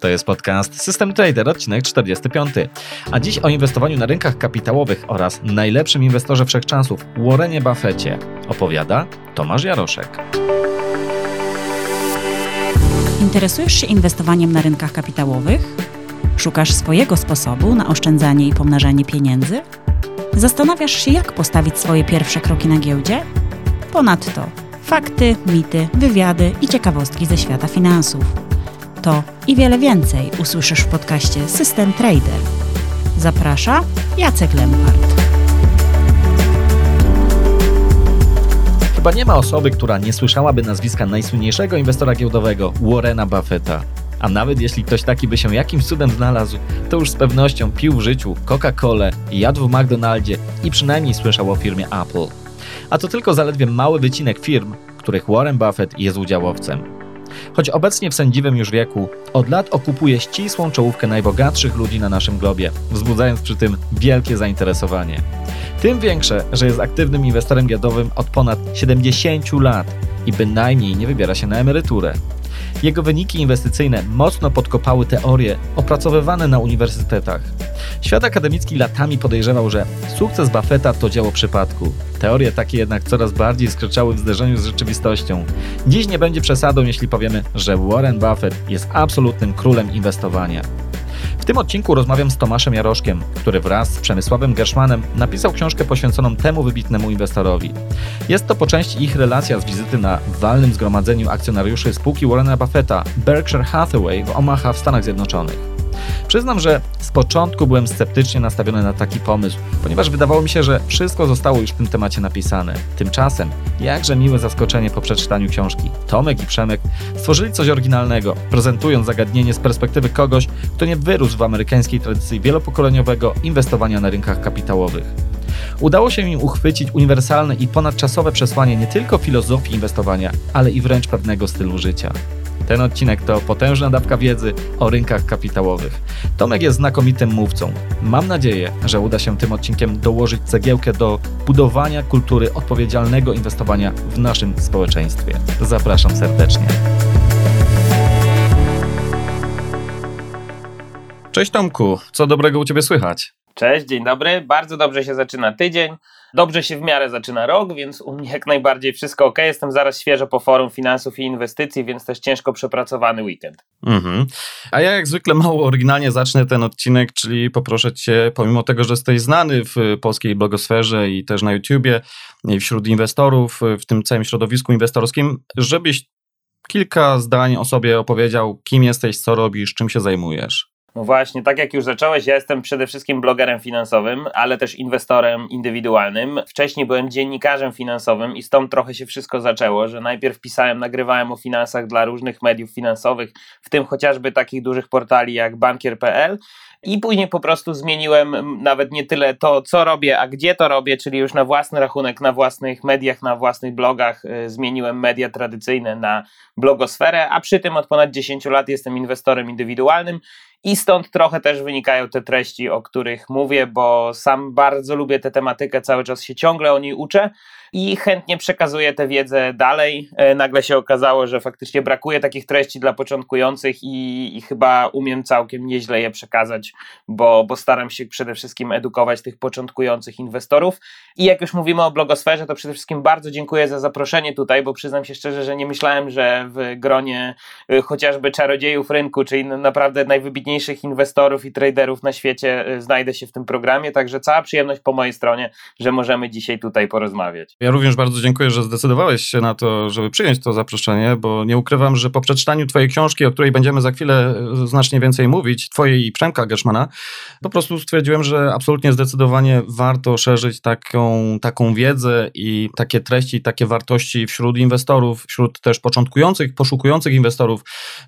To jest podcast System Trader, odcinek 45. A dziś o inwestowaniu na rynkach kapitałowych oraz najlepszym inwestorze wszechczasów Warrenie Buffetcie opowiada Tomasz Jaroszek. Interesujesz się inwestowaniem na rynkach kapitałowych? Szukasz swojego sposobu na oszczędzanie i pomnażanie pieniędzy? Zastanawiasz się, jak postawić swoje pierwsze kroki na giełdzie? Ponadto fakty, mity, wywiady i ciekawostki ze świata finansów. To i wiele więcej usłyszysz w podcaście System Trader. Zaprasza Jacek Lempart. Chyba nie ma osoby, która nie słyszałaby nazwiska najsłynniejszego inwestora giełdowego Warrena Buffetta. A nawet jeśli ktoś taki by się jakimś cudem znalazł, to już z pewnością pił w życiu Coca-Colę, jadł w McDonaldzie i przynajmniej słyszał o firmie Apple. A to tylko zaledwie mały wycinek firm, których Warren Buffett jest udziałowcem. Choć obecnie w sędziwym już wieku, od lat okupuje ścisłą czołówkę najbogatszych ludzi na naszym globie, wzbudzając przy tym wielkie zainteresowanie. Tym większe, że jest aktywnym inwestorem giełdowym od ponad 70 lat i bynajmniej nie wybiera się na emeryturę. Jego wyniki inwestycyjne mocno podkopały teorie opracowywane na uniwersytetach. Świat akademicki latami podejrzewał, że sukces Buffetta to dzieło przypadku. Teorie takie jednak coraz bardziej skryczały w zderzeniu z rzeczywistością. Dziś nie będzie przesadą, jeśli powiemy, że Warren Buffett jest absolutnym królem inwestowania. W tym odcinku rozmawiam z Tomaszem Jaroszkiem, który wraz z Przemysławem Gerszmanem napisał książkę poświęconą temu wybitnemu inwestorowi. Jest to po części ich relacja z wizyty na walnym zgromadzeniu akcjonariuszy spółki Warrena Buffetta Berkshire Hathaway w Omaha w Stanach Zjednoczonych. Przyznam, że z początku byłem sceptycznie nastawiony na taki pomysł, ponieważ wydawało mi się, że wszystko zostało już w tym temacie napisane. Tymczasem, jakże miłe zaskoczenie po przeczytaniu książki. Tomek i Przemek stworzyli coś oryginalnego, prezentując zagadnienie z perspektywy kogoś, kto nie wyrósł w amerykańskiej tradycji wielopokoleniowego inwestowania na rynkach kapitałowych. Udało się im uchwycić uniwersalne i ponadczasowe przesłanie nie tylko filozofii inwestowania, ale i wręcz pewnego stylu życia. Ten odcinek to potężna dawka wiedzy o rynkach kapitałowych. Tomek jest znakomitym mówcą. Mam nadzieję, że uda się tym odcinkiem dołożyć cegiełkę do budowania kultury odpowiedzialnego inwestowania w naszym społeczeństwie. Zapraszam serdecznie. Cześć Tomku, co dobrego u Ciebie słychać? Cześć, dzień dobry. Bardzo dobrze się zaczyna tydzień. Dobrze się w miarę zaczyna rok, więc u mnie jak najbardziej wszystko ok. Jestem zaraz świeżo po forum finansów i inwestycji, więc też ciężko przepracowany weekend. Mhm. A ja jak zwykle mało oryginalnie zacznę ten odcinek, czyli poproszę Cię, pomimo tego, że jesteś znany w polskiej blogosferze i też na YouTubie, wśród inwestorów, w tym całym środowisku inwestorskim, żebyś kilka zdań o sobie opowiedział, kim jesteś, co robisz, czym się zajmujesz. No właśnie, tak jak już zacząłeś, ja jestem przede wszystkim blogerem finansowym, ale też inwestorem indywidualnym. Wcześniej byłem dziennikarzem finansowym i stąd trochę się wszystko zaczęło, że najpierw pisałem, nagrywałem o finansach dla różnych mediów finansowych, w tym chociażby takich dużych portali jak bankier.pl i później po prostu zmieniłem nawet nie tyle to, co robię, a gdzie to robię, czyli już na własny rachunek, na własnych mediach, na własnych blogach y, zmieniłem media tradycyjne na blogosferę, a przy tym od ponad 10 lat jestem inwestorem indywidualnym i stąd trochę też wynikają te treści, o których mówię, bo sam bardzo lubię tę tematykę, cały czas się ciągle o niej uczę i chętnie przekazuję tę wiedzę dalej. E, nagle się okazało, że faktycznie brakuje takich treści dla początkujących i, i chyba umiem całkiem nieźle je przekazać, bo, bo staram się przede wszystkim edukować tych początkujących inwestorów. I jak już mówimy o blogosferze, to przede wszystkim bardzo dziękuję za zaproszenie tutaj, bo przyznam się szczerze, że nie myślałem, że w gronie e, chociażby czarodziejów rynku, czyli naprawdę najwybitniejszych inwestorów i traderów na świecie e, znajdę się w tym programie, także cała przyjemność po mojej stronie, że możemy dzisiaj tutaj porozmawiać. Ja również bardzo dziękuję, że zdecydowałeś się na to, żeby przyjąć to zaproszenie, bo nie ukrywam, że po przeczytaniu Twojej książki, o której będziemy za chwilę e, znacznie więcej mówić, Twojej i Przemka Gerszmana, po prostu stwierdziłem, że absolutnie zdecydowanie warto szerzyć taką, taką wiedzę i takie treści, takie wartości wśród inwestorów, wśród też początkujących, poszukujących inwestorów,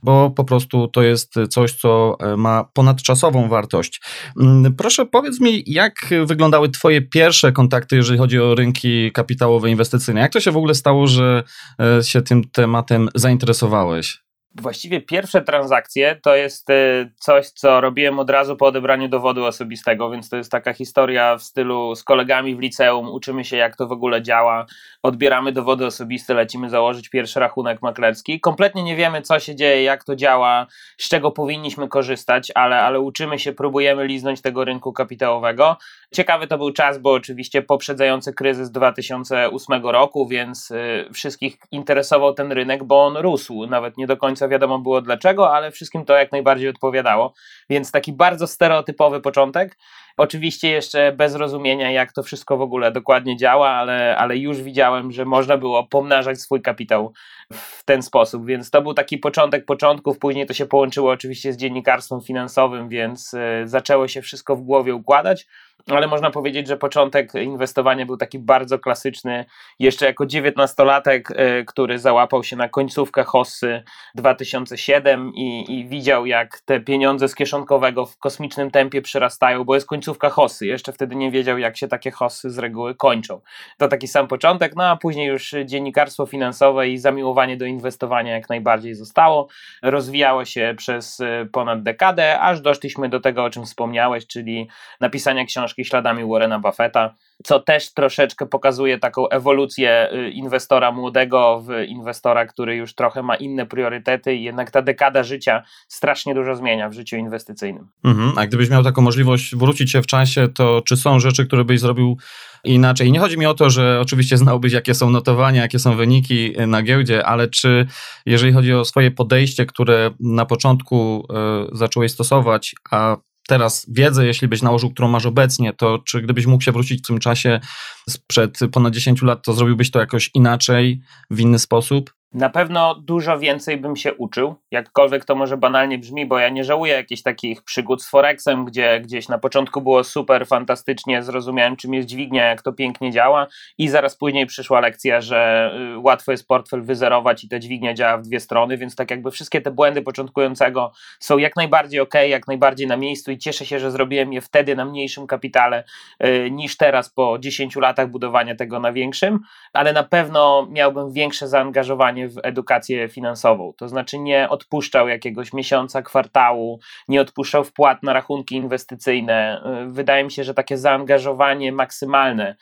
bo po prostu to jest coś, co e, ma ponadczasową wartość. Mm, proszę powiedz mi, jak wyglądały Twoje pierwsze kontakty, jeżeli chodzi o rynki kapitałowe, inwestycyjne. Jak to się w ogóle stało, że e, się tym tematem zainteresowałeś? Właściwie pierwsze transakcje to jest y, coś, co robiłem od razu po odebraniu dowodu osobistego, więc to jest taka historia w stylu z kolegami w liceum, uczymy się jak to w ogóle działa, odbieramy dowody osobiste, lecimy założyć pierwszy rachunek maklerski. Kompletnie nie wiemy, co się dzieje, jak to działa, z czego powinniśmy korzystać, ale, ale uczymy się, próbujemy liznąć tego rynku kapitałowego. Ciekawy to był czas, bo oczywiście poprzedzający kryzys 2008 roku, więc y, wszystkich interesował ten rynek, bo on rósł. Nawet nie do końca wiadomo było dlaczego, ale wszystkim to jak najbardziej odpowiadało. Więc taki bardzo stereotypowy początek. Oczywiście jeszcze bez rozumienia, jak to wszystko w ogóle dokładnie działa, ale, ale już widziałem, że można było pomnażać swój kapitał w ten sposób, więc to był taki początek początków. Później to się połączyło oczywiście z dziennikarstwem finansowym, więc y, zaczęło się wszystko w głowie układać ale można powiedzieć, że początek inwestowania był taki bardzo klasyczny. Jeszcze jako dziewiętnastolatek, y, który załapał się na końcówkę Hossy 2007 i, i widział, jak te pieniądze z kieszonkowego w kosmicznym tempie przyrastają, bo jest końcówka Hossy. Jeszcze wtedy nie wiedział, jak się takie Hossy z reguły kończą. To taki sam początek, no a później już dziennikarstwo finansowe i zamiłowanie do inwestowania jak najbardziej zostało. Rozwijało się przez y, ponad dekadę, aż doszliśmy do tego, o czym wspomniałeś, czyli napisania książki śladami Warrena Buffetta, co też troszeczkę pokazuje taką ewolucję y, inwestora młodego w inwestora, który już trochę ma inne priorytety i jednak ta dekada życia strasznie dużo zmienia w życiu inwestycyjnym. Mhm. A gdybyś miał taką możliwość wrócić się w czasie, to czy są rzeczy, które byś zrobił inaczej? Nie chodzi mi o to, że oczywiście znałbyś, jakie są notowania, jakie są wyniki na giełdzie, ale czy jeżeli chodzi o swoje podejście, które na początku y, zacząłeś stosować, a teraz wiedzę, jeśli byś nałożył, którą masz obecnie, to czy gdybyś mógł się wrócić w tym czasie sprzed ponad 10 lat, to zrobiłbyś to jakoś inaczej, w inny sposób? Na pewno dużo więcej bym się uczył, jakkolwiek to może banalnie brzmi, bo ja nie żałuję jakichś takich przygód z Forexem, gdzie gdzieś na początku było super, fantastycznie, zrozumiałem czym jest dźwignia, jak to pięknie działa i zaraz później przyszła lekcja, że y, łatwo jest portfel wyzerować i ta dźwignia działa w dwie strony, więc tak jakby wszystkie te błędy początkującego są jak najbardziej ok, jak najbardziej na miejscu i cieszę się, że zrobiłem je wtedy na mniejszym kapitale yy, niż teraz po 10 latach budowania tego na większym, ale na pewno miałbym większe zaangażowanie w edukację finansową. To znaczy nie odpuszczał jakiegoś miesiąca, kwartału, nie odpuszczał wpłat na rachunki inwestycyjne. Wydaje mi się, że takie zaangażowanie maksymalne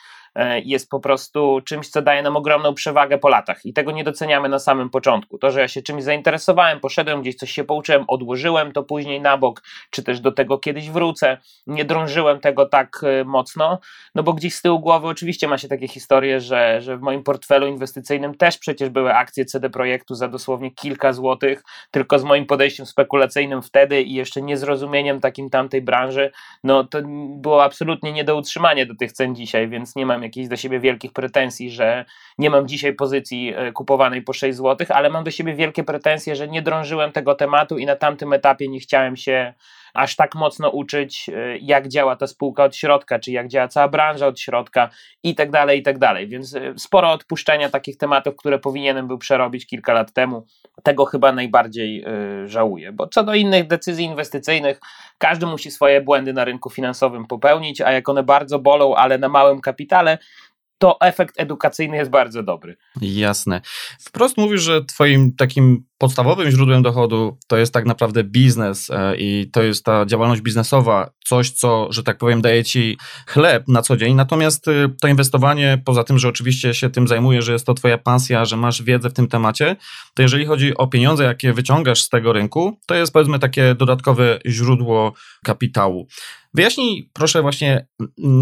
jest po prostu czymś, co daje nam ogromną przewagę po latach i tego nie doceniamy na samym początku. To, że ja się czymś zainteresowałem, poszedłem gdzieś, coś się pouczyłem, odłożyłem to później na bok, czy też do tego kiedyś wrócę, nie drążyłem tego tak e, mocno, no bo gdzieś z tyłu głowy oczywiście ma się takie historie, że, że w moim portfelu inwestycyjnym też przecież były akcje CD Projektu za dosłownie kilka złotych, tylko z moim podejściem spekulacyjnym wtedy i jeszcze niezrozumieniem takim tamtej branży, no to było absolutnie nie do utrzymania do tych cen dzisiaj, więc nie mam jakichś do siebie wielkich pretensji, że nie mam dzisiaj pozycji e, kupowanej po 6 zł, ale mam do siebie wielkie pretensje, że nie drążyłem tego tematu i na tamtym etapie nie chciałem się aż tak mocno uczyć, e, jak działa ta spółka od środka, czy jak działa cała branża od środka i tak dalej, i tak dalej. Więc e, sporo odpuszczenia takich tematów, które powinienem był przerobić kilka lat temu. Tego chyba najbardziej żałuję, bo co do innych decyzji inwestycyjnych, każdy musi swoje błędy na rynku finansowym popełnić, a jak one bardzo bolą, ale na małym kapitale, to efekt edukacyjny jest bardzo dobry. Jasne. Wprost mówisz, że twoim takim podstawowym źródłem dochodu to jest tak naprawdę biznes e, i to jest ta działalność biznesowa, coś, co, że tak powiem, daje ci chleb na co dzień. Natomiast y, to inwestowanie, poza tym, że oczywiście się tym zajmujesz, że jest to twoja pasja, że masz wiedzę w tym temacie, to jeżeli chodzi o pieniądze, jakie wyciągasz z tego rynku, to jest powiedzmy takie dodatkowe źródło kapitału. Wyjaśnij proszę właśnie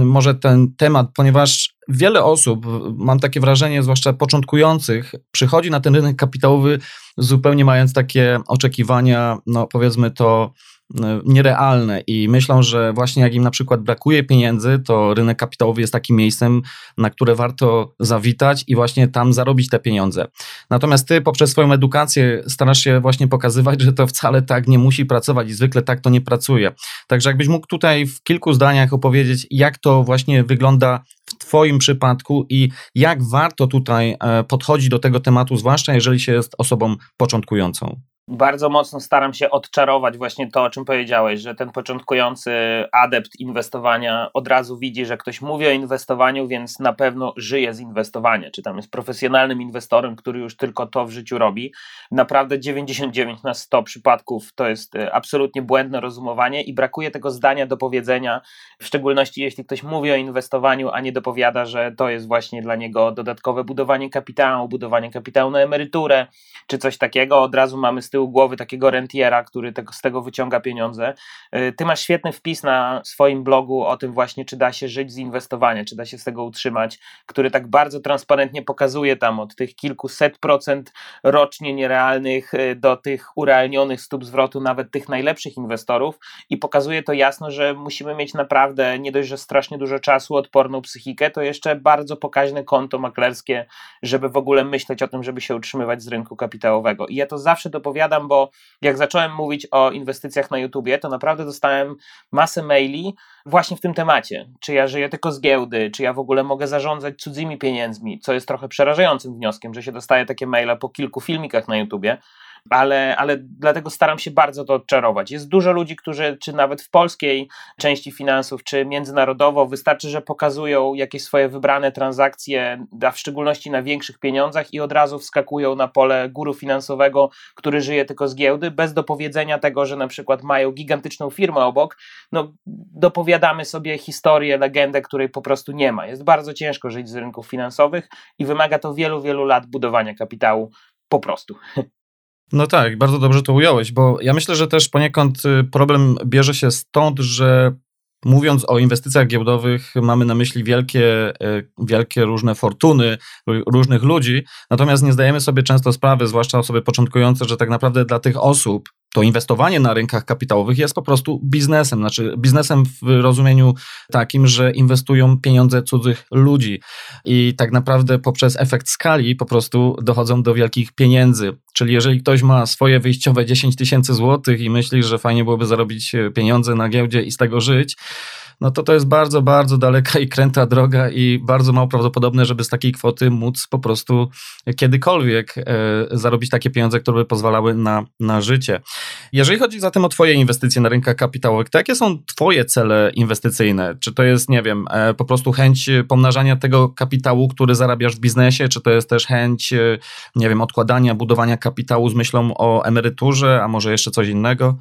może ten temat, ponieważ wiele osób, mam takie wrażenie, zwłaszcza początkujących, przychodzi na ten rynek kapitałowy zupełnie mając takie oczekiwania, no powiedzmy to nierealne i myślą, że właśnie jak im na przykład brakuje pieniędzy, to rynek kapitałowy jest takim miejscem, na które warto zawitać i właśnie tam zarobić te pieniądze. Natomiast ty poprzez swoją edukację starasz się właśnie pokazywać, że to wcale tak nie musi pracować i zwykle tak to nie pracuje. Także jakbyś mógł tutaj w kilku zdaniach opowiedzieć, jak to właśnie wygląda w Twoim przypadku i jak warto tutaj e, podchodzić do tego tematu, zwłaszcza jeżeli się jest osobą początkującą. Bardzo mocno staram się odczarować właśnie to, o czym powiedziałeś, że ten początkujący adept inwestowania od razu widzi, że ktoś mówi o inwestowaniu, więc na pewno żyje z inwestowania, czy tam jest profesjonalnym inwestorem, który już tylko to w życiu robi. Naprawdę 99 na 100 przypadków to jest e, absolutnie błędne rozumowanie i brakuje tego zdania do powiedzenia, w szczególności jeśli ktoś mówi o inwestowaniu, a nie dopowiada, że to jest właśnie dla niego dodatkowe budowanie kapitału, budowanie kapitału na emeryturę, czy coś takiego. Od razu mamy z tyłu głowy takiego rentiera, który tego, z tego wyciąga pieniądze. Y, ty masz świetny wpis na swoim blogu o tym właśnie, czy da się żyć z inwestowania, czy da się z tego utrzymać, który tak bardzo transparentnie pokazuje tam od tych kilkuset procent rocznie nierealnych y, do tych urealnionych stóp zwrotu nawet tych najlepszych inwestorów i pokazuje to jasno, że musimy mieć naprawdę nie dość, że strasznie dużo czasu, odporną psychikę, to jeszcze bardzo pokaźne konto maklerskie, żeby w ogóle myśleć o tym, żeby się utrzymywać z rynku kapitałowego. I ja to zawsze dopowiadam, bo jak zacząłem mówić o inwestycjach na YouTubie, to naprawdę dostałem masę maili właśnie w tym temacie. Czy ja żyję tylko z giełdy, czy ja w ogóle mogę zarządzać cudzymi pieniędzmi, co jest trochę przerażającym wnioskiem, że się dostaje takie maile po kilku filmikach na YouTubie ale, ale dlatego staram się bardzo to odczarować. Jest dużo ludzi, którzy, czy nawet w polskiej części finansów, czy międzynarodowo, wystarczy, że pokazują jakieś swoje wybrane transakcje, a w szczególności na większych pieniądzach i od razu wskakują na pole guru finansowego, który żyje tylko z giełdy, bez dopowiedzenia tego, że na przykład mają gigantyczną firmę obok. No, dopowiadamy sobie historię, legendę, której po prostu nie ma. Jest bardzo ciężko żyć z rynków finansowych i wymaga to wielu, wielu lat budowania kapitału po prostu. No tak, bardzo dobrze to ująłeś, bo ja myślę, że też poniekąd y, problem bierze się stąd, że mówiąc o inwestycjach giełdowych, mamy na myśli wielkie, y, wielkie różne fortuny różnych ludzi, natomiast nie zdajemy sobie często sprawy, zwłaszcza osoby początkujące, że tak naprawdę dla tych osób to inwestowanie na rynkach kapitałowych jest po prostu biznesem, znaczy biznesem w rozumieniu takim, że inwestują pieniądze cudzych ludzi i tak naprawdę poprzez efekt skali po prostu dochodzą do wielkich pieniędzy. Czyli jeżeli ktoś ma swoje wyjściowe 10 tysięcy złotych i myśli, że fajnie byłoby zarobić pieniądze na giełdzie i z tego żyć, no to to jest bardzo, bardzo daleka i kręta droga i bardzo mało prawdopodobne, żeby z takiej kwoty móc po prostu kiedykolwiek e, zarobić takie pieniądze, które by pozwalały na, na życie. Jeżeli chodzi zatem o Twoje inwestycje na rynkach kapitałowych, to jakie są Twoje cele inwestycyjne? Czy to jest, nie wiem, e, po prostu chęć pomnażania tego kapitału, który zarabiasz w biznesie, czy to jest też chęć, e, nie wiem, odkładania, budowania kapitału z myślą o emeryturze, a może jeszcze coś innego?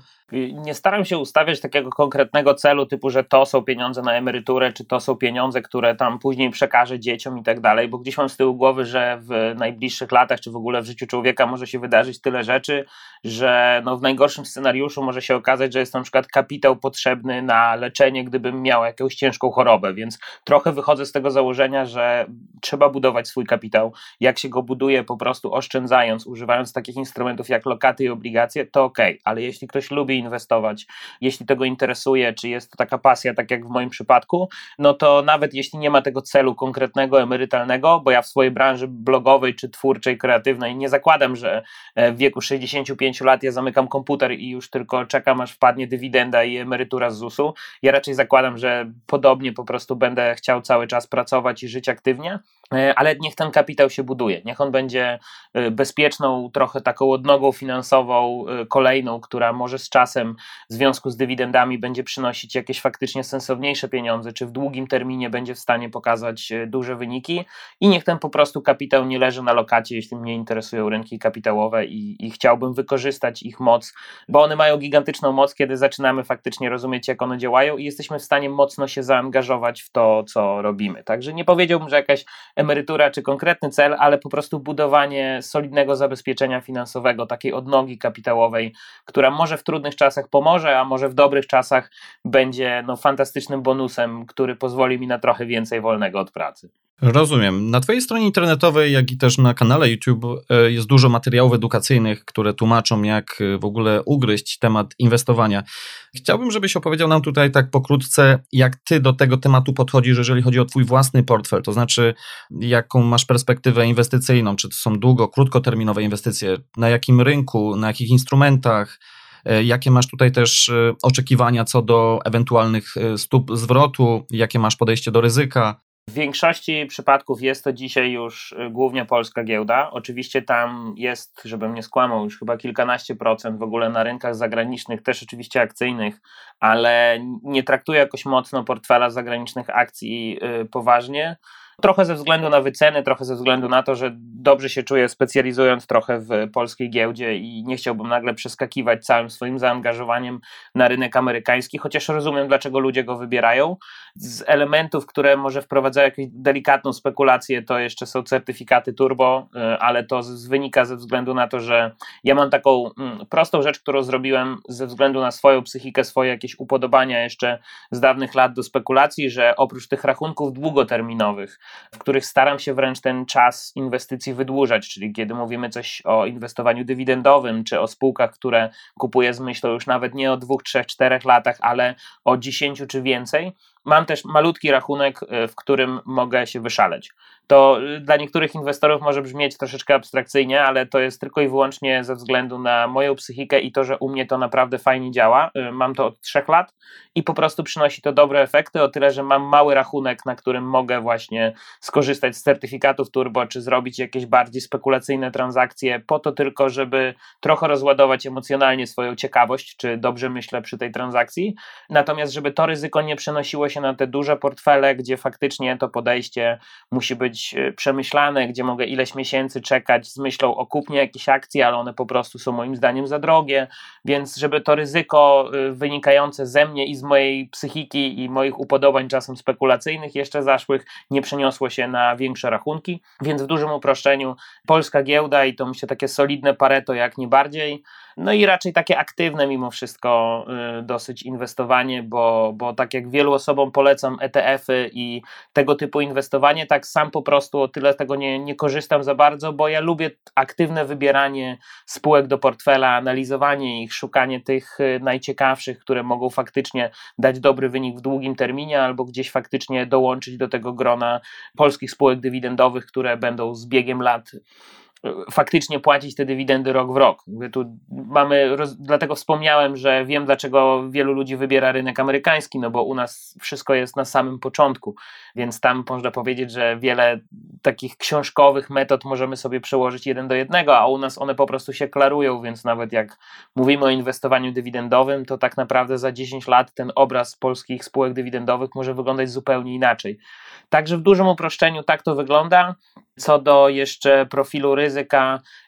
Nie staram się ustawiać takiego konkretnego celu, typu, że to są pieniądze na emeryturę, czy to są pieniądze, które tam później przekażę dzieciom i tak dalej, bo gdzieś mam z tyłu głowy, że w najbliższych latach, czy w ogóle w życiu człowieka może się wydarzyć tyle rzeczy, że no w najgorszym scenariuszu może się okazać, że jest na przykład kapitał potrzebny na leczenie, gdybym miał jakąś ciężką chorobę, więc trochę wychodzę z tego założenia, że trzeba budować swój kapitał. Jak się go buduje po prostu oszczędzając, używając takich instrumentów jak lokaty i obligacje, to ok, ale jeśli ktoś lubi inwestować, jeśli tego interesuje, czy jest to taka pasja, tak jak w moim przypadku, no to nawet jeśli nie ma tego celu konkretnego, emerytalnego, bo ja w swojej branży blogowej, czy twórczej, kreatywnej nie zakładam, że e, w wieku 65 lat ja zamykam komputer i już tylko czekam, aż wpadnie dywidenda i emerytura z ZUS-u. Ja raczej zakładam, że podobnie po prostu będę chciał cały czas pracować i żyć aktywnie, ale niech ten kapitał się buduje, niech on będzie e, bezpieczną, trochę taką odnogą finansową, kolejną, która może z czasem w związku z dywidendami będzie przynosić jakieś faktycznie sensowniejsze pieniądze, czy w długim terminie będzie w stanie pokazać e, duże wyniki i niech ten po prostu kapitał nie leży na lokacie, jeśli mnie interesują rynki kapitałowe i, i chciałbym wykorzystać ich moc, bo one mają gigantyczną moc, kiedy zaczynamy faktycznie rozumieć, jak one działają i jesteśmy w stanie mocno się zaangażować w to, co robimy. Także nie powiedziałbym, że jakaś emerytura czy konkretny cel, ale po prostu budowanie solidnego zabezpieczenia finansowego, takiej odnogi kapitałowej, która może w trudnych czasach pomoże, a może w dobrych czasach będzie no, fantastycznym bonusem, który pozwoli mi na trochę więcej wolnego od pracy. Rozumiem. Na Twojej stronie internetowej, jak i też na kanale YouTube e, jest dużo materiałów edukacyjnych, które tłumaczą, jak e, w ogóle ugryźć temat inwestowania. Chciałbym, żebyś opowiedział nam tutaj tak pokrótce, jak Ty do tego tematu podchodzisz, jeżeli chodzi o Twój własny portfel, to znaczy, jaką masz perspektywę inwestycyjną, czy to są długo, krótkoterminowe inwestycje, na jakim rynku, na jakich instrumentach, E, jakie masz tutaj też oczekiwania co do ewentualnych stóp zwrotu? Jakie masz podejście do ryzyka? W większości przypadków jest to dzisiaj już y, głównie polska giełda. Oczywiście tam jest, żebym nie skłamał, już chyba kilkanaście procent w ogóle na rynkach zagranicznych, też oczywiście akcyjnych, ale nie traktuję jakoś mocno portfela zagranicznych akcji y, poważnie. Trochę ze względu na wyceny, trochę ze względu na to, że dobrze się czuję specjalizując trochę w polskiej giełdzie i nie chciałbym nagle przeskakiwać całym swoim zaangażowaniem na rynek amerykański, chociaż rozumiem, dlaczego ludzie go wybierają. Z elementów, które może wprowadzają jakąś delikatną spekulację, to jeszcze są certyfikaty turbo, y, ale to wynika ze względu na to, że ja mam taką mm, prostą rzecz, którą zrobiłem ze względu na swoją psychikę, swoje jakieś upodobania jeszcze z dawnych lat do spekulacji, że oprócz tych rachunków długoterminowych, w których staram się wręcz ten czas inwestycji wydłużać, czyli kiedy mówimy coś o inwestowaniu dywidendowym, czy o spółkach, które kupuję z myślą już nawet nie o dwóch, trzech, czterech latach, ale o dziesięciu czy więcej, Mam też malutki rachunek, y, w którym mogę się wyszaleć. To y, dla niektórych inwestorów może brzmieć troszeczkę abstrakcyjnie, ale to jest tylko i wyłącznie ze względu na moją psychikę i to, że u mnie to naprawdę fajnie działa. Y, mam to od trzech lat i po prostu przynosi to dobre efekty, o tyle, że mam mały rachunek, na którym mogę właśnie skorzystać z certyfikatów turbo, czy zrobić jakieś bardziej spekulacyjne transakcje, po to tylko, żeby trochę rozładować emocjonalnie swoją ciekawość, czy dobrze myślę przy tej transakcji. Natomiast, żeby to ryzyko nie przenosiło się na te duże portfele, gdzie faktycznie to podejście musi być e, przemyślane, gdzie mogę ileś miesięcy czekać z myślą o kupnie jakiejś akcji, ale one po prostu są moim zdaniem za drogie, więc żeby to ryzyko e, wynikające ze mnie i z mojej psychiki i moich upodobań czasem spekulacyjnych jeszcze zaszłych nie przeniosło się na większe rachunki, więc w dużym uproszczeniu polska giełda i to myślę takie solidne pareto jak nie bardziej, no i raczej takie aktywne mimo wszystko y, dosyć inwestowanie, bo, bo tak jak wielu osobom polecam ETF-y i tego typu inwestowanie, tak sam po prostu o tyle tego nie, nie korzystam za bardzo, bo ja lubię aktywne wybieranie spółek do portfela, analizowanie ich, szukanie tych y, najciekawszych, które mogą faktycznie dać dobry wynik w długim terminie albo gdzieś faktycznie dołączyć do tego grona polskich spółek dywidendowych, które będą z biegiem lat faktycznie płacić te dywidendy rok w rok. Tu mamy, dlatego wspomniałem, że wiem, dlaczego wielu ludzi wybiera rynek amerykański, no bo u nas wszystko jest na samym początku, więc tam można powiedzieć, że wiele takich książkowych metod możemy sobie przełożyć jeden do jednego, a u nas one po prostu się klarują, więc nawet jak mówimy o inwestowaniu dywidendowym, to tak naprawdę za 10 lat ten obraz polskich spółek dywidendowych może wyglądać zupełnie inaczej. Także w dużym uproszczeniu tak to wygląda. Co do jeszcze profilu ryzyka,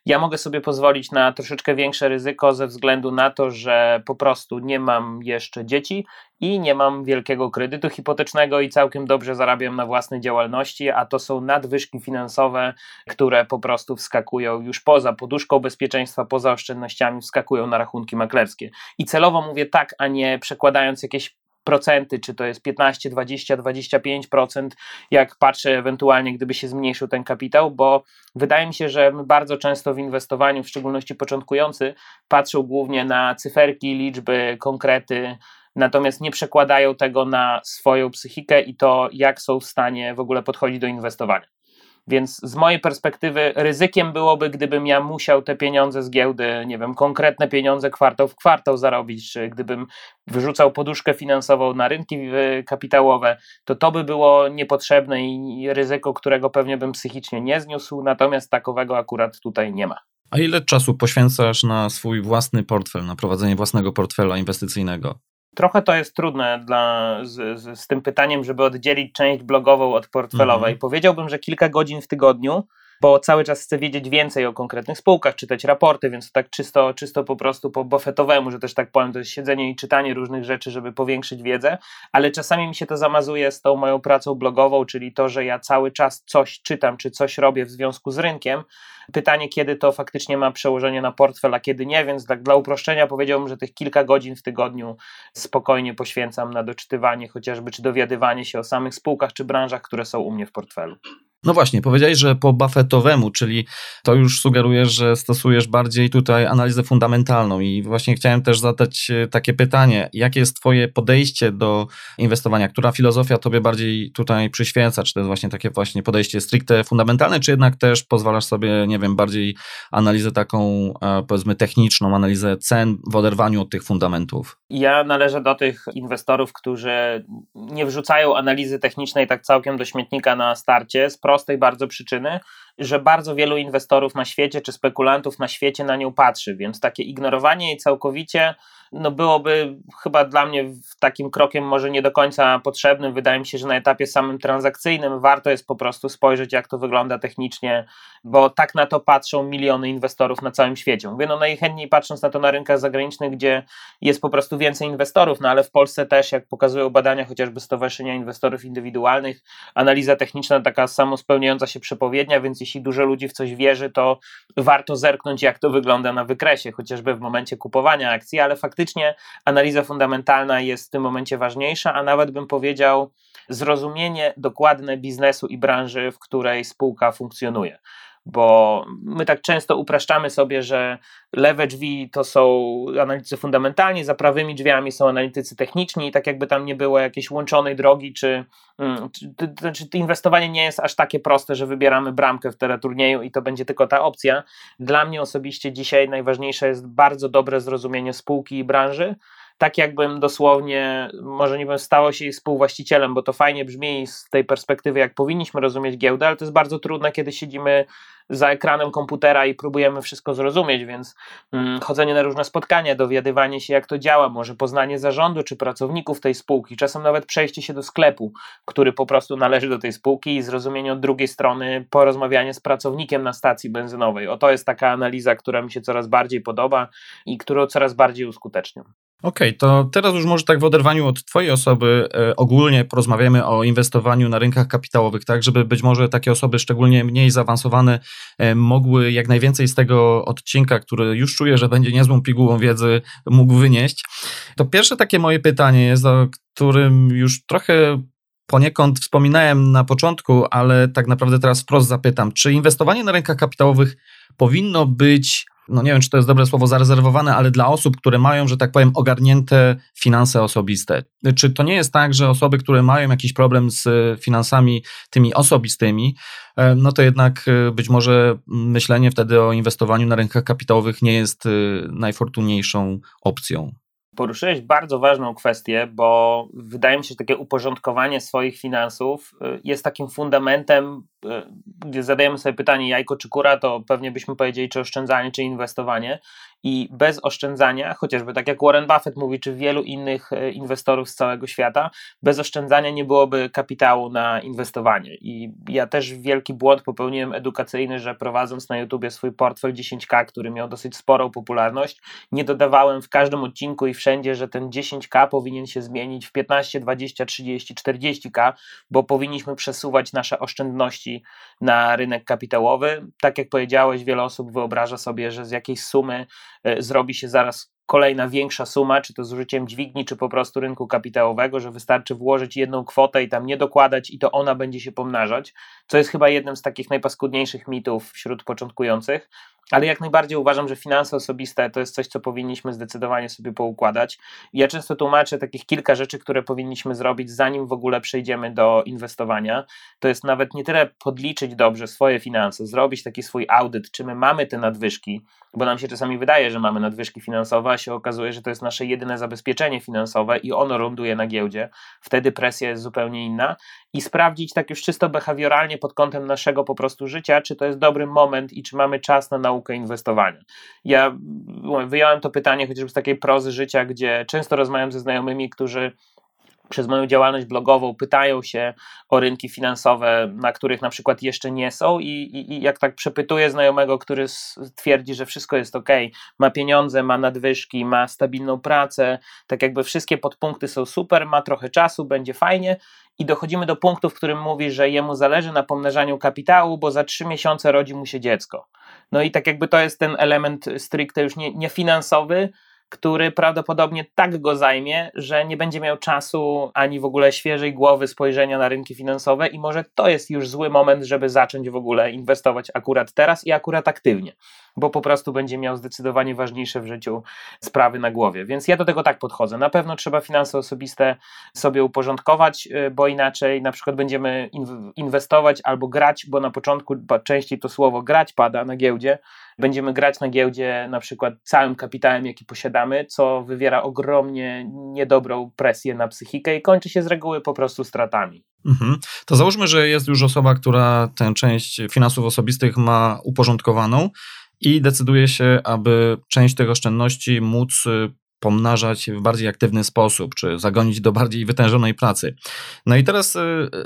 ja mogę sobie pozwolić na troszeczkę większe ryzyko ze względu na to, że po prostu nie mam jeszcze dzieci i nie mam wielkiego kredytu hipotecznego i całkiem dobrze zarabiam na własnej działalności, a to są nadwyżki finansowe, które po prostu wskakują już poza poduszką bezpieczeństwa, poza oszczędnościami, wskakują na rachunki maklerskie. I celowo mówię tak, a nie przekładając jakieś procenty, czy to jest 15, 20, 25%, jak patrzę ewentualnie, gdyby się zmniejszył ten kapitał, bo wydaje mi się, że my bardzo często w inwestowaniu, w szczególności początkujący, patrzą głównie na cyferki, liczby, konkrety, natomiast nie przekładają tego na swoją psychikę i to, jak są w stanie w ogóle podchodzić do inwestowania. Więc z mojej perspektywy ryzykiem byłoby, gdybym ja musiał te pieniądze z giełdy, nie wiem, konkretne pieniądze kwartał w kwartał zarobić, czy gdybym wyrzucał poduszkę finansową na rynki kapitałowe, to to by było niepotrzebne i ryzyko, którego pewnie bym psychicznie nie zniósł, natomiast takowego akurat tutaj nie ma. A ile czasu poświęcasz na swój własny portfel, na prowadzenie własnego portfela inwestycyjnego? Trochę to jest trudne dla, z, z, z, tym pytaniem, żeby oddzielić część blogową od portfelowej. Mhm. Powiedziałbym, że kilka godzin w tygodniu bo cały czas chcę wiedzieć więcej o konkretnych spółkach, czytać raporty, więc tak czysto, czysto po prostu po buffetowemu, że też tak powiem, to jest siedzenie i czytanie różnych rzeczy, żeby powiększyć wiedzę, ale czasami mi się to zamazuje z tą moją pracą blogową, czyli to, że ja cały czas coś czytam, czy coś robię w związku z rynkiem. Pytanie, kiedy to faktycznie ma przełożenie na portfel, a kiedy nie, więc tak dla uproszczenia powiedziałbym, że tych kilka godzin w tygodniu spokojnie poświęcam na doczytywanie chociażby, czy dowiadywanie się o samych spółkach, czy branżach, które są u mnie w portfelu. No właśnie, powiedziałeś, że po Buffettowemu, czyli to już sugerujesz, że stosujesz bardziej tutaj analizę fundamentalną i właśnie chciałem też zadać e, takie pytanie, jakie jest twoje podejście do inwestowania, która filozofia tobie bardziej tutaj przyświeca, czy to jest właśnie takie właśnie podejście stricte fundamentalne, czy jednak też pozwalasz sobie, nie wiem, bardziej analizę taką e, powiedzmy techniczną, analizę cen w oderwaniu od tych fundamentów? Ja należę do tych inwestorów, którzy nie wrzucają analizy technicznej tak całkiem do śmietnika na starcie. Z prostej bardzo przyczyny, że bardzo wielu inwestorów na świecie czy spekulantów na świecie na nią patrzy, więc takie ignorowanie jej całkowicie no byłoby chyba dla mnie takim krokiem może nie do końca potrzebnym. Wydaje mi się, że na etapie samym transakcyjnym warto jest po prostu spojrzeć, jak to wygląda technicznie, bo tak na to patrzą miliony inwestorów na całym świecie. Mówię, no najchętniej patrząc na to na rynkach zagranicznych, gdzie jest po prostu więcej inwestorów, no ale w Polsce też, jak pokazują badania chociażby Stowarzyszenia Inwestorów Indywidualnych, analiza techniczna taka samospełniająca się przepowiednia, więc jeśli dużo ludzi w coś wierzy, to warto zerknąć, jak to wygląda na wykresie, chociażby w momencie kupowania akcji, ale faktycznie analiza fundamentalna jest w tym momencie ważniejsza, a nawet bym powiedział, zrozumienie dokładne biznesu i branży, w której spółka funkcjonuje bo my tak często upraszczamy sobie, że lewe drzwi to są analitycy fundamentalni, za prawymi drzwiami są analitycy techniczni i tak jakby tam nie było jakiejś łączonej drogi, czy, mm, czy, czy, czy inwestowanie nie jest aż takie proste, że wybieramy bramkę w teleturnieju i to będzie tylko ta opcja. Dla mnie osobiście dzisiaj najważniejsze jest bardzo dobre zrozumienie spółki i branży, tak jakbym dosłownie, może nie bym stało się jej współwłaścicielem, bo to fajnie brzmi z tej perspektywy, jak powinniśmy rozumieć giełdę, ale to jest bardzo trudne, kiedy siedzimy za ekranem komputera i próbujemy wszystko zrozumieć, więc mm, chodzenie na różne spotkania, dowiadywanie się, jak to działa, może poznanie zarządu czy pracowników tej spółki, czasem nawet przejście się do sklepu, który po prostu należy do tej spółki i zrozumienie od drugiej strony, porozmawianie z pracownikiem na stacji benzynowej. O to jest taka analiza, która mi się coraz bardziej podoba i którą coraz bardziej uskuteczniam. Okej, okay, to teraz już może tak w oderwaniu od Twojej osoby e, ogólnie porozmawiamy o inwestowaniu na rynkach kapitałowych, tak, żeby być może takie osoby szczególnie mniej zaawansowane e, mogły jak najwięcej z tego odcinka, który już czuję, że będzie niezłą pigułą wiedzy, mógł wynieść. To pierwsze takie moje pytanie jest, o którym już trochę poniekąd wspominałem na początku, ale tak naprawdę teraz wprost zapytam, czy inwestowanie na rynkach kapitałowych powinno być no nie wiem, czy to jest dobre słowo, zarezerwowane, ale dla osób, które mają, że tak powiem, ogarnięte finanse osobiste. Czy to nie jest tak, że osoby, które mają jakiś problem z finansami tymi osobistymi, e, no to jednak e, być może myślenie wtedy o inwestowaniu na rynkach kapitałowych nie jest e, najfortunniejszą opcją. Poruszyłeś bardzo ważną kwestię, bo wydaje mi się, że takie uporządkowanie swoich finansów jest takim fundamentem gdy zadajemy sobie pytanie jajko czy kura, to pewnie byśmy powiedzieli, czy oszczędzanie, czy inwestowanie. I bez oszczędzania, chociażby tak jak Warren Buffett mówi, czy wielu innych e, inwestorów z całego świata, bez oszczędzania nie byłoby kapitału na inwestowanie. I ja też wielki błąd popełniłem edukacyjny, że prowadząc na YouTubie swój portfel 10K, który miał dosyć sporą popularność, nie dodawałem w każdym odcinku i wszędzie, że ten 10K powinien się zmienić w 15, 20, 30, 40K, bo powinniśmy przesuwać nasze oszczędności na rynek kapitałowy. Tak jak powiedziałeś, wiele osób wyobraża sobie, że z jakiejś sumy zrobi się zaraz kolejna większa suma, czy to z użyciem dźwigni, czy po prostu rynku kapitałowego, że wystarczy włożyć jedną kwotę i tam nie dokładać i to ona będzie się pomnażać, co jest chyba jednym z takich najpaskudniejszych mitów wśród początkujących ale jak najbardziej uważam, że finanse osobiste to jest coś, co powinniśmy zdecydowanie sobie poukładać. Ja często tłumaczę takich kilka rzeczy, które powinniśmy zrobić, zanim w ogóle przejdziemy do inwestowania. To jest nawet nie tyle podliczyć dobrze swoje finanse, zrobić taki swój audyt, czy my mamy te nadwyżki, bo nam się czasami wydaje, że mamy nadwyżki finansowe, a się okazuje, że to jest nasze jedyne zabezpieczenie finansowe i ono ląduje na giełdzie. Wtedy presja jest zupełnie inna. I sprawdzić tak już czysto behawioralnie pod kątem naszego po prostu życia, czy to jest dobry moment i czy mamy czas na naukę naukę inwestowania. Ja wyjąłem to pytanie chociażby z takiej prozy życia, gdzie często rozmawiam ze znajomymi, którzy przez moją działalność blogową pytają się o rynki finansowe, na których na przykład jeszcze nie są, i, i, i, jak tak przepytuję znajomego, który twierdzi, że wszystko jest ok, ma pieniądze, ma nadwyżki, ma stabilną pracę, tak jakby wszystkie podpunkty są super, ma trochę czasu, będzie fajnie, i dochodzimy do punktu, w którym mówi, że jemu zależy na pomnażaniu kapitału, bo za trzy miesiące rodzi mu się dziecko. No i tak jakby to jest ten element stricte już nie, nie finansowy, który prawdopodobnie tak go zajmie, że nie będzie miał czasu ani w ogóle świeżej głowy spojrzenia na rynki finansowe i może to jest już zły moment, żeby zacząć w ogóle inwestować akurat teraz i akurat aktywnie bo po prostu będzie miał zdecydowanie ważniejsze w życiu sprawy na głowie. Więc ja do tego tak podchodzę. Na pewno trzeba finanse osobiste sobie uporządkować, y, bo inaczej na przykład będziemy inwestować albo grać, bo na początku częściej to słowo grać pada na giełdzie. Będziemy grać na giełdzie na przykład całym kapitałem, jaki posiadamy, co wywiera ogromnie niedobrą presję na psychikę i kończy się z reguły po prostu stratami. Mhm. To załóżmy, że jest już osoba, która tę część finansów osobistych ma uporządkowaną i decyduje się, aby część tych oszczędności móc y, pomnażać w bardziej aktywny sposób, czy zagonić do bardziej wytężonej pracy. No i teraz y,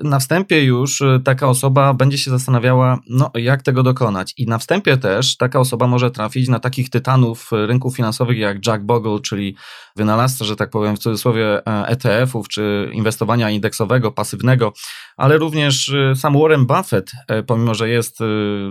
na wstępie już y, taka osoba będzie się zastanawiała, no jak tego dokonać. I na wstępie też taka osoba może trafić na takich tytanów rynków finansowych jak Jack Bogle, czyli wynalazca, że tak powiem w cudzysłowie ETF-ów, e czy inwestowania indeksowego, pasywnego, ale również y, sam Warren Buffett, e, pomimo że jest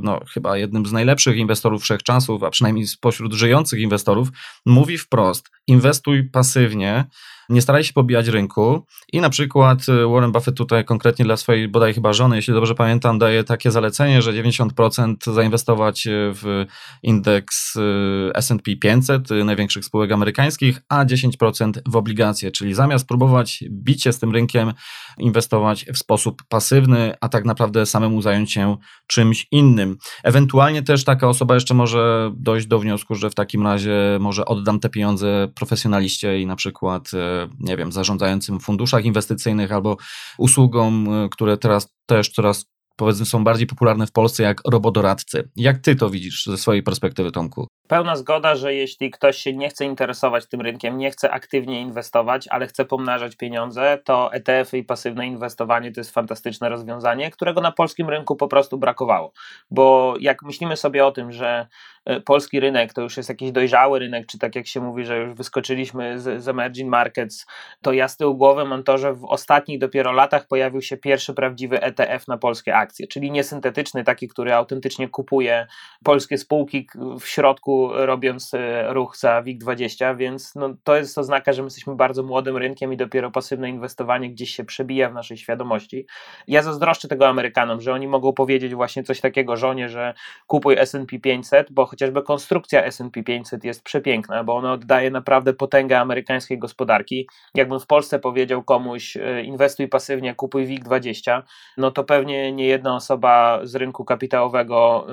no, chyba jednym z najlepszych inwestorów wszechczasów, a przynajmniej spośród żyjących inwestorów, mówi wprost, inwestuj pasywnie, nie staraj się pobijać rynku i na przykład y, Warren Buffett tutaj konkretnie dla swojej bodaj chyba żony, jeśli dobrze pamiętam, daje takie zalecenie, że 90% zainwestować y, w indeks y, S&P 500 największych spółek amerykańskich, a 10% w obligacje, czyli zamiast próbować bić się z tym rynkiem, inwestować w sposób pasywny, a tak naprawdę samemu zająć się czymś innym. Ewentualnie też taka osoba jeszcze może dojść do wniosku, że w takim razie może oddam te pieniądze profesjonaliście i na przykład nie wiem, zarządzającym funduszach inwestycyjnych albo usługom, e, które teraz też coraz powiedzmy są bardziej popularne w Polsce jak robodoradcy. Jak ty to widzisz ze swojej perspektywy, Tomku? Pełna zgoda, że jeśli ktoś się nie chce interesować tym rynkiem, nie chce aktywnie inwestować, ale chce pomnażać pieniądze, to ETF-y i pasywne inwestowanie to jest fantastyczne rozwiązanie, którego na polskim rynku po prostu brakowało. Bo jak myślimy sobie o tym, że e, polski rynek to już jest jakiś dojrzały rynek, czy tak jak się mówi, że już wyskoczyliśmy z, z emerging markets, to ja z tyłu głowy mam to, że w ostatnich dopiero latach pojawił się pierwszy prawdziwy ETF na polskie akcje, czyli niesyntetyczny, taki, który autentycznie kupuje polskie spółki w środku robiąc e, ruch za WIG20, więc no, to jest oznaka, że my jesteśmy bardzo młodym rynkiem i dopiero pasywne inwestowanie gdzieś się przebija w naszej świadomości. Ja zazdroszczę tego Amerykanom, że oni mogą powiedzieć właśnie coś takiego żonie, że kupuj S&P 500, bo chociażby konstrukcja S&P 500 jest przepiękna, bo ona oddaje naprawdę potęgę amerykańskiej gospodarki. Jakbym w Polsce powiedział komuś e, inwestuj pasywnie, kupuj WIG20, no to pewnie nie jedna osoba z rynku kapitałowego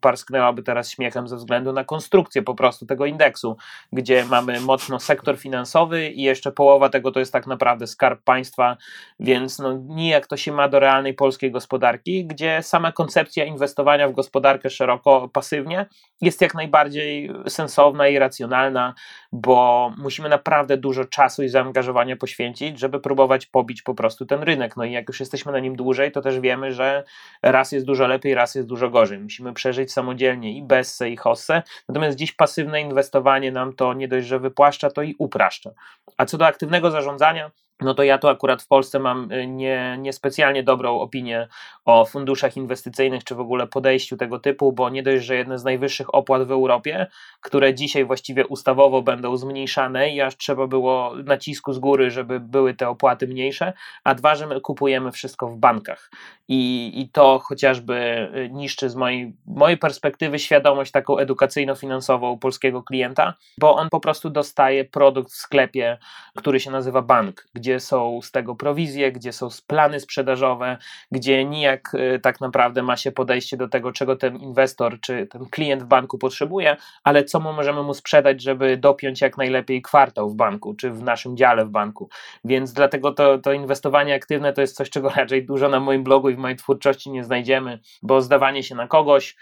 parsknęłaby teraz śmiechem ze względu na konstrukcję konstrukcję po prostu tego indeksu, gdzie mamy mocno sektor finansowy i jeszcze połowa tego to jest tak naprawdę skarb państwa, więc no, nijak to się ma do realnej polskiej gospodarki, gdzie sama koncepcja inwestowania w gospodarkę szeroko pasywnie jest jak najbardziej sensowna i racjonalna, bo musimy naprawdę dużo czasu i zaangażowania poświęcić, żeby próbować pobić po prostu ten rynek. No i jak już jesteśmy na nim dłużej, to też wiemy, że raz jest dużo lepiej, raz jest dużo gorzej. Musimy przeżyć samodzielnie i Bessę, i Hossę, Natomiast dziś pasywne inwestowanie nam to nie dość, że wypłaszcza, to i upraszcza. A co do aktywnego zarządzania, no to ja tu akurat w Polsce mam y, nie, niespecjalnie dobrą opinię o funduszach inwestycyjnych, czy w ogóle podejściu tego typu, bo nie dość, że jedne z najwyższych opłat w Europie, które dzisiaj właściwie ustawowo będą zmniejszane i aż trzeba było nacisku z góry, żeby były te opłaty mniejsze, a dwa, że my kupujemy wszystko w bankach. I, i to chociażby y, niszczy z mojej, mojej perspektywy świadomość taką edukacyjno-finansową polskiego klienta, bo on po prostu dostaje produkt w sklepie, który się nazywa bank, gdzie gdzie są z tego prowizje, gdzie są plany sprzedażowe, gdzie nijak y, tak naprawdę ma się podejście do tego, czego ten inwestor czy ten klient w banku potrzebuje, ale co możemy mu sprzedać, żeby dopiąć jak najlepiej kwartał w banku, czy w naszym dziale w banku. Więc dlatego to, to inwestowanie aktywne to jest coś, czego raczej dużo na moim blogu i w mojej twórczości nie znajdziemy, bo zdawanie się na kogoś,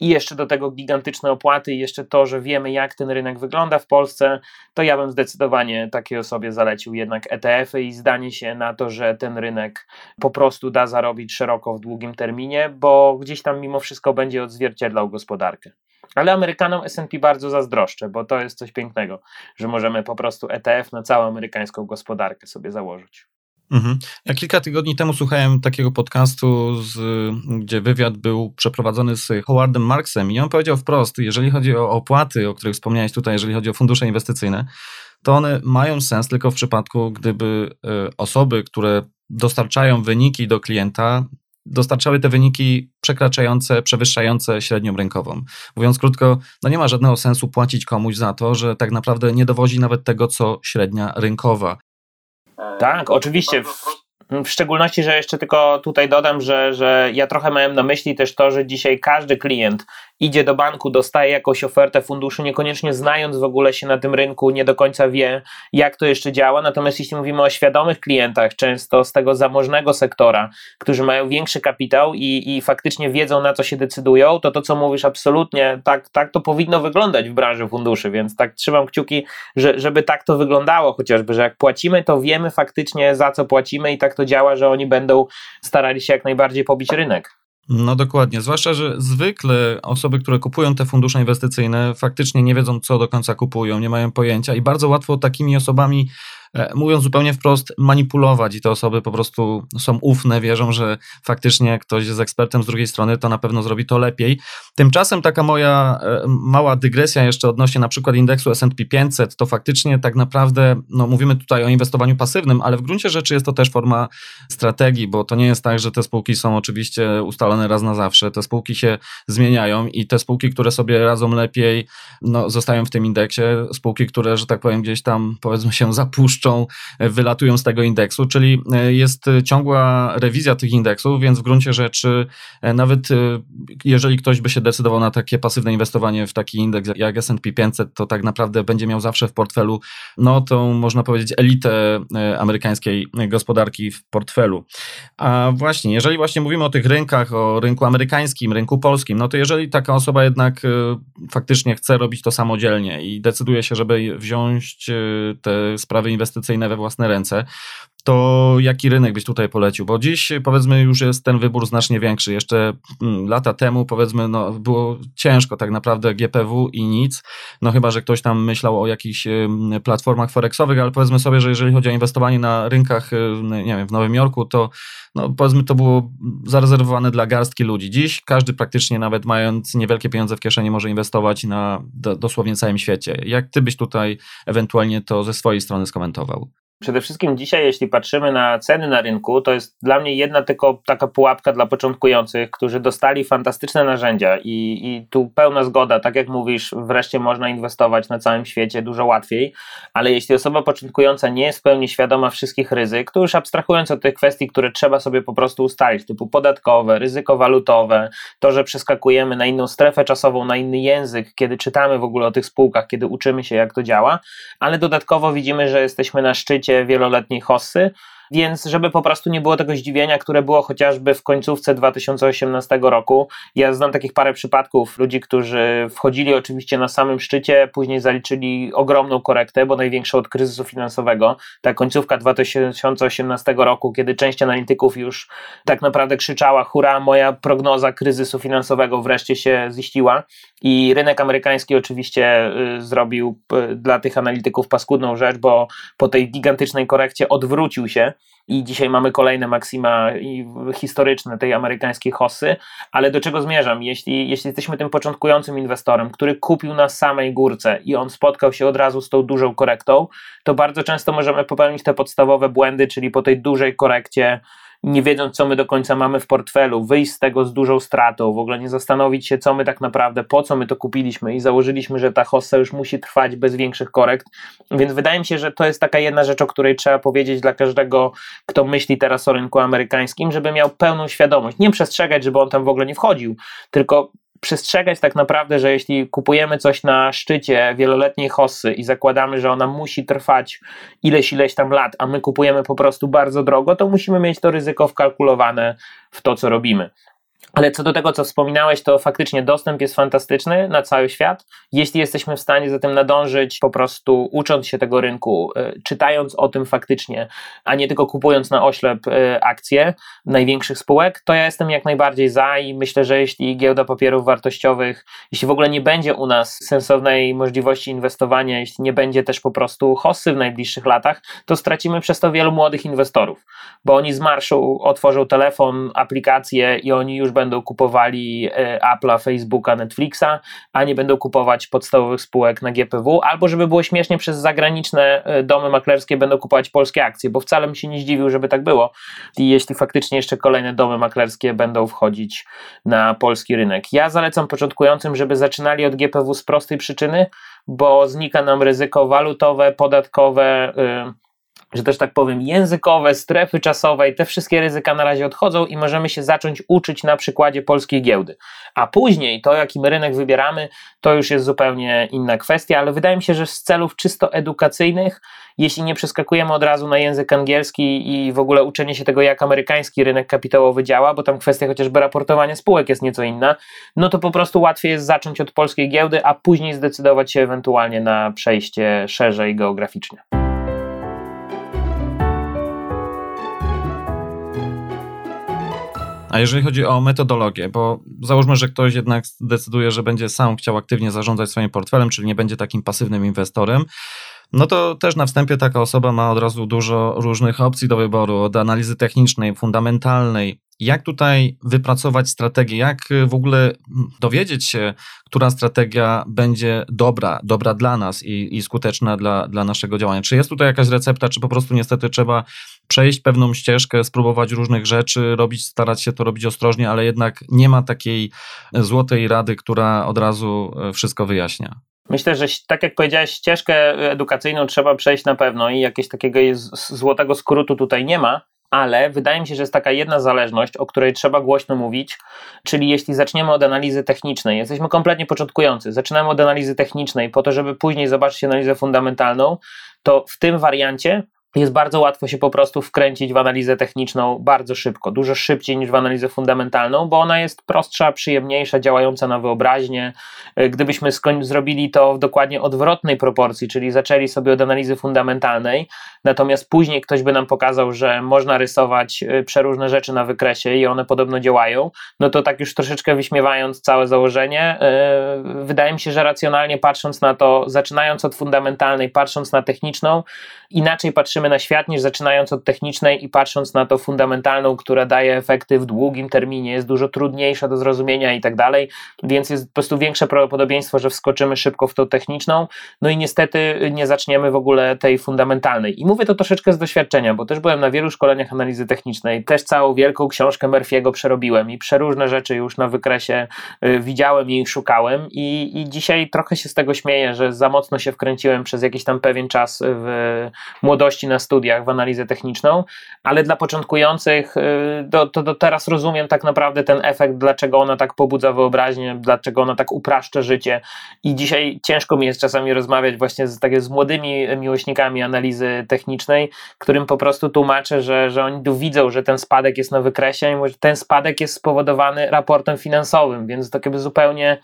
i jeszcze do tego gigantyczne opłaty, i jeszcze to, że wiemy, jak ten rynek wygląda w Polsce, to ja bym zdecydowanie takiej osobie zalecił jednak ETF-y i zdanie się na to, że ten rynek po prostu da zarobić szeroko w długim terminie, bo gdzieś tam mimo wszystko będzie odzwierciedlał gospodarkę. Ale Amerykanom SP bardzo zazdroszczę, bo to jest coś pięknego, że możemy po prostu ETF na całą amerykańską gospodarkę sobie założyć. Mhm. Ja kilka tygodni temu słuchałem takiego podcastu, z, gdzie wywiad był przeprowadzony z Howardem Marksem i on powiedział wprost, jeżeli chodzi o opłaty, o których wspomniałeś tutaj, jeżeli chodzi o fundusze inwestycyjne, to one mają sens tylko w przypadku, gdyby e, osoby, które dostarczają wyniki do klienta, dostarczały te wyniki przekraczające, przewyższające średnią rynkową. Mówiąc krótko, no nie ma żadnego sensu płacić komuś za to, że tak naprawdę nie dowozi nawet tego, co średnia rynkowa. Tak, oczywiście. W, w szczególności, że jeszcze tylko tutaj dodam, że, że ja trochę miałem na myśli też to, że dzisiaj każdy klient idzie do banku, dostaje jakąś ofertę funduszu, niekoniecznie znając w ogóle się na tym rynku, nie do końca wie, jak to jeszcze działa. Natomiast jeśli mówimy o świadomych klientach, często z tego zamożnego sektora, którzy mają większy kapitał i, i faktycznie wiedzą, na co się decydują, to to, co mówisz, absolutnie tak, tak to powinno wyglądać w branży funduszy, więc tak trzymam kciuki, że, żeby tak to wyglądało, chociażby, że jak płacimy, to wiemy faktycznie, za co płacimy i tak to działa, że oni będą starali się jak najbardziej pobić rynek. No dokładnie, zwłaszcza, że zwykle osoby, które kupują te fundusze inwestycyjne, faktycznie nie wiedzą, co do końca kupują, nie mają pojęcia i bardzo łatwo takimi osobami mówiąc zupełnie wprost, manipulować i te osoby po prostu są ufne, wierzą, że faktycznie ktoś jest ekspertem z drugiej strony, to na pewno zrobi to lepiej. Tymczasem taka moja e, mała dygresja jeszcze odnośnie na przykład indeksu S&P 500, to faktycznie tak naprawdę, no mówimy tutaj o inwestowaniu pasywnym, ale w gruncie rzeczy jest to też forma strategii, bo to nie jest tak, że te spółki są oczywiście ustalone raz na zawsze, te spółki się zmieniają i te spółki, które sobie radzą lepiej, no zostają w tym indeksie, spółki, które, że tak powiem, gdzieś tam powiedzmy się zapuszczą, puszczą, e, wylatują z tego indeksu, czyli e, jest ciągła rewizja tych indeksów, więc w gruncie rzeczy e, nawet jeżeli ktoś by się decydował na takie pasywne inwestowanie w taki indeks jak S&P 500, to tak naprawdę będzie miał zawsze w portfelu, no to można powiedzieć elitę amerykańskiej gospodarki w portfelu. A właśnie, jeżeli właśnie mówimy o tych rynkach, o rynku amerykańskim, rynku polskim, no to jeżeli taka osoba jednak faktycznie chce robić to samodzielnie i decyduje się, żeby wziąć te sprawy inwestycyjne inwestycyjne we własne ręce, to jaki rynek byś tutaj polecił? Bo dziś powiedzmy już jest ten wybór znacznie większy. Jeszcze hmm, lata temu powiedzmy no, było ciężko tak naprawdę GPW i nic, no chyba, że ktoś tam myślał o jakichś platformach forexowych, ale powiedzmy sobie, że jeżeli chodzi o inwestowanie na rynkach, nie wiem, w Nowym Jorku, to no, powiedzmy to było zarezerwowane dla garstki ludzi. Dziś każdy praktycznie nawet mając niewielkie pieniądze w kieszeni może inwestować na do, dosłownie całym świecie. Jak ty byś tutaj ewentualnie to ze swojej strony skomentował? Przede wszystkim dzisiaj, jeśli patrzymy na ceny na rynku, to jest dla mnie jedna tylko taka pułapka dla początkujących, którzy dostali fantastyczne narzędzia i, i tu pełna zgoda, tak jak mówisz, wreszcie można inwestować na całym świecie dużo łatwiej, ale jeśli osoba początkująca nie jest w pełni świadoma wszystkich ryzyk, to już abstrahując od tych kwestii, które trzeba sobie po prostu ustalić, typu podatkowe, ryzyko walutowe, to, że przeskakujemy na inną strefę czasową, na inny język, kiedy czytamy w ogóle o tych spółkach, kiedy uczymy się, jak to działa, ale dodatkowo widzimy, że jesteśmy na szczycie wieloletniej hossy, więc żeby po prostu nie było tego zdziwienia, które było chociażby w końcówce 2018 roku. Ja znam takich parę przypadków ludzi, którzy wchodzili oczywiście na samym szczycie, później zaliczyli ogromną korektę, bo największą od kryzysu finansowego. Ta końcówka 2018 roku, kiedy część analityków już tak naprawdę krzyczała: Hurra, moja prognoza kryzysu finansowego wreszcie się ziściła. I rynek amerykański oczywiście y, zrobił y, dla tych analityków paskudną rzecz, bo po tej gigantycznej korekcie odwrócił się i dzisiaj mamy kolejne maksima historyczne tej amerykańskiej hossy, ale do czego zmierzam? Jeśli, jeśli jesteśmy tym początkującym inwestorem, który kupił na samej górce i on spotkał się od razu z tą dużą korektą, to bardzo często możemy popełnić te podstawowe błędy, czyli po tej dużej korekcie nie wiedząc, co my do końca mamy w portfelu, wyjść z tego z dużą stratą, w ogóle nie zastanowić się, co my tak naprawdę, po co my to kupiliśmy i założyliśmy, że ta hossa już musi trwać bez większych korekt. Więc wydaje mi się, że to jest taka jedna rzecz, o której trzeba powiedzieć dla każdego, kto myśli teraz o rynku amerykańskim, żeby miał pełną świadomość. Nie przestrzegać, żeby on tam w ogóle nie wchodził, tylko przestrzegać tak naprawdę, że jeśli kupujemy coś na szczycie wieloletniej hossy i zakładamy, że ona musi trwać ileś, ileś tam lat, a my kupujemy po prostu bardzo drogo, to musimy mieć to ryzyko wkalkulowane w to, co robimy. Ale co do tego, co wspominałeś, to faktycznie dostęp jest fantastyczny na cały świat. Jeśli jesteśmy w stanie za tym nadążyć, po prostu ucząc się tego rynku, y, czytając o tym faktycznie, a nie tylko kupując na oślep y, akcje największych spółek, to ja jestem jak najbardziej za i myślę, że jeśli giełda papierów wartościowych, jeśli w ogóle nie będzie u nas sensownej możliwości inwestowania, jeśli nie będzie też po prostu hossy w najbliższych latach, to stracimy przez to wielu młodych inwestorów, bo oni z marszu otworzą telefon, aplikację i oni już będą kupowali e, Apple'a, Facebooka, Netflixa, a nie będą kupować podstawowych spółek na GPW, albo żeby było śmiesznie, przez zagraniczne e, domy maklerskie będą kupować polskie akcje, bo wcale bym się nie zdziwił, żeby tak było. I jeśli faktycznie jeszcze kolejne domy maklerskie będą wchodzić na polski rynek. Ja zalecam początkującym, żeby zaczynali od GPW z prostej przyczyny, bo znika nam ryzyko walutowe, podatkowe, yy, że też tak powiem, językowe, strefy czasowe i te wszystkie ryzyka na razie odchodzą i możemy się zacząć uczyć na przykładzie polskiej giełdy. A później to, jaki rynek wybieramy, to już jest zupełnie inna kwestia, ale wydaje mi się, że z celów czysto edukacyjnych, jeśli nie przeskakujemy od razu na język angielski i w ogóle uczenie się tego, jak amerykański rynek kapitałowy działa, bo tam kwestia chociażby raportowania spółek jest nieco inna, no to po prostu łatwiej jest zacząć od polskiej giełdy, a później zdecydować się ewentualnie na przejście szerzej geograficznie. A jeżeli chodzi o metodologię, bo załóżmy, że ktoś jednak decyduje, że będzie sam chciał aktywnie zarządzać swoim portfelem, czyli nie będzie takim pasywnym inwestorem, no to też na wstępie taka osoba ma od razu dużo różnych opcji do wyboru, od analizy technicznej, fundamentalnej. Jak tutaj wypracować strategię? Jak w ogóle dowiedzieć się, która strategia będzie dobra, dobra dla nas i, i skuteczna dla, dla naszego działania? Czy jest tutaj jakaś recepta, czy po prostu niestety trzeba przejść pewną ścieżkę, spróbować różnych rzeczy, robić, starać się to robić ostrożnie, ale jednak nie ma takiej złotej rady, która od razu e, wszystko wyjaśnia. Myślę, że tak jak powiedziałeś, ścieżkę edukacyjną trzeba przejść na pewno i jakiegoś takiego złotego skrótu tutaj nie ma, ale wydaje mi się, że jest taka jedna zależność, o której trzeba głośno mówić, czyli jeśli zaczniemy od analizy technicznej, jesteśmy kompletnie początkujący, zaczynamy od analizy technicznej po to, żeby później zobaczyć analizę fundamentalną, to w tym wariancie jest bardzo łatwo się po prostu wkręcić w analizę techniczną bardzo szybko, dużo szybciej niż w analizę fundamentalną, bo ona jest prostsza, przyjemniejsza, działająca na wyobraźnię. E, gdybyśmy zrobili to w dokładnie odwrotnej proporcji, czyli zaczęli sobie od analizy fundamentalnej, natomiast później ktoś by nam pokazał, że można rysować e, przeróżne rzeczy na wykresie i one podobno działają, no to tak już troszeczkę wyśmiewając całe założenie, e, wydaje mi się, że racjonalnie patrząc na to, zaczynając od fundamentalnej, patrząc na techniczną, inaczej patrzymy na świat niż zaczynając od technicznej i patrząc na to fundamentalną, która daje efekty w długim terminie, jest dużo trudniejsza do zrozumienia i tak dalej, więc jest po prostu większe prawdopodobieństwo, że wskoczymy szybko w tą techniczną, no i niestety nie zaczniemy w ogóle tej fundamentalnej. I mówię to troszeczkę z doświadczenia, bo też byłem na wielu szkoleniach analizy technicznej, też całą wielką książkę Murphy'ego przerobiłem i przeróżne rzeczy już na wykresie y, widziałem i szukałem i, i dzisiaj trochę się z tego śmieję, że za mocno się wkręciłem przez jakiś tam pewien czas w młodości na studiach w analizę techniczną, ale dla początkujących y, to, to, to, teraz rozumiem tak naprawdę ten efekt, dlaczego ona tak pobudza wyobraźnię, dlaczego ona tak upraszcza życie. I dzisiaj ciężko mi jest czasami rozmawiać właśnie z, tak, z młodymi miłośnikami analizy technicznej, którym po prostu tłumaczę, że, że oni tu widzą, że ten spadek jest na wykresie i mówię, że ten spadek jest spowodowany raportem finansowym, więc to jakby zupełnie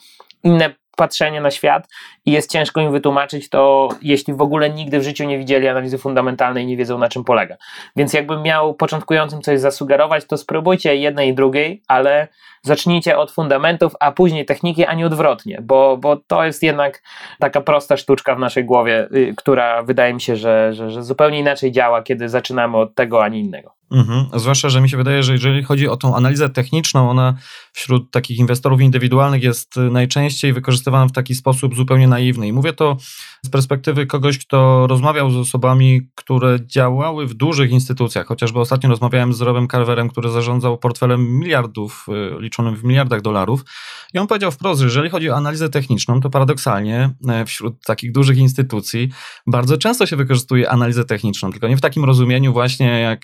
inne patrzenie na świat i jest ciężko im wytłumaczyć to, jeśli w ogóle nigdy w życiu nie widzieli analizy fundamentalnej i nie wiedzą na czym polega. Więc jakbym miał początkującym coś zasugerować, to spróbujcie jednej i drugiej, ale zacznijcie od fundamentów, a później techniki, a nie odwrotnie, bo, bo to jest jednak taka prosta sztuczka w naszej głowie, y, która wydaje mi się, że, że, że zupełnie inaczej działa, kiedy zaczynamy od tego, a nie innego. Mhm. Zwłaszcza, że mi się wydaje, że jeżeli chodzi o tą analizę techniczną, ona wśród takich inwestorów indywidualnych jest najczęściej wykorzystywana w taki sposób zupełnie naiwny. I mówię to z perspektywy kogoś, kto rozmawiał z osobami, które działały w dużych instytucjach. Chociażby ostatnio rozmawiałem z Robem Carverem, który zarządzał portfelem miliardów, y, liczonym w miliardach dolarów. I on powiedział wprost, że jeżeli chodzi o analizę techniczną, to paradoksalnie e, wśród takich dużych instytucji bardzo często się wykorzystuje analizę techniczną, tylko nie w takim rozumieniu właśnie, jak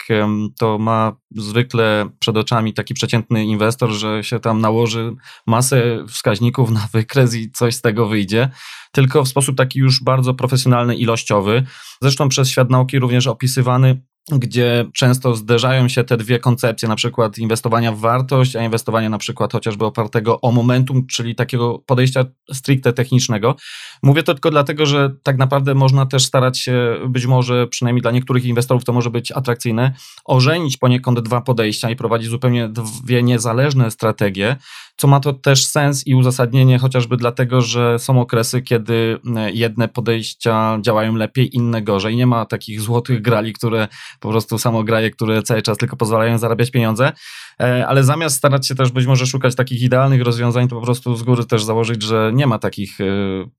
to ma zwykle przed oczami taki przeciętny inwestor, że się tam nałoży masę wskaźników na wykres i coś z tego wyjdzie, tylko w sposób taki już bardzo profesjonalny, ilościowy. Zresztą przez świat nauki również opisywany gdzie często zderzają się te dwie koncepcje, na przykład inwestowania w wartość, a inwestowania na przykład chociażby opartego o momentum, czyli takiego podejścia stricte technicznego. Mówię to tylko dlatego, że tak naprawdę można też starać się, być może przynajmniej dla niektórych inwestorów to może być atrakcyjne, ożenić poniekąd dwa podejścia i prowadzić zupełnie dwie niezależne strategie, co ma to też sens i uzasadnienie chociażby dlatego, że są okresy, kiedy e, jedne podejścia działają lepiej, inne gorzej. Nie ma takich złotych grali, które po prostu samograje, które cały czas tylko pozwalają zarabiać pieniądze. E, ale zamiast starać się też być może szukać takich idealnych rozwiązań, to po prostu z góry też założyć, że nie ma takich e,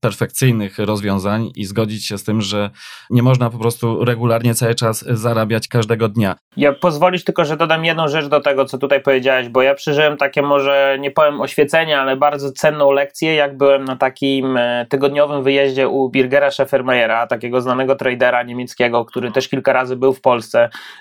perfekcyjnych rozwiązań i zgodzić się z tym, że nie można po prostu regularnie cały czas zarabiać każdego dnia. Ja pozwolisz tylko, że dodam jedną rzecz do tego, co tutaj powiedziałeś, bo ja przeżyłem takie może, nie powiem oświecenia, ale bardzo cenną lekcję, jak byłem na takim e, tygodniowym wyjeździe u Birgera Scheffermeyera, takiego znanego tradera niemieckiego, który też kilka razy był w Polsce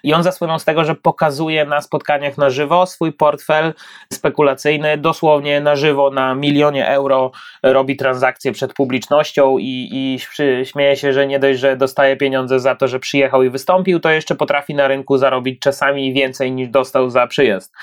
i on zasłynął z tego, że pokazuje na spotkaniach na żywo swój portfel spekulacyjny, dosłownie na żywo, na milionie euro robi transakcje przed publicznością i, i śmieje się, że nie dość, że dostaje pieniądze za to, że przyjechał i wystąpił, to jeszcze potrafi na rynku zarobić czasami więcej niż dostał za przyjazd.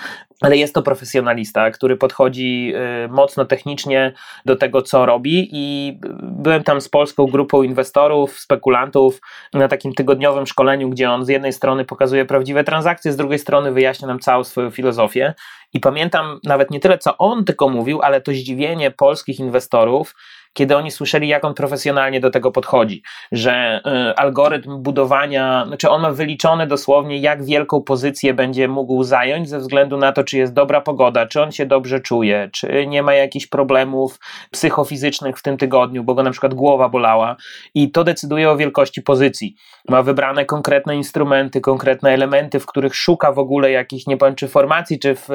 Ale jest to profesjonalista, który podchodzi y, mocno technicznie do tego, co robi i byłem tam z polską grupą inwestorów, spekulantów na takim tygodniowym szkoleniu, gdzie on z jednej strony pokazuje prawdziwe transakcje, z drugiej strony wyjaśnia nam całą swoją filozofię. I pamiętam nawet nie tyle, co on tylko mówił, ale to zdziwienie polskich inwestorów, kiedy oni słyszeli, jak on profesjonalnie do tego podchodzi, że y, algorytm budowania, znaczy on ma wyliczone dosłownie, jak wielką pozycję będzie mógł zająć ze względu na to, czy jest dobra pogoda, czy on się dobrze czuje, czy nie ma jakichś problemów psychofizycznych w tym tygodniu, bo go na przykład głowa bolała i to decyduje o wielkości pozycji. Ma wybrane konkretne instrumenty, konkretne elementy, w których szuka w ogóle jakichś, nie powiem, czy formacji, czy w,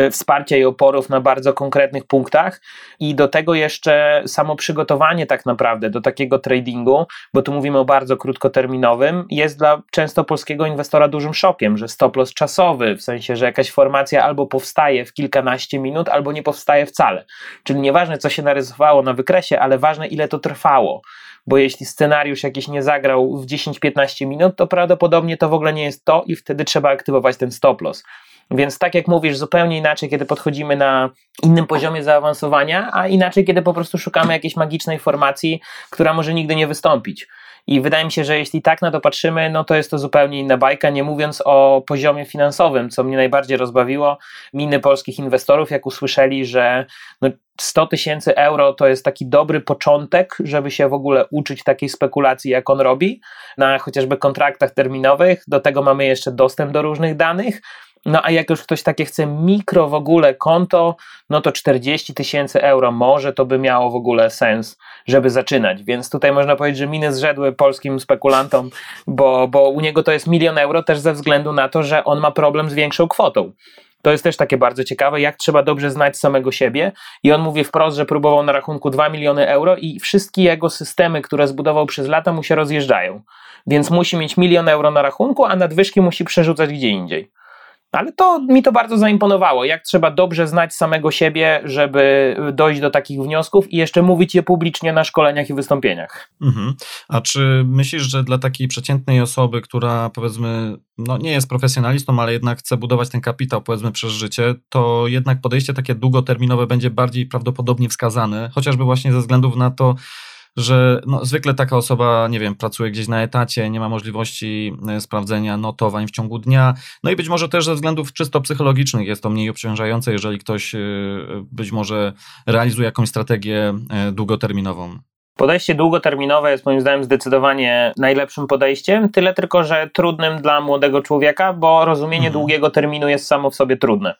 y, wsparcia i oporów na bardzo konkretnych punktach i do tego jeszcze samo przygotowanie tak naprawdę do takiego tradingu, bo tu mówimy o bardzo krótkoterminowym, jest dla często polskiego inwestora dużym szokiem, że stop loss czasowy, w sensie, że jakaś formacja albo powstaje w kilkanaście minut, albo nie powstaje wcale. Czyli nieważne, co się narysowało na wykresie, ale ważne, ile to trwało bo jeśli scenariusz jakiś nie zagrał w 10-15 minut, to prawdopodobnie to w ogóle nie jest to i wtedy trzeba aktywować ten stop loss. Więc tak jak mówisz, zupełnie inaczej, kiedy podchodzimy na innym poziomie zaawansowania, a inaczej, kiedy po prostu szukamy jakiejś magicznej formacji, która może nigdy nie wystąpić. I wydaje mi się, że jeśli tak na to patrzymy, no to jest to zupełnie inna bajka, nie mówiąc o poziomie finansowym, co mnie najbardziej rozbawiło. Miny polskich inwestorów, jak usłyszeli, że no 100 tysięcy euro to jest taki dobry początek, żeby się w ogóle uczyć takiej spekulacji, jak on robi, na chociażby kontraktach terminowych. Do tego mamy jeszcze dostęp do różnych danych. No a jak już ktoś takie chce mikro w ogóle konto, no to 40 tysięcy euro może to by miało w ogóle sens, żeby zaczynać. Więc tutaj można powiedzieć, że miny zrzedły polskim spekulantom, bo, bo u niego to jest milion euro też ze względu na to, że on ma problem z większą kwotą. To jest też takie bardzo ciekawe, jak trzeba dobrze znać samego siebie. I on mówi wprost, że próbował na rachunku 2 miliony euro i wszystkie jego systemy, które zbudował przez lata, mu się rozjeżdżają. Więc musi mieć milion euro na rachunku, a nadwyżki musi przerzucać gdzie indziej. Ale to mi to bardzo zaimponowało, jak trzeba dobrze znać samego siebie, żeby dojść do takich wniosków i jeszcze mówić je publicznie na szkoleniach i wystąpieniach. Mhm. A czy myślisz, że dla takiej przeciętnej osoby, która powiedzmy no nie jest profesjonalistą, ale jednak chce budować ten kapitał powiedzmy przez życie, to jednak podejście takie długoterminowe będzie bardziej prawdopodobnie wskazane, chociażby właśnie ze względów na to, że no, zwykle taka osoba, nie wiem, pracuje gdzieś na etacie, nie ma możliwości e, sprawdzenia notowań w ciągu dnia. No i być może też ze względów czysto psychologicznych jest to mniej obciążające, jeżeli ktoś e, być może realizuje jakąś strategię e, długoterminową. Podejście długoterminowe jest moim zdaniem zdecydowanie najlepszym podejściem, tyle tylko, że trudnym dla młodego człowieka, bo rozumienie mhm. długiego terminu jest samo w sobie trudne.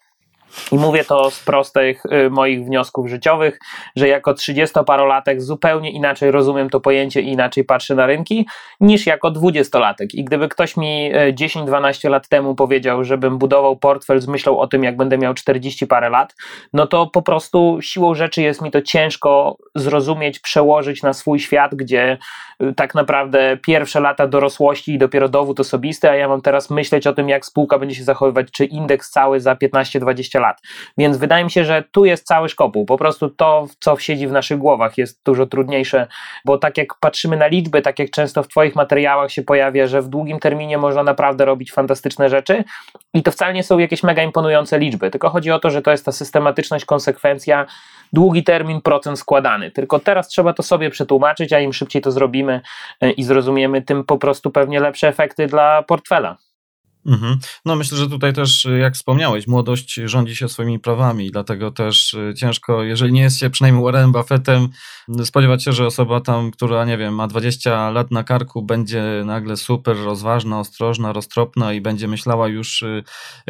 I mówię to z prostych y, moich wniosków życiowych, że jako 30-parolatek zupełnie inaczej rozumiem to pojęcie i inaczej patrzę na rynki niż jako 20-latek. I gdyby ktoś mi 10-12 y, lat temu powiedział, żebym budował portfel z myślą o tym, jak będę miał 40 parę lat, no to po prostu siłą rzeczy jest mi to ciężko zrozumieć, przełożyć na swój świat, gdzie y, tak naprawdę pierwsze lata dorosłości i dopiero dowód osobisty, a ja mam teraz myśleć o tym, jak spółka będzie się zachowywać, czy indeks cały za 15-20 lat lat. Więc wydaje mi się, że tu jest cały szkopuł. Po prostu to, co siedzi w naszych głowach jest dużo trudniejsze, bo tak jak patrzymy na liczby, tak jak często w Twoich materiałach się pojawia, że w długim terminie można naprawdę robić fantastyczne rzeczy i to wcale nie są jakieś mega imponujące liczby, tylko chodzi o to, że to jest ta systematyczność, konsekwencja, długi termin, procent składany. Tylko teraz trzeba to sobie przetłumaczyć, a im szybciej to zrobimy e, i zrozumiemy, tym po prostu pewnie lepsze efekty dla portfela. Mhm. No myślę, że tutaj też, jak wspomniałeś, młodość rządzi się swoimi prawami, dlatego też y, ciężko, jeżeli nie jest się przynajmniej Warrenem Buffettem, spodziewać się, że osoba tam, która, nie wiem, ma 20 lat na karku, będzie nagle super rozważna, ostrożna, roztropna i będzie myślała już, y,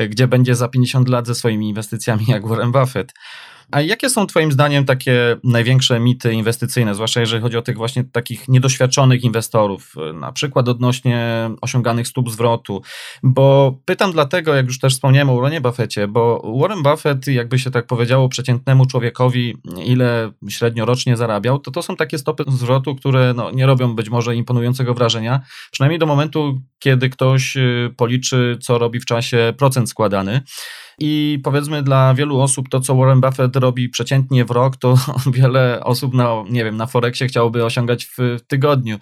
gdzie będzie za 50 lat ze swoimi inwestycjami jak Warren Buffett. A jakie są Twoim zdaniem takie największe mity inwestycyjne, zwłaszcza jeżeli chodzi o tych właśnie takich niedoświadczonych inwestorów, na przykład odnośnie osiąganych stóp zwrotu? Bo pytam dlatego, jak już też wspomniałem o Warrenie Buffetcie, bo Warren Buffett, jakby się tak powiedziało przeciętnemu człowiekowi, ile średnio rocznie zarabiał, to to są takie stopy zwrotu, które no, nie robią być może imponującego wrażenia, przynajmniej do momentu, kiedy ktoś y, policzy, co robi w czasie procent składany. I powiedzmy dla wielu osób to, co Warren Buffett robi przeciętnie w rok, to wiele osób na, nie wiem, na Forexie chciałoby osiągać w, w tygodniu.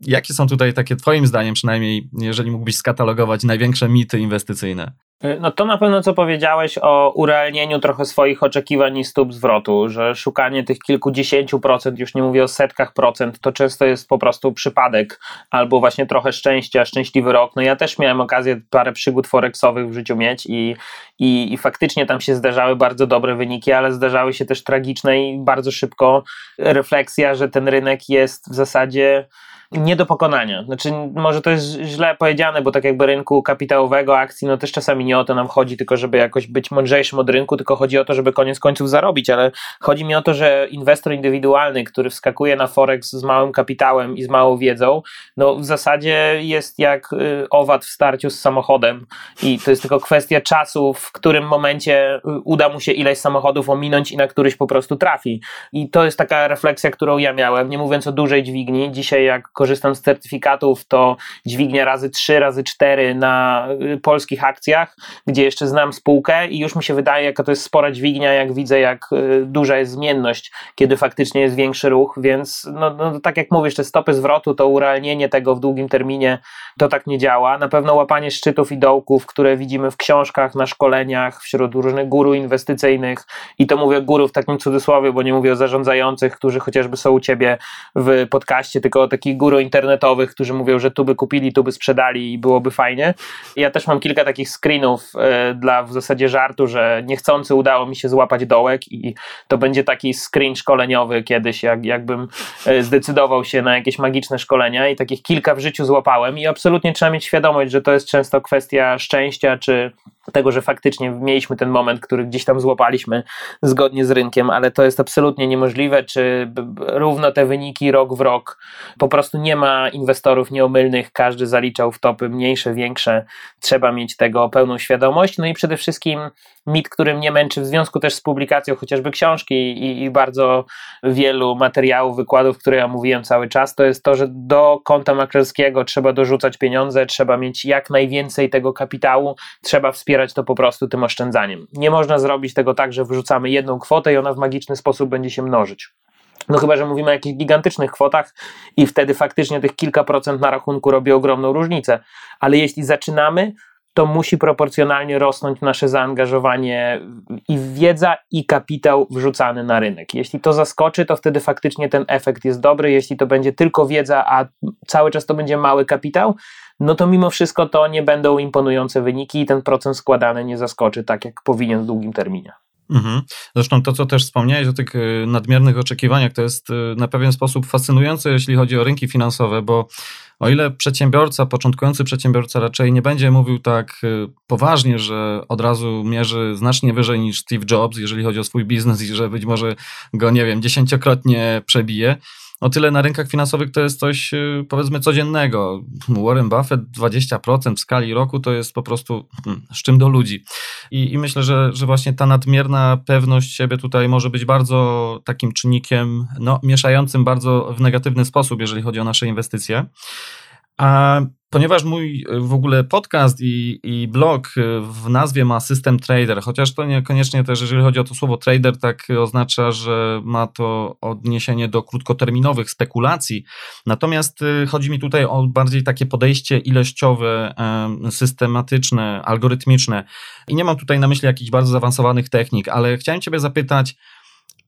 Jakie są tutaj takie, Twoim zdaniem przynajmniej, jeżeli mógłbyś skatalogować największe mity inwestycyjne? Y, no to na pewno co powiedziałeś o urealnieniu trochę swoich oczekiwań i stóp zwrotu, że szukanie tych kilkudziesięciu procent, już nie mówię o setkach procent, to często jest po prostu przypadek albo właśnie trochę szczęścia, szczęśliwy rok. No ja też miałem okazję parę przygód forexowych w życiu mieć i, i, i faktycznie tam się zdarzały bardzo dobre wyniki, ale zdarzały się też tragiczne i bardzo szybko refleksja, że ten rynek jest w zasadzie nie do pokonania. Znaczy, może to jest źle powiedziane, bo tak jakby rynku kapitałowego, akcji, no też czasami nie o to nam chodzi, tylko żeby jakoś być mądrzejszym od rynku, tylko chodzi o to, żeby koniec końców zarobić, ale chodzi mi o to, że inwestor indywidualny, który wskakuje na Forex z małym kapitałem i z małą wiedzą, no w zasadzie jest jak y, owad w starciu z samochodem i to jest tylko kwestia czasu, w którym momencie y, uda mu się ileś samochodów ominąć i na któryś po prostu trafi. I to jest taka refleksja, którą ja miałem, nie mówiąc o dużej dźwigni. Dzisiaj jak korzystam z certyfikatów, to dźwignia razy 3, razy 4 na y, polskich akcjach, gdzie jeszcze znam spółkę i już mi się wydaje, jaka to jest spora dźwignia, jak widzę, jak y, duża jest zmienność, kiedy faktycznie jest większy ruch, więc no, no, tak jak mówisz, te stopy zwrotu, to urealnienie tego w długim terminie, to tak nie działa. Na pewno łapanie szczytów i dołków, które widzimy w książkach, na szkoleniach, wśród różnych guru inwestycyjnych i to mówię guru w takim cudzysłowie, bo nie mówię o zarządzających, którzy chociażby są u ciebie w podcaście, tylko o takich guru internetowych, którzy mówią, że tu by kupili, tu by sprzedali i byłoby fajnie. Ja też mam kilka takich screenów e, dla w zasadzie żartu, że niechcący udało mi się złapać dołek i to będzie taki screen szkoleniowy kiedyś, jak, jakbym e, zdecydował się na jakieś magiczne szkolenia i takich kilka w życiu złapałem i absolutnie trzeba mieć świadomość, że to jest często kwestia szczęścia czy tego, że faktycznie mieliśmy ten moment, który gdzieś tam złapaliśmy zgodnie z rynkiem, ale to jest absolutnie niemożliwe, czy równo te wyniki rok w rok. Po prostu nie ma inwestorów nieomylnych, każdy zaliczał w topy mniejsze, większe. Trzeba mieć tego pełną świadomość. No i przede wszystkim mit, który mnie męczy w związku też z publikacją chociażby książki i, i bardzo wielu materiałów, wykładów, które ja mówiłem cały czas, to jest to, że do konta maklerskiego trzeba dorzucać pieniądze, trzeba mieć jak najwięcej tego kapitału, trzeba wspierać to po prostu tym oszczędzaniem. Nie można zrobić tego tak, że wrzucamy jedną kwotę i ona w magiczny sposób będzie się mnożyć. No chyba, że mówimy o jakichś gigantycznych kwotach i wtedy faktycznie tych kilka procent na rachunku robi ogromną różnicę. Ale jeśli zaczynamy, to musi proporcjonalnie rosnąć nasze zaangażowanie i wiedza, i kapitał wrzucany na rynek. Jeśli to zaskoczy, to wtedy faktycznie ten efekt jest dobry. Jeśli to będzie tylko wiedza, a cały czas to będzie mały kapitał, no to mimo wszystko to nie będą imponujące wyniki i ten procent składany nie zaskoczy tak, jak powinien w długim terminie. Mhm. Zresztą to, co też wspomniałeś o tych y, nadmiernych oczekiwaniach, to jest y, na pewien sposób fascynujące, jeśli chodzi o rynki finansowe, bo o ile przedsiębiorca, początkujący przedsiębiorca raczej nie będzie mówił tak y, poważnie, że od razu mierzy znacznie wyżej niż Steve Jobs, jeżeli chodzi o swój biznes i że być może go, nie wiem, dziesięciokrotnie przebije, o tyle na rynkach finansowych to jest coś y, powiedzmy codziennego. Warren Buffett 20% w skali roku to jest po prostu hmm, z czym do ludzi. I, I, myślę, że, że właśnie ta nadmierna pewność siebie tutaj może być bardzo takim czynnikiem, no, mieszającym bardzo w negatywny sposób, jeżeli chodzi o nasze inwestycje. A Ponieważ mój e, w ogóle podcast i, i blog e, w nazwie ma System Trader, chociaż to niekoniecznie też, jeżeli chodzi o to słowo trader, tak oznacza, że ma to odniesienie do krótkoterminowych spekulacji. Natomiast e, chodzi mi tutaj o bardziej takie podejście ilościowe, systematyczne, algorytmiczne. I nie mam tutaj na myśli jakichś bardzo zaawansowanych technik, ale chciałem Ciebie zapytać,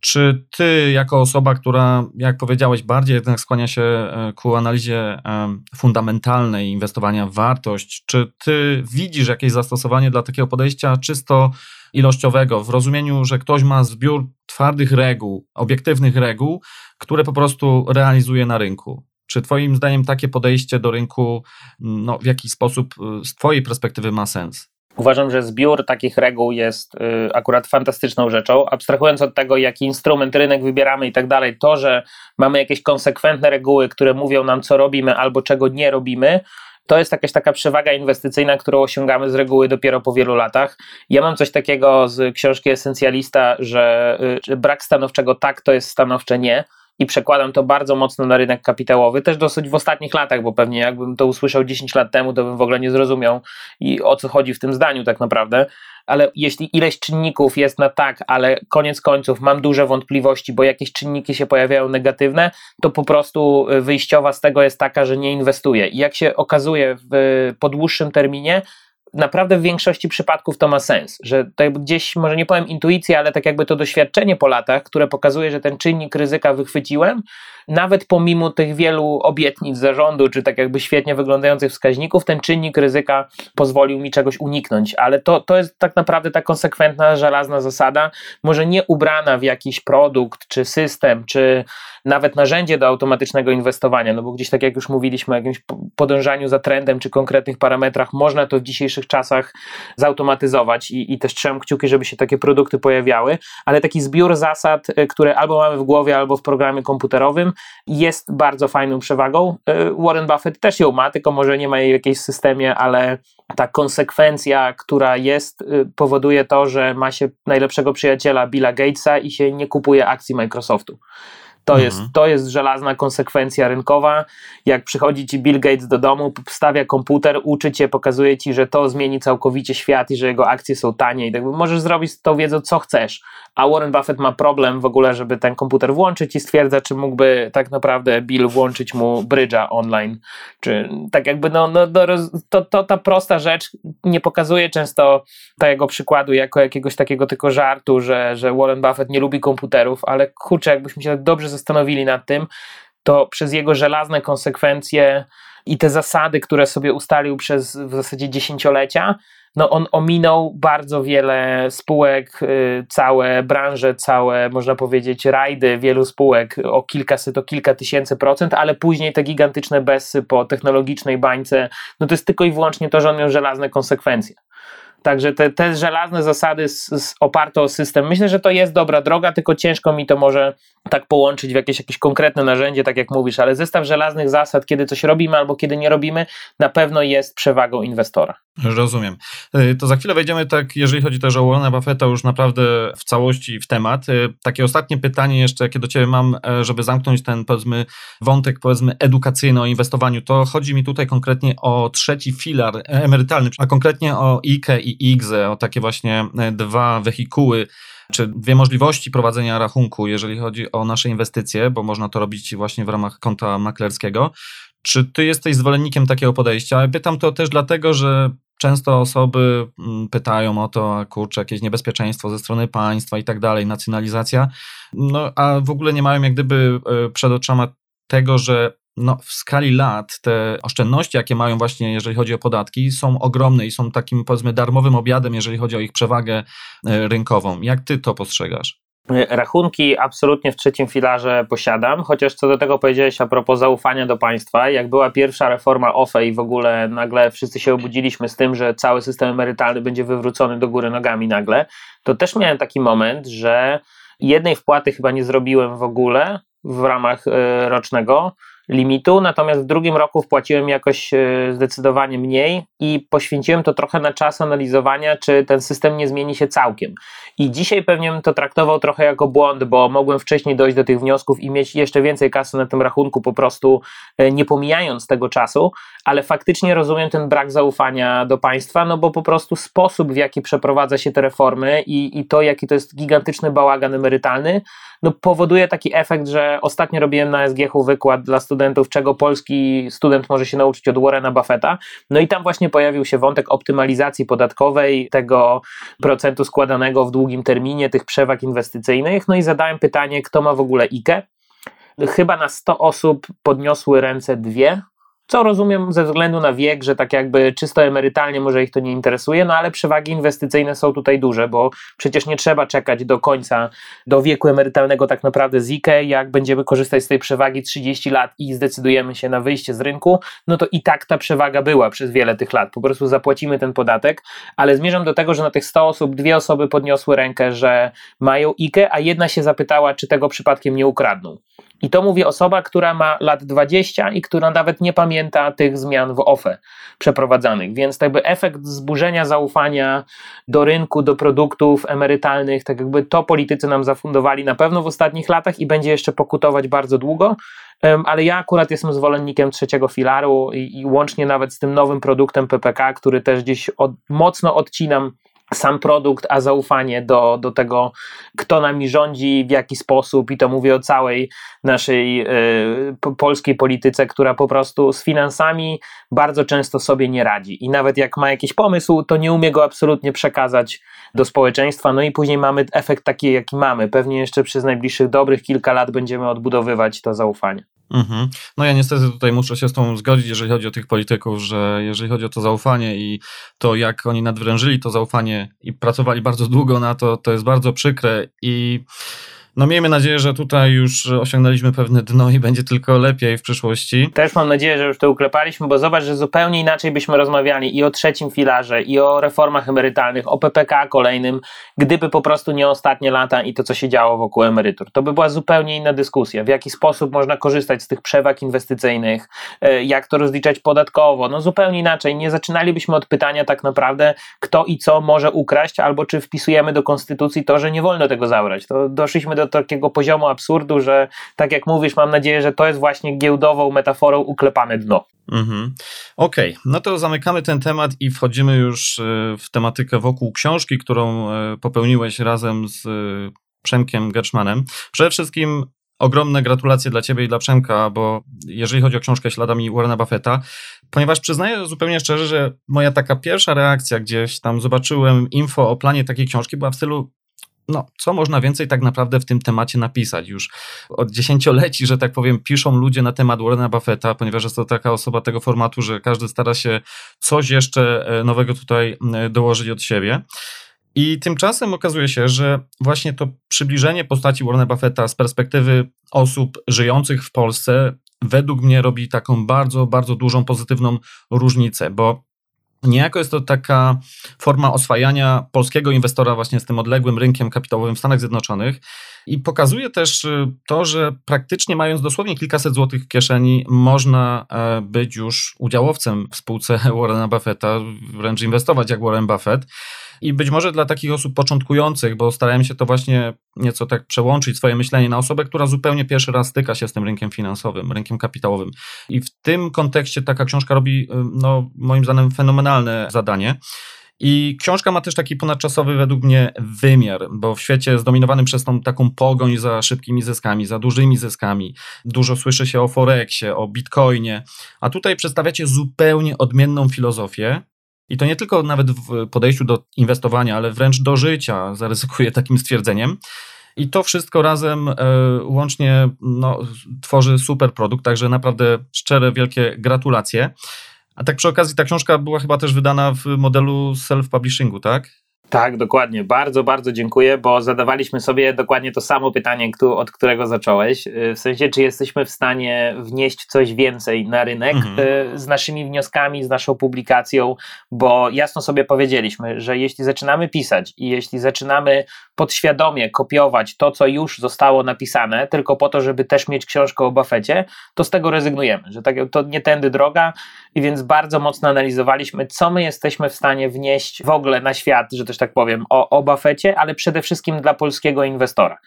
czy ty, jako osoba, która, jak powiedziałeś, bardziej jednak skłania się e, ku analizie e, fundamentalnej inwestowania w wartość, czy ty widzisz jakieś zastosowanie dla takiego podejścia czysto ilościowego, w rozumieniu, że ktoś ma zbiór twardych reguł, obiektywnych reguł, które po prostu realizuje na rynku? Czy Twoim zdaniem takie podejście do rynku no, w jakiś sposób e, z Twojej perspektywy ma sens? Uważam, że zbiór takich reguł jest y, akurat fantastyczną rzeczą. Abstrahując od tego, jaki instrument rynek wybieramy i tak dalej, to, że mamy jakieś konsekwentne reguły, które mówią nam, co robimy albo czego nie robimy, to jest jakaś taka przewaga inwestycyjna, którą osiągamy z reguły dopiero po wielu latach. Ja mam coś takiego z książki Esencjalista, że, y, że brak stanowczego tak to jest stanowcze nie i przekładam to bardzo mocno na rynek kapitałowy, też dosyć w ostatnich latach, bo pewnie jakbym to usłyszał 10 lat temu, to bym w ogóle nie zrozumiał i o co chodzi w tym zdaniu tak naprawdę. Ale jeśli ileś czynników jest na tak, ale koniec końców mam duże wątpliwości, bo jakieś czynniki się pojawiają negatywne, to po prostu wyjściowa z tego jest taka, że nie inwestuję. I jak się okazuje w, po dłuższym terminie, naprawdę w większości przypadków to ma sens, że to gdzieś, może nie powiem intuicja, ale tak jakby to doświadczenie po latach, które pokazuje, że ten czynnik ryzyka wychwyciłem, nawet pomimo tych wielu obietnic zarządu, czy tak jakby świetnie wyglądających wskaźników, ten czynnik ryzyka pozwolił mi czegoś uniknąć, ale to, to jest tak naprawdę ta konsekwentna, żelazna zasada, może nie ubrana w jakiś produkt, czy system, czy nawet narzędzie do automatycznego inwestowania, no bo gdzieś tak jak już mówiliśmy o jakimś podążaniu za trendem, czy konkretnych parametrach, można to w dzisiejszych czasach zautomatyzować i, i też trzymam kciuki, żeby się takie produkty pojawiały, ale taki zbiór zasad, y, które albo mamy w głowie, albo w programie komputerowym, jest bardzo fajną przewagą. Y, Warren Buffett też ją ma, tylko może nie ma jej w jakimś systemie, ale ta konsekwencja, która jest, y, powoduje to, że ma się najlepszego przyjaciela Billa Gatesa i się nie kupuje akcji Microsoftu. To, mhm. jest, to jest żelazna konsekwencja rynkowa. Jak przychodzi ci Bill Gates do domu, stawia komputer, uczy cię, pokazuje ci, że to zmieni całkowicie świat i że jego akcje są tanie i tak możesz zrobić z tą wiedzą co chcesz. A Warren Buffett ma problem w ogóle, żeby ten komputer włączyć i stwierdza, czy mógłby tak naprawdę Bill włączyć mu brydża online. Czy tak jakby, no, no, no to, to ta prosta rzecz nie pokazuje często tego przykładu jako jakiegoś takiego tylko żartu, że, że Warren Buffett nie lubi komputerów, ale kurczę, jakbyśmy się tak dobrze zastanowili nad tym, to przez jego żelazne konsekwencje i te zasady, które sobie ustalił przez w zasadzie dziesięciolecia, no on ominął bardzo wiele spółek, y, całe branże, całe, można powiedzieć, rajdy wielu spółek o kilkaset, o kilka tysięcy procent, ale później te gigantyczne besy po technologicznej bańce, no to jest tylko i wyłącznie to, że on miał żelazne konsekwencje. Także te, te żelazne zasady z, z oparte o system, myślę, że to jest dobra droga, tylko ciężko mi to może tak połączyć w jakieś, jakieś konkretne narzędzie, tak jak mówisz, ale zestaw żelaznych zasad, kiedy coś robimy albo kiedy nie robimy, na pewno jest przewagą inwestora. Rozumiem. Y, to za chwilę wejdziemy tak, jeżeli chodzi też o Warrena Buffetta, już naprawdę w całości w temat. Y, takie ostatnie pytanie jeszcze, jakie do Ciebie mam, e, żeby zamknąć ten, powiedzmy, wątek, powiedzmy, edukacyjny o inwestowaniu, to chodzi mi tutaj konkretnie o trzeci filar emerytalny, a konkretnie o IKE i IGZE, o takie właśnie e, dwa wehikuły, czy dwie możliwości prowadzenia rachunku, jeżeli chodzi o nasze inwestycje, bo można to robić właśnie w ramach konta maklerskiego. Czy ty jesteś zwolennikiem takiego podejścia? Pytam to też dlatego, że często osoby mm, pytają o to, kurczę, jakieś niebezpieczeństwo ze strony państwa i tak dalej, nacjonalizacja, no a w ogóle nie mają jak gdyby e, przed oczami tego, że no, w skali lat te oszczędności, jakie mają właśnie, jeżeli chodzi o podatki, są ogromne i są takim, powiedzmy, darmowym obiadem, jeżeli chodzi o ich przewagę e, rynkową. Jak ty to postrzegasz? Rachunki absolutnie w trzecim filarze posiadam, chociaż co do tego powiedziałeś a propos zaufania do państwa, jak była pierwsza reforma OFE i w ogóle nagle wszyscy się obudziliśmy z tym, że cały system emerytalny będzie wywrócony do góry nogami nagle, to też miałem taki moment, że jednej wpłaty chyba nie zrobiłem w ogóle w ramach e, rocznego, limitu, natomiast w drugim roku wpłaciłem jakoś zdecydowanie mniej i poświęciłem to trochę na czas analizowania, czy ten system nie zmieni się całkiem. I dzisiaj pewnie bym to traktował trochę jako błąd, bo mogłem wcześniej dojść do tych wniosków i mieć jeszcze więcej kasy na tym rachunku, po prostu nie pomijając tego czasu, ale faktycznie rozumiem ten brak zaufania do państwa, no bo po prostu sposób, w jaki przeprowadza się te reformy i, i to, jaki to jest gigantyczny bałagan emerytalny, no powoduje taki efekt, że ostatnio robiłem na SGH wykład dla studentów, czego polski student może się nauczyć od Warrena Buffetta, no i tam właśnie pojawił się wątek optymalizacji podatkowej, tego procentu składanego w długim terminie, tych przewag inwestycyjnych, no i zadałem pytanie, kto ma w ogóle IKE, chyba na 100 osób podniosły ręce dwie, co rozumiem ze względu na wiek, że tak jakby czysto emerytalnie może ich to nie interesuje, no ale przewagi inwestycyjne są tutaj duże, bo przecież nie trzeba czekać do końca, do wieku emerytalnego tak naprawdę z IKE, jak będziemy korzystać z tej przewagi 30 lat i zdecydujemy się na wyjście z rynku, no to i tak ta przewaga była przez wiele tych lat, po prostu zapłacimy ten podatek, ale zmierzam do tego, że na tych 100 osób dwie osoby podniosły rękę, że mają IKE, a jedna się zapytała, czy tego przypadkiem nie ukradną. I to mówi osoba, która ma lat 20 i która nawet nie pamięta tych zmian w OFE przeprowadzanych. Więc tak jakby efekt zburzenia zaufania do rynku, do produktów emerytalnych, tak jakby to politycy nam zafundowali na pewno w ostatnich latach i będzie jeszcze pokutować bardzo długo. Ale ja akurat jestem zwolennikiem trzeciego filaru i, i łącznie nawet z tym nowym produktem PPK, który też gdzieś od, mocno odcinam sam produkt, a zaufanie do, do tego, kto nami rządzi, w jaki sposób, i to mówię o całej naszej y, polskiej polityce, która po prostu z finansami bardzo często sobie nie radzi. I nawet jak ma jakiś pomysł, to nie umie go absolutnie przekazać do społeczeństwa. No i później mamy efekt taki, jaki mamy. Pewnie jeszcze przez najbliższych dobrych kilka lat będziemy odbudowywać to zaufanie. Mhm. No ja niestety tutaj muszę się z tą zgodzić, jeżeli chodzi o tych polityków, że jeżeli chodzi o to zaufanie i to, jak oni nadwrężyli to zaufanie i pracowali bardzo długo na to, to jest bardzo przykre i no miejmy nadzieję, że tutaj już osiągnęliśmy pewne dno i będzie tylko lepiej w przyszłości. Też mam nadzieję, że już to uklepaliśmy, bo zobacz, że zupełnie inaczej byśmy rozmawiali i o trzecim filarze, i o reformach emerytalnych, o PPK kolejnym, gdyby po prostu nie ostatnie lata i to, co się działo wokół emerytur. To by była zupełnie inna dyskusja. W jaki sposób można korzystać z tych przewag inwestycyjnych, e, jak to rozliczać podatkowo. No zupełnie inaczej. Nie zaczynalibyśmy od pytania tak naprawdę, kto i co może ukraść, albo czy wpisujemy do konstytucji to, że nie wolno tego zabrać. To doszliśmy do takiego poziomu absurdu, że tak jak mówisz, mam nadzieję, że to jest właśnie giełdową metaforą uklepane dno. Mhm. Okej, okay. no to zamykamy ten temat i wchodzimy już e, w tematykę wokół książki, którą e, popełniłeś razem z e, Przemkiem Gerszmanem. Przede wszystkim ogromne gratulacje dla Ciebie i dla Przemka, bo jeżeli chodzi o książkę Śladami Warrena Buffetta, ponieważ przyznaję zupełnie szczerze, że moja taka pierwsza reakcja gdzieś tam zobaczyłem info o planie takiej książki była w stylu no, co można więcej tak naprawdę w tym temacie napisać? Już od dziesięcioleci, że tak powiem, piszą ludzie na temat Warrena Buffetta, ponieważ jest to taka osoba tego formatu, że każdy stara się coś jeszcze e, nowego tutaj dołożyć od siebie. I tymczasem okazuje się, że właśnie to przybliżenie postaci Warrena Buffetta z perspektywy osób żyjących w Polsce według mnie robi taką bardzo, bardzo dużą pozytywną różnicę, bo Niejako jest to taka forma oswajania polskiego inwestora właśnie z tym odległym rynkiem kapitałowym w Stanach Zjednoczonych i pokazuje też y, to, że praktycznie mając dosłownie kilkaset złotych w kieszeni, można e, być już udziałowcem w spółce Warrena Buffetta, wręcz inwestować jak Warren Buffett. I być może dla takich osób początkujących, bo starałem się to właśnie nieco tak przełączyć swoje myślenie na osobę, która zupełnie pierwszy raz styka się z tym rynkiem finansowym, rynkiem kapitałowym. I w tym kontekście taka książka robi, no, moim zdaniem, fenomenalne zadanie. I książka ma też taki ponadczasowy według mnie wymiar, bo w świecie zdominowanym przez tą taką pogoń za szybkimi zyskami, za dużymi zyskami, dużo słyszy się o Forexie, o Bitcoinie, a tutaj przedstawiacie zupełnie odmienną filozofię, i to nie tylko nawet w podejściu do inwestowania, ale wręcz do życia, zaryzykuję takim stwierdzeniem. I to wszystko razem e, łącznie no, tworzy super produkt, także naprawdę szczere, wielkie gratulacje. A tak przy okazji, ta książka była chyba też wydana w modelu self-publishingu, tak? Tak, dokładnie. Bardzo, bardzo dziękuję, bo zadawaliśmy sobie dokładnie to samo pytanie, od którego zacząłeś. Y, w sensie, czy jesteśmy w stanie wnieść coś więcej na rynek mhm. Y, z naszymi wnioskami, z naszą publikacją, bo jasno sobie powiedzieliśmy, że jeśli zaczynamy pisać i jeśli zaczynamy podświadomie kopiować to, co już zostało napisane, tylko po to, żeby też mieć książkę o Buffecie, to z tego rezygnujemy, że tak, to nie tędy droga i więc bardzo mocno analizowaliśmy, co my jesteśmy w stanie wnieść w ogóle na świat, że też tak powiem, o, o Buffecie, ale przede wszystkim dla polskiego inwestora.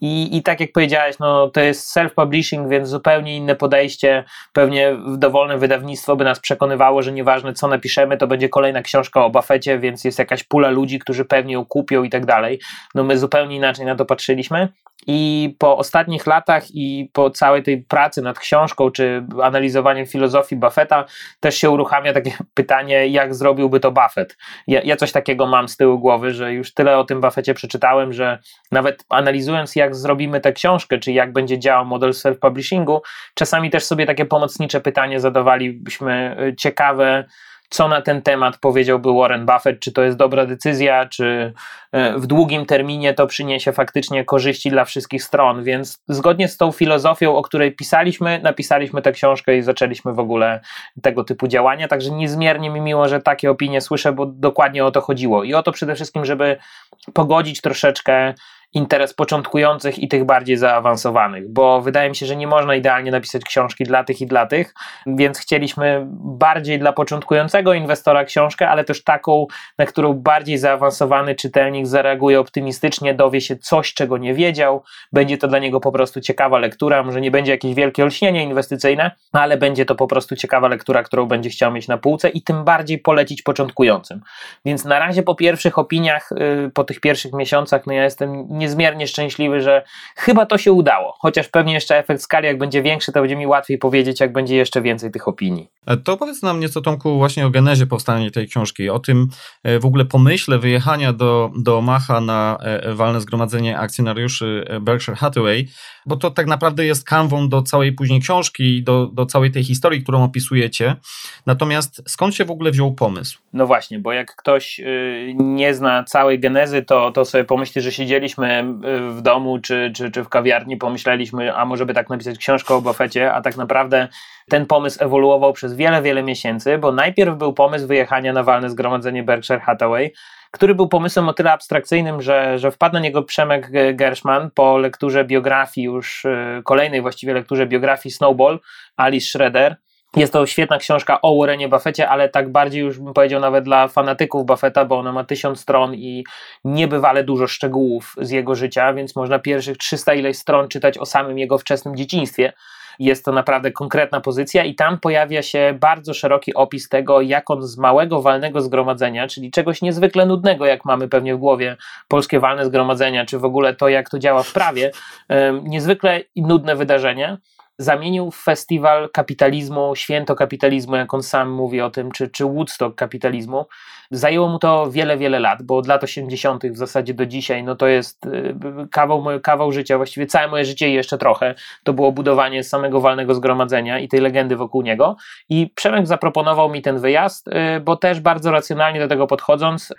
I, I tak jak powiedziałeś, no, to jest self-publishing, więc zupełnie inne podejście. Pewnie dowolne wydawnictwo by nas przekonywało, że nieważne co napiszemy, to będzie kolejna książka o Buffecie, więc jest jakaś pula ludzi, którzy pewnie ją kupią i tak dalej. No my zupełnie inaczej na to patrzyliśmy. I po ostatnich latach i po całej tej pracy nad książką, czy analizowaniem filozofii Buffetta, też się uruchamia takie pytanie, jak zrobiłby to Buffett. Ja, ja coś takiego mam z tyłu głowy, że już tyle o tym Buffetcie przeczytałem, że nawet analizując, jak zrobimy tę książkę, czy jak będzie działał model self-publishingu, czasami też sobie takie pomocnicze pytanie zadawalibyśmy y, ciekawe, co na ten temat powiedziałby Warren Buffett, czy to jest dobra decyzja, czy e, w długim terminie to przyniesie faktycznie korzyści dla wszystkich stron. Więc zgodnie z tą filozofią, o której pisaliśmy, napisaliśmy tę książkę i zaczęliśmy w ogóle tego typu działania. Także niezmiernie mi miło, że takie opinie słyszę, bo dokładnie o to chodziło. I o to przede wszystkim, żeby pogodzić troszeczkę interes początkujących i tych bardziej zaawansowanych, bo wydaje mi się, że nie można idealnie napisać książki dla tych i dla tych, więc chcieliśmy bardziej dla początkującego inwestora książkę, ale też taką, na którą bardziej zaawansowany czytelnik zareaguje optymistycznie, dowie się coś, czego nie wiedział, będzie to dla niego po prostu ciekawa lektura, może nie będzie jakieś wielkie olśnienie inwestycyjne, ale będzie to po prostu ciekawa lektura, którą będzie chciał mieć na półce i tym bardziej polecić początkującym. Więc na razie po pierwszych opiniach, y, po tych pierwszych miesiącach, no ja jestem niezmiernie szczęśliwy, że chyba to się udało. Chociaż pewnie jeszcze efekt skali, jak będzie większy, to będzie mi łatwiej powiedzieć, jak będzie jeszcze więcej tych opinii. E, to powiedz nam nieco, Tomku, właśnie o genezie powstania tej książki, o tym e, w ogóle pomyśle wyjechania do, do Omaha na e, walne zgromadzenie akcjonariuszy Berkshire Hathaway, bo to tak naprawdę jest kanwą do całej później książki i do, do całej tej historii, którą opisujecie. Natomiast skąd się w ogóle wziął pomysł? No właśnie, bo jak ktoś y, nie zna całej genezy, to, to sobie pomyśli, że siedzieliśmy y, w domu czy, czy, czy w kawiarni, pomyśleliśmy, a może by tak napisać książkę o Buffecie, a tak naprawdę ten pomysł ewoluował przez wiele, wiele miesięcy, bo najpierw był pomysł wyjechania na walne zgromadzenie Berkshire Hathaway, który był pomysłem o tyle abstrakcyjnym, że, że wpadł na niego Przemek Gershman po lekturze biografii, już y, kolejnej właściwie lekturze biografii Snowball, Alice Schroeder. Jest to świetna książka o Warrenie Buffetcie, ale tak bardziej już bym powiedział nawet dla fanatyków Buffetta, bo ona ma tysiąc stron i niebywale dużo szczegółów z jego życia, więc można pierwszych 300 ileś stron czytać o samym jego wczesnym dzieciństwie. Jest to naprawdę konkretna pozycja i tam pojawia się bardzo szeroki opis tego, jak on z małego walnego zgromadzenia, czyli czegoś niezwykle nudnego, jak mamy pewnie w głowie polskie walne zgromadzenia, czy w ogóle to, jak to działa w prawie, niezwykle nudne wydarzenie, zamienił w festiwal kapitalizmu, święto kapitalizmu, jak on sam mówi o tym, czy, czy Woodstock kapitalizmu. Zajęło mu to wiele, wiele lat, bo od lat 80. w zasadzie do dzisiaj, no to jest y, kawał, kawał życia, właściwie całe moje życie i jeszcze trochę. To było budowanie samego walnego zgromadzenia i tej legendy wokół niego. I Przemek zaproponował mi ten wyjazd, y, bo też bardzo racjonalnie do tego podchodząc,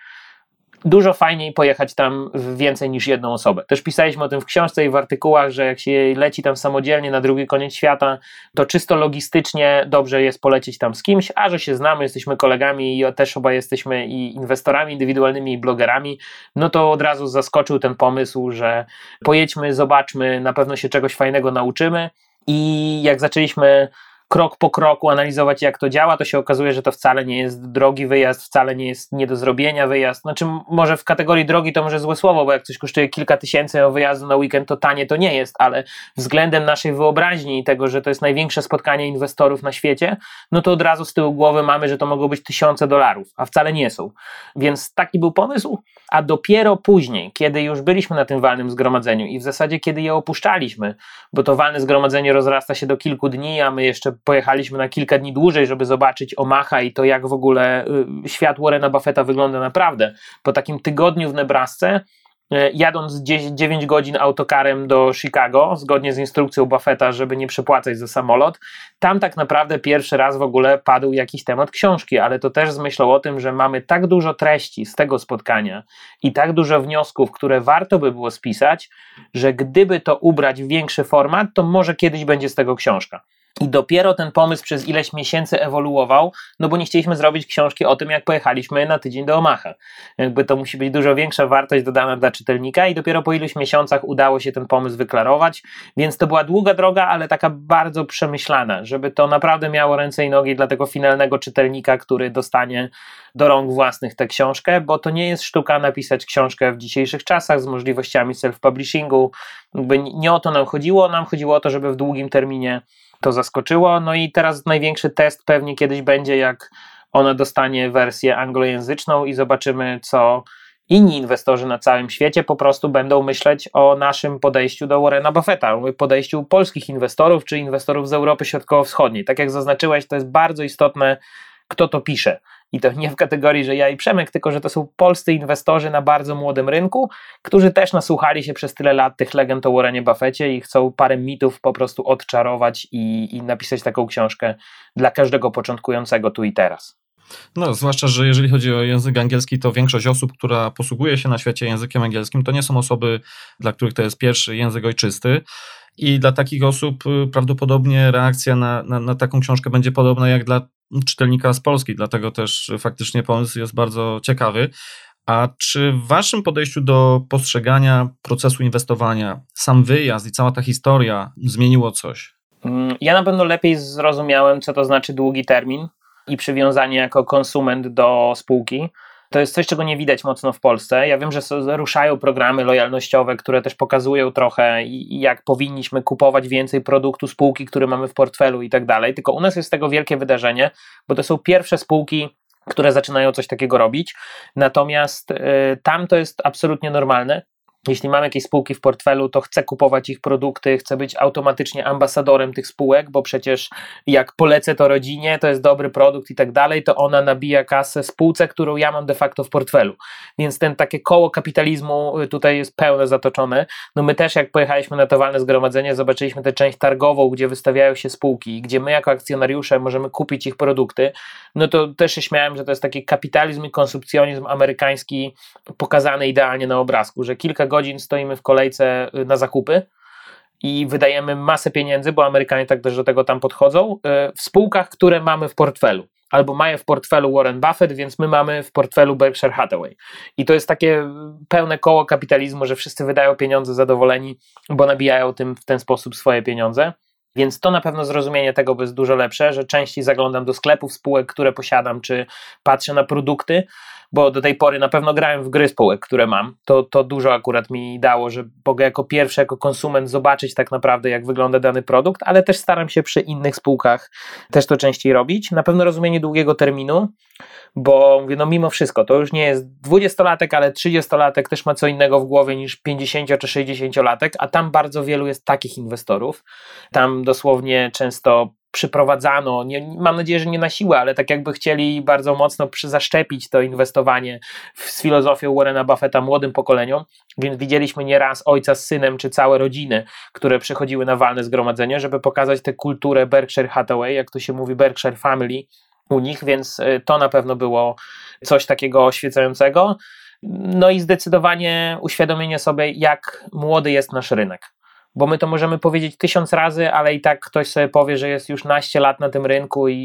dużo fajniej pojechać tam więcej niż jedną osobę. Też pisaliśmy o tym w książce i w artykułach, że jak się leci tam samodzielnie na drugi koniec świata, to czysto logistycznie dobrze jest polecieć tam z kimś, a że się znamy, jesteśmy kolegami i też oba jesteśmy i inwestorami indywidualnymi i blogerami, no to od razu zaskoczył ten pomysł, że pojedźmy, zobaczmy, na pewno się czegoś fajnego nauczymy. I jak zaczęliśmy krok po kroku analizować, jak to działa, to się okazuje, że to wcale nie jest drogi wyjazd, wcale nie jest nie do zrobienia wyjazd. Znaczy, może w kategorii drogi to może złe słowo, bo jak coś kosztuje kilka tysięcy o wyjazdu na weekend, to tanie to nie jest, ale względem naszej wyobraźni i tego, że to jest największe spotkanie inwestorów na świecie, no to od razu z tyłu głowy mamy, że to mogą być tysiące dolarów, a wcale nie są. Więc taki był pomysł, a dopiero później, kiedy już byliśmy na tym walnym zgromadzeniu i w zasadzie kiedy je opuszczaliśmy, bo to walne zgromadzenie rozrasta się do kilku dni, a my jeszcze pojechaliśmy na kilka dni dłużej, żeby zobaczyć Omaha i to, jak w ogóle y, świat Warrena Buffetta wygląda naprawdę. Po takim tygodniu w Nebrasce E, jadąc 10, 9 godzin autokarem do Chicago, zgodnie z instrukcją Buffetta, żeby nie przepłacać za samolot, tam tak naprawdę pierwszy raz w ogóle padł jakiś temat książki, ale to też z myślą o tym, że mamy tak dużo treści z tego spotkania i tak dużo wniosków, które warto by było spisać, że gdyby to ubrać w większy format, to może kiedyś będzie z tego książka. I dopiero ten pomysł przez ileś miesięcy ewoluował, no bo nie chcieliśmy zrobić książki o tym, jak pojechaliśmy na tydzień do Omaha. Jakby to musi być dużo większa wartość dodana dla czytelnika i dopiero po iluś miesiącach udało się ten pomysł wyklarować, więc to była długa droga, ale taka bardzo przemyślana, żeby to naprawdę miało ręce i nogi dla tego finalnego czytelnika, który dostanie do rąk własnych tę książkę, bo to nie jest sztuka napisać książkę w dzisiejszych czasach z możliwościami self-publishingu. Jakby nie o to nam chodziło, nam chodziło o to, żeby w długim terminie to zaskoczyło. No i teraz największy test pewnie kiedyś będzie, jak ona dostanie wersję anglojęzyczną i zobaczymy, co inni inwestorzy na całym świecie po prostu będą myśleć o naszym podejściu do Warrena Buffetta, podejściu polskich inwestorów czy inwestorów z Europy Środkowo-Wschodniej. Tak jak zaznaczyłeś, to jest bardzo istotne, kto to pisze. I to nie w kategorii, że ja i Przemek, tylko że to są polscy inwestorzy na bardzo młodym rynku, którzy też nasłuchali się przez tyle lat tych legend o Warrenie Buffetcie i chcą parę mitów po prostu odczarować i, i napisać taką książkę dla każdego początkującego tu i teraz. No, zwłaszcza, że jeżeli chodzi o język angielski, to większość osób, która posługuje się na świecie językiem angielskim, to nie są osoby, dla których to jest pierwszy język ojczysty. I dla takich osób y, prawdopodobnie reakcja na, na, na, taką książkę będzie podobna jak dla czytelnika z Polski, dlatego też faktycznie pomysł jest bardzo ciekawy. A czy w Waszym podejściu do postrzegania procesu inwestowania, sam wyjazd i cała ta historia zmieniło coś? Mm, ja na pewno lepiej zrozumiałem, co to znaczy długi termin i przywiązanie jako konsument do spółki. To jest coś, czego nie widać mocno w Polsce. Ja wiem, że ruszają programy lojalnościowe, które też pokazują trochę, jak powinniśmy kupować więcej produktu spółki, które mamy w portfelu i tak dalej. Tylko u nas jest tego wielkie wydarzenie, bo to są pierwsze spółki, które zaczynają coś takiego robić. Natomiast y, tam to jest absolutnie normalne jeśli mam jakieś spółki w portfelu, to chcę kupować ich produkty, chcę być automatycznie ambasadorem tych spółek, bo przecież jak polecę to rodzinie, to jest dobry produkt i tak dalej, to ona nabija kasę spółce, którą ja mam de facto w portfelu. Więc ten takie koło kapitalizmu y, tutaj jest pełne zatoczone. No my też jak pojechaliśmy na to walne zgromadzenie, zobaczyliśmy tę część targową, gdzie wystawiają się spółki, gdzie my jako akcjonariusze możemy kupić ich produkty, no to też się śmiałem, że to jest taki kapitalizm i konsumpcjonizm amerykański pokazany idealnie na obrazku, że kilka godzin stoimy w kolejce y, na zakupy i wydajemy masę pieniędzy, bo Amerykanie tak też do tego tam podchodzą, y, w spółkach, które mamy w portfelu. Albo mają w portfelu Warren Buffett, więc my mamy w portfelu Berkshire Hathaway. I to jest takie pełne koło kapitalizmu, że wszyscy wydają pieniądze zadowoleni, bo nabijają tym w ten sposób swoje pieniądze. Więc to na pewno zrozumienie tego jest dużo lepsze, że częściej zaglądam do sklepów spółek, które posiadam, czy patrzę na produkty, bo do tej pory na pewno grałem w gry spółek, które mam. To, to dużo akurat mi dało, że mogę jako pierwszy, jako konsument zobaczyć tak naprawdę, jak wygląda dany produkt, ale też staram się przy innych spółkach też to częściej robić. Na pewno rozumienie długiego terminu, bo mówię, no mimo wszystko, to już nie jest 20-latek, ale 30-latek też ma co innego w głowie niż 50 czy 60-latek, a tam bardzo wielu jest takich inwestorów. Tam dosłownie często przyprowadzano, nie, mam nadzieję, że nie na siłę, ale tak jakby chcieli bardzo mocno zaszczepić to inwestowanie w, z filozofią Warrena Buffetta młodym pokoleniom, więc widzieliśmy nieraz ojca z synem, czy całe rodziny, które przychodziły na walne zgromadzenie, żeby pokazać tę kulturę Berkshire Hathaway, jak to się mówi Berkshire Family u nich, więc y, to na pewno było coś takiego oświecającego. No i zdecydowanie uświadomienie sobie, jak młody jest nasz rynek bo my to możemy powiedzieć tysiąc razy, ale i tak ktoś sobie powie, że jest już naście lat na tym rynku i,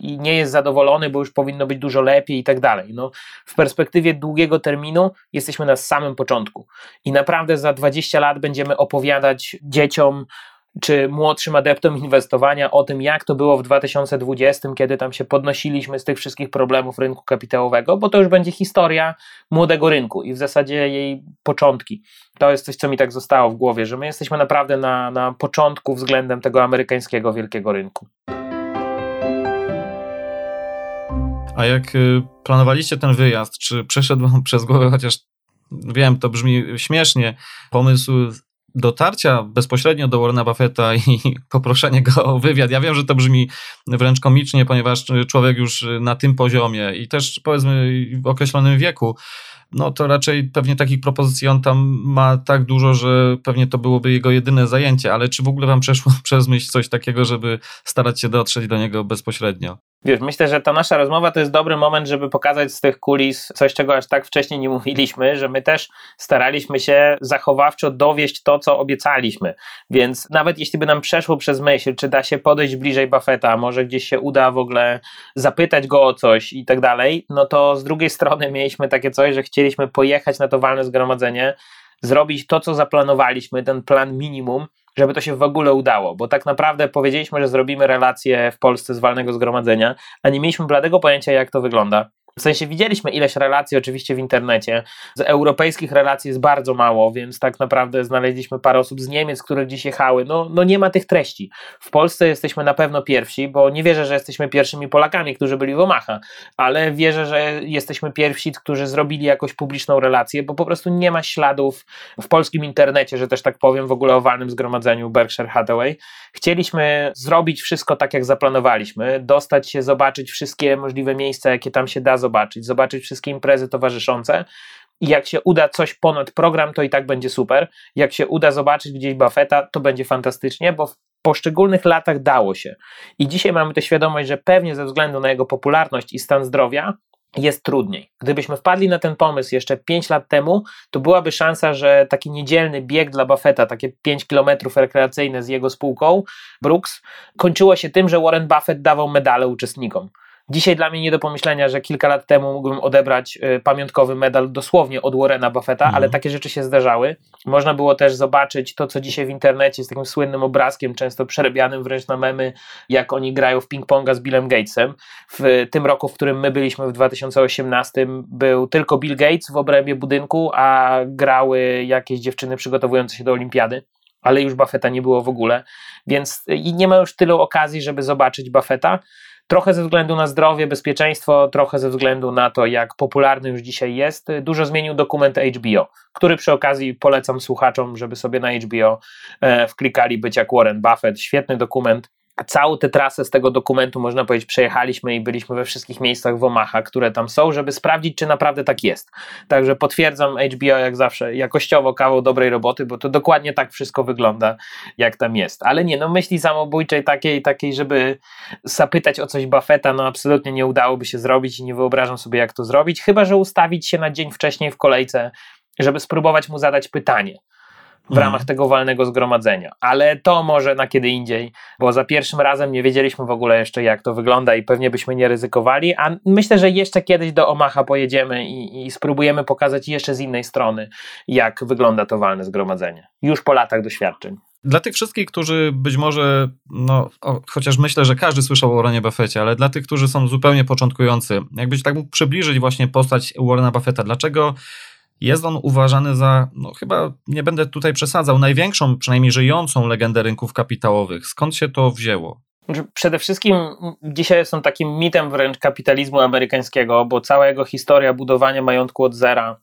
i, nie jest zadowolony, bo już powinno być dużo lepiej i tak dalej. No, w perspektywie długiego terminu jesteśmy na samym początku i naprawdę za 20 lat będziemy opowiadać dzieciom czy młodszym adeptom inwestowania o tym, jak to było w 2020, kiedy tam się podnosiliśmy z tych wszystkich problemów rynku kapitałowego, bo to już będzie historia młodego rynku i w zasadzie jej początki. To jest coś, co mi tak zostało w głowie, że my jesteśmy naprawdę na, na początku względem tego amerykańskiego wielkiego rynku. A jak y, planowaliście ten wyjazd, czy przeszedł przez głowę, chociaż wiem, to brzmi śmiesznie, pomysł dotarcia bezpośrednio do Warrena Buffetta i poproszenie go o wywiad. Ja wiem, że to brzmi wręcz komicznie, ponieważ człowiek już na tym poziomie i też powiedzmy w określonym wieku, no to raczej pewnie takich propozycji on tam ma tak dużo, że pewnie to byłoby jego jedyne zajęcie, ale czy w ogóle wam przeszło przez myśl coś takiego, żeby starać się dotrzeć do niego bezpośrednio? Wiesz, myślę, że ta nasza rozmowa to jest dobry moment, żeby pokazać z tych kulis coś, czego aż tak wcześniej nie mówiliśmy, że my też staraliśmy się zachowawczo dowieść to, co obiecaliśmy. Więc nawet jeśli by nam przeszło przez myśl, czy da się podejść bliżej Buffetta, może gdzieś się uda w ogóle zapytać go o coś i tak dalej, no to z drugiej strony mieliśmy takie coś, że chcieliśmy pojechać na to walne zgromadzenie, zrobić to, co zaplanowaliśmy, ten plan minimum, żeby to się w ogóle udało, bo tak naprawdę powiedzieliśmy, że zrobimy relację w Polsce z walnego zgromadzenia, a nie mieliśmy bladego pojęcia, jak to wygląda. W sensie widzieliśmy ileś relacji oczywiście w internecie. Z europejskich relacji jest bardzo mało, więc tak naprawdę znaleźliśmy parę osób z Niemiec, które gdzieś jechały. No, no nie ma tych treści. W Polsce jesteśmy na pewno pierwsi, bo nie wierzę, że jesteśmy pierwszymi Polakami, którzy byli w Omaha, ale wierzę, że jesteśmy pierwsi, którzy zrobili jakąś publiczną relację, bo po prostu nie ma śladów w polskim internecie, że też tak powiem, w ogóle o walnym zgromadzeniu Berkshire Hathaway. Chcieliśmy zrobić wszystko tak, jak zaplanowaliśmy, dostać się, zobaczyć wszystkie możliwe miejsca, jakie tam się da zobaczyć, zobaczyć wszystkie imprezy towarzyszące. I jak się uda coś ponad program, to i tak będzie super. Jak się uda zobaczyć gdzieś Buffetta, to będzie fantastycznie, bo w poszczególnych latach dało się. I dzisiaj mamy tę świadomość, że pewnie ze względu na jego popularność i stan zdrowia, jest trudniej. Gdybyśmy wpadli na ten pomysł jeszcze 5 lat temu, to byłaby szansa, że taki niedzielny bieg dla Buffetta, takie 5 kilometrów rekreacyjne z jego spółką Brooks, kończyło się tym, że Warren Buffett dawał medale uczestnikom. Dzisiaj dla mnie nie do pomyślenia, że kilka lat temu mógłbym odebrać y, pamiątkowy medal dosłownie od Warrena Buffetta, mhm. ale takie rzeczy się zdarzały. Można było też zobaczyć to, co dzisiaj w internecie z takim słynnym obrazkiem, często przerabianym wręcz na memy, jak oni grają w ping-ponga z Billem Gatesem. W tym roku, w którym my byliśmy w 2018, był tylko Bill Gates w obrębie budynku, a grały jakieś dziewczyny przygotowujące się do olimpiady ale już Buffetta nie było w ogóle, więc i nie ma już tylu okazji, żeby zobaczyć Buffetta. Trochę ze względu na zdrowie, bezpieczeństwo, trochę ze względu na to, jak popularny już dzisiaj jest. Dużo zmienił dokument HBO, który przy okazji polecam słuchaczom, żeby sobie na HBO e, wklikali być jak Warren Buffett. Świetny dokument całą tę trasę z tego dokumentu, można powiedzieć, przejechaliśmy i byliśmy we wszystkich miejscach w Omaha, które tam są, żeby sprawdzić, czy naprawdę tak jest. Także potwierdzam HBO jak zawsze, jakościowo kawał dobrej roboty, bo to dokładnie tak wszystko wygląda, jak tam jest. Ale nie, no myśli samobójczej takiej, takiej, żeby zapytać o coś Buffetta, no absolutnie nie udałoby się zrobić i nie wyobrażam sobie, jak to zrobić, chyba, że ustawić się na dzień wcześniej w kolejce, żeby spróbować mu zadać pytanie w ramach mhm. tego walnego zgromadzenia. Ale to może na kiedy indziej, bo za pierwszym razem nie wiedzieliśmy w ogóle jeszcze, jak to wygląda i pewnie byśmy nie ryzykowali. A myślę, że jeszcze kiedyś do Omaha pojedziemy i, i spróbujemy pokazać jeszcze z innej strony, jak wygląda to walne zgromadzenie. Już po latach doświadczeń. Dla tych wszystkich, którzy być może, no, o, chociaż myślę, że każdy słyszał o Warrenie Buffettie, ale dla tych, którzy są zupełnie początkujący, jakbyś tak mógł przybliżyć właśnie postać Warrena Buffetta, dlaczego jest on uważany za, no chyba nie będę tutaj przesadzał, największą, przynajmniej żyjącą legendę rynków kapitałowych. Skąd się to wzięło? Znaczy, przede wszystkim dzisiaj jestem takim mitem wręcz kapitalizmu amerykańskiego, bo cała jego historia budowania majątku od zera